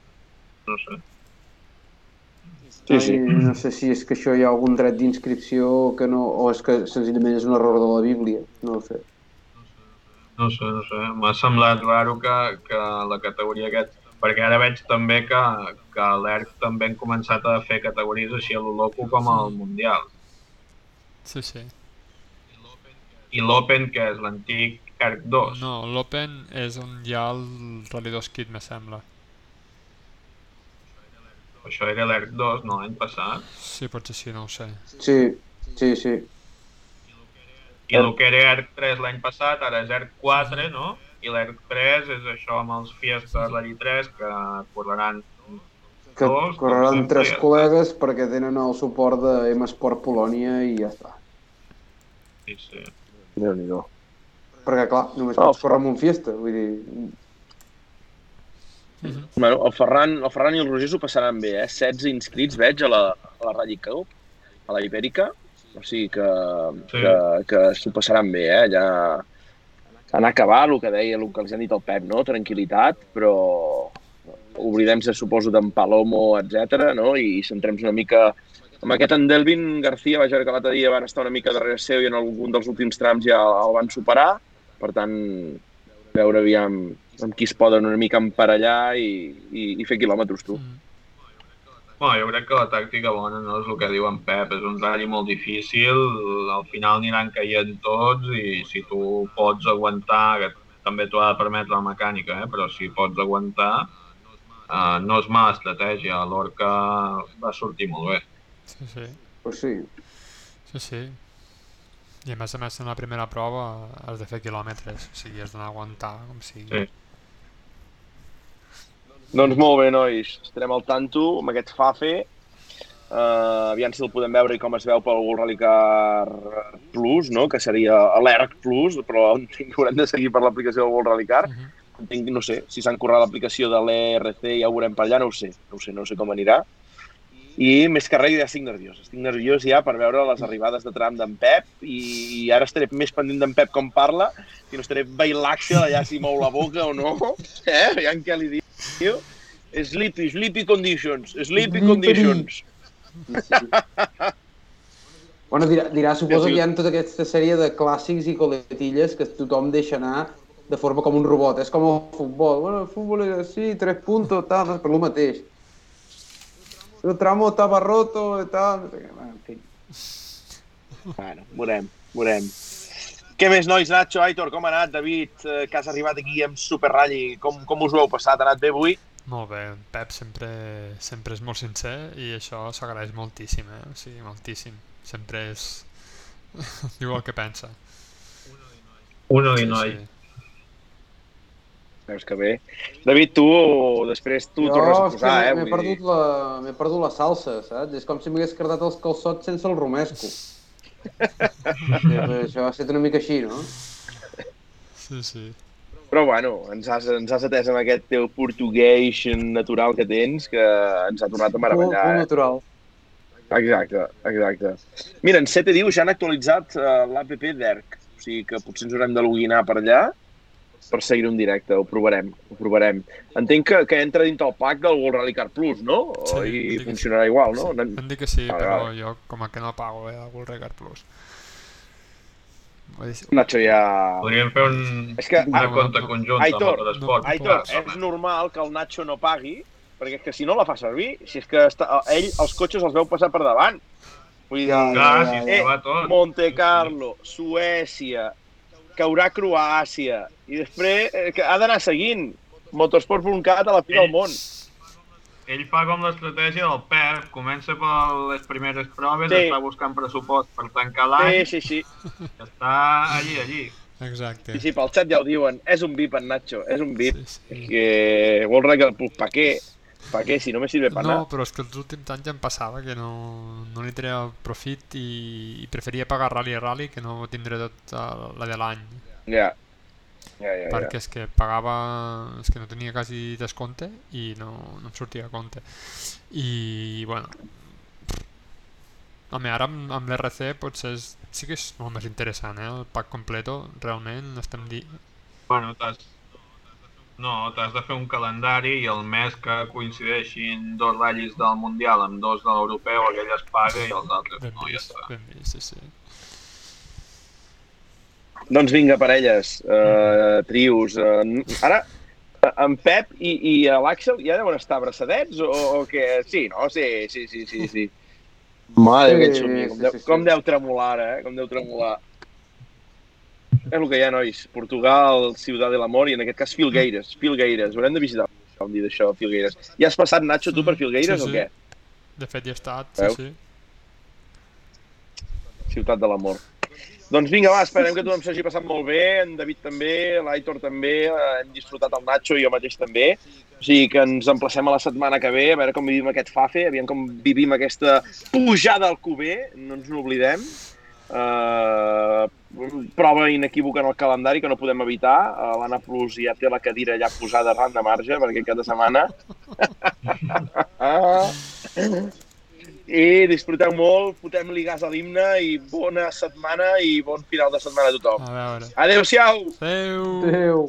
No sé. sí, sí. Ai, no sé si és que això hi ha algun dret d'inscripció que no, o és que senzillament és un error de la Bíblia, no ho sé. No sé, no sé. M'ha semblat raro que, que la categoria aquest... Perquè ara veig també que, que a l'ERC també han començat a fer categories així a lo loco com al Mundial. Sí, sí. I l'Open, que és l'antic ERC 2. No, l'Open és on hi ha el Rally 2 Kit, me sembla. Això era l'ERC 2, no, l'any passat. Sí, potser sí, no ho sé. Sí, sí, sí. I el que era ERC 3 l'any passat, ara és ERC 4, no? I l'ERC 3 és això amb els Fiesta Rally 3, que correran Que Dos, correran doncs, tres sí. col·legues perquè tenen el suport de M Sport Polònia i ja està. Sí, sí. Déu-n'hi-do. Perquè, clar, només Oh, pots córrer amb un fiesta, vull dir... Bueno, el Ferran, el Ferran i el Roger s'ho passaran bé, eh? 16 inscrits veig a la, a la Rally Cup, a la Ibèrica. O sigui que, Sí. que, que s'ho passaran bé, eh? Ja anar a acabar, el que deia, el que els han dit el Pep, no? Tranquilitat, però oblidem-se, suposo, d'en Palomo, etc, no? I centrem-nos una mica amb aquest en Delvin García, veure que l'altre dia van estar una mica darrere seu i en algun dels últims trams ja el van superar. Per tant, veure aviam amb qui es poden una mica emparellar i, i, i fer quilòmetres, tu. Mm. Bueno, jo crec que la tàctica bona no és el que diu en Pep, és un rally molt difícil, al final aniran caient tots i si tu pots aguantar, que també t'ho ha de permetre la mecànica, eh? però si pots aguantar, eh, no és mala estratègia, l'Orca va sortir molt bé. Sí, sí. Pues sí. Sí, sí. I a més a més en la primera prova has de fer quilòmetres, o sigui, has d'anar a aguantar com sigui. Sí. Doncs molt bé, nois. Estarem al tanto amb aquest Fafe. Uh, aviam si el podem veure i com es veu pel World Rally Car Plus, no? que seria l'ERC Plus, però entenc *laughs* que haurem de seguir per l'aplicació del World Rally Car. Uh -huh. Entenc, no sé, si s'han corrat l'aplicació de l'ERC ja ho veurem per allà, no ho sé. No ho sé, no sé com anirà. I més que res ja estic nerviós. Estic nerviós ja per veure les arribades de tram d'en Pep i ara estaré més pendent d'en Pep com parla i no estaré l'Àxel allà si mou la boca o no. Eh? Aviam què li diu. Sleepy, sleepy conditions, sleepy conditions. *laughs* Bueno, dirà, dirà suposo Sí, sí. que hi ha tota aquesta sèrie de clàssics i coletilles que tothom deixa anar de forma com un robot. És com el futbol. Bueno, el futbol és així, tres puntos, tal, per lo mateix. El tramo estava roto tal, en fi. Bueno, veurem, veurem. Què més, nois? Nacho, Aitor, com ha anat? David, eh, que has arribat aquí amb Super Rally, com, com us ho heu passat? Ha anat bé avui? Molt bé, en Pep sempre, sempre és molt sincer i això s'agraeix moltíssim, eh? O sigui, moltíssim. Sempre és... *laughs* diu el que pensa. Uno i noi. Veus que bé. David, tu després tu tornes a posar, eh? m'he perdut, dir... la, perdut la salsa, saps? És com si m'hagués cardat els calçots sense el romesco. *laughs* Això ha estat una mica així, no? Sí, sí. Però bueno, ens has, ens has atès amb aquest teu portuguès natural que tens, que ens ha tornat a Molt, meravellar. molt Eh? natural. Exacte, exacte. Mira, en CT diu, ja han actualitzat uh, l'APP d'ERC, o sigui que potser ens haurem de loginar per allà per seguir un directe, ho provarem, ho provarem. Entenc que, que entra dintre el pack del World Rally Car Plus, no? Sí, I funcionarà igual, no? Sí, em dic que sí, Vale, però vale. jo com a que no pago, eh, el Regar Plus. Vull dir, Nacho ja... Podríem fer un, És que, una no, compte no. conjunta Aitor, amb l'esport. Aitor, és normal que el Nacho no pagui, perquè és que si no la fa servir, si és que està, ell els cotxes els veu passar per davant. Vull dir, Clar, si eh, va tot. Monte Carlo, Suècia, caurà Croàcia, i després eh, que ha d'anar seguint motorsport.cat a la fi del món. Ell fa com l'estratègia del Pep, comença per les primeres proves, Sí. està buscant pressupost per tancar l'any, Sí, sí, sí. està allí, allí. Exacte. Sí, sí, pel xat ja ho diuen. És un VIP, en Nacho, és un VIP. Sí, sí. Que vol regalar... Pa què? Pa què? Si no me sirve pa No, nada. però és que els últims anys em passava que no, no li treia profit i, i preferia pagar rally a rally que no tindre tot la de l'any. Ja. Ja, ja, ja. perquè és que pagava, és que no tenia quasi descompte i no, no em sortia a compte. I, bueno, home, ara amb, amb l'RC potser és, sí que és molt més interessant, eh? El pack completo, realment, estem di... Bueno, t'has... No, t'has de fer un calendari i el mes que coincideixin dos ratllis del Mundial amb dos de l'Europeu, aquell es paga i els altres Ben no, ja vist, està. ben vist, sí, sí. Doncs vinga, parelles, uh, trios. Uh, ara, eh, en Pep i, i l'Àxel ja deuen estar abraçadets o, o què? Sí, no? Sí, sí, sí, sí. sí. Mare, Sí, que xumi. Com, sí, deu, sí, sí. com deu tremolar, ara, eh? Com deu tremolar. És el que hi ha, nois. Portugal, Ciutat de l'Amor i en aquest cas Filgueires. Filgueires. Haurem de visitar com dir d'això, Filgueires. Ja has passat, Nacho, tu per Filgueires Sí, o sí. què? De fet, hi he estat, Veus? sí, sí. Ciutat de l'Amor. Doncs vinga, va, esperem que tothom s'hagi passat molt bé, en David també, l'Aitor també, hem disfrutat el Nacho i jo mateix també. O sigui que ens emplacem a la setmana que ve, a veure com vivim aquest FAFE, aviam com vivim aquesta pujada al cuber, no ens n'oblidem. Uh, prova inequívoca en el calendari que no podem evitar. Uh, L'Anna Plus ja té la cadira ja posada arran de marge perquè cada setmana. *laughs* *laughs* *laughs* I disfruteu molt, fotem-li gas a l'himne i bona setmana i bon final de setmana a tothom. A veure. Adéu-siau! Adéu! Adéu.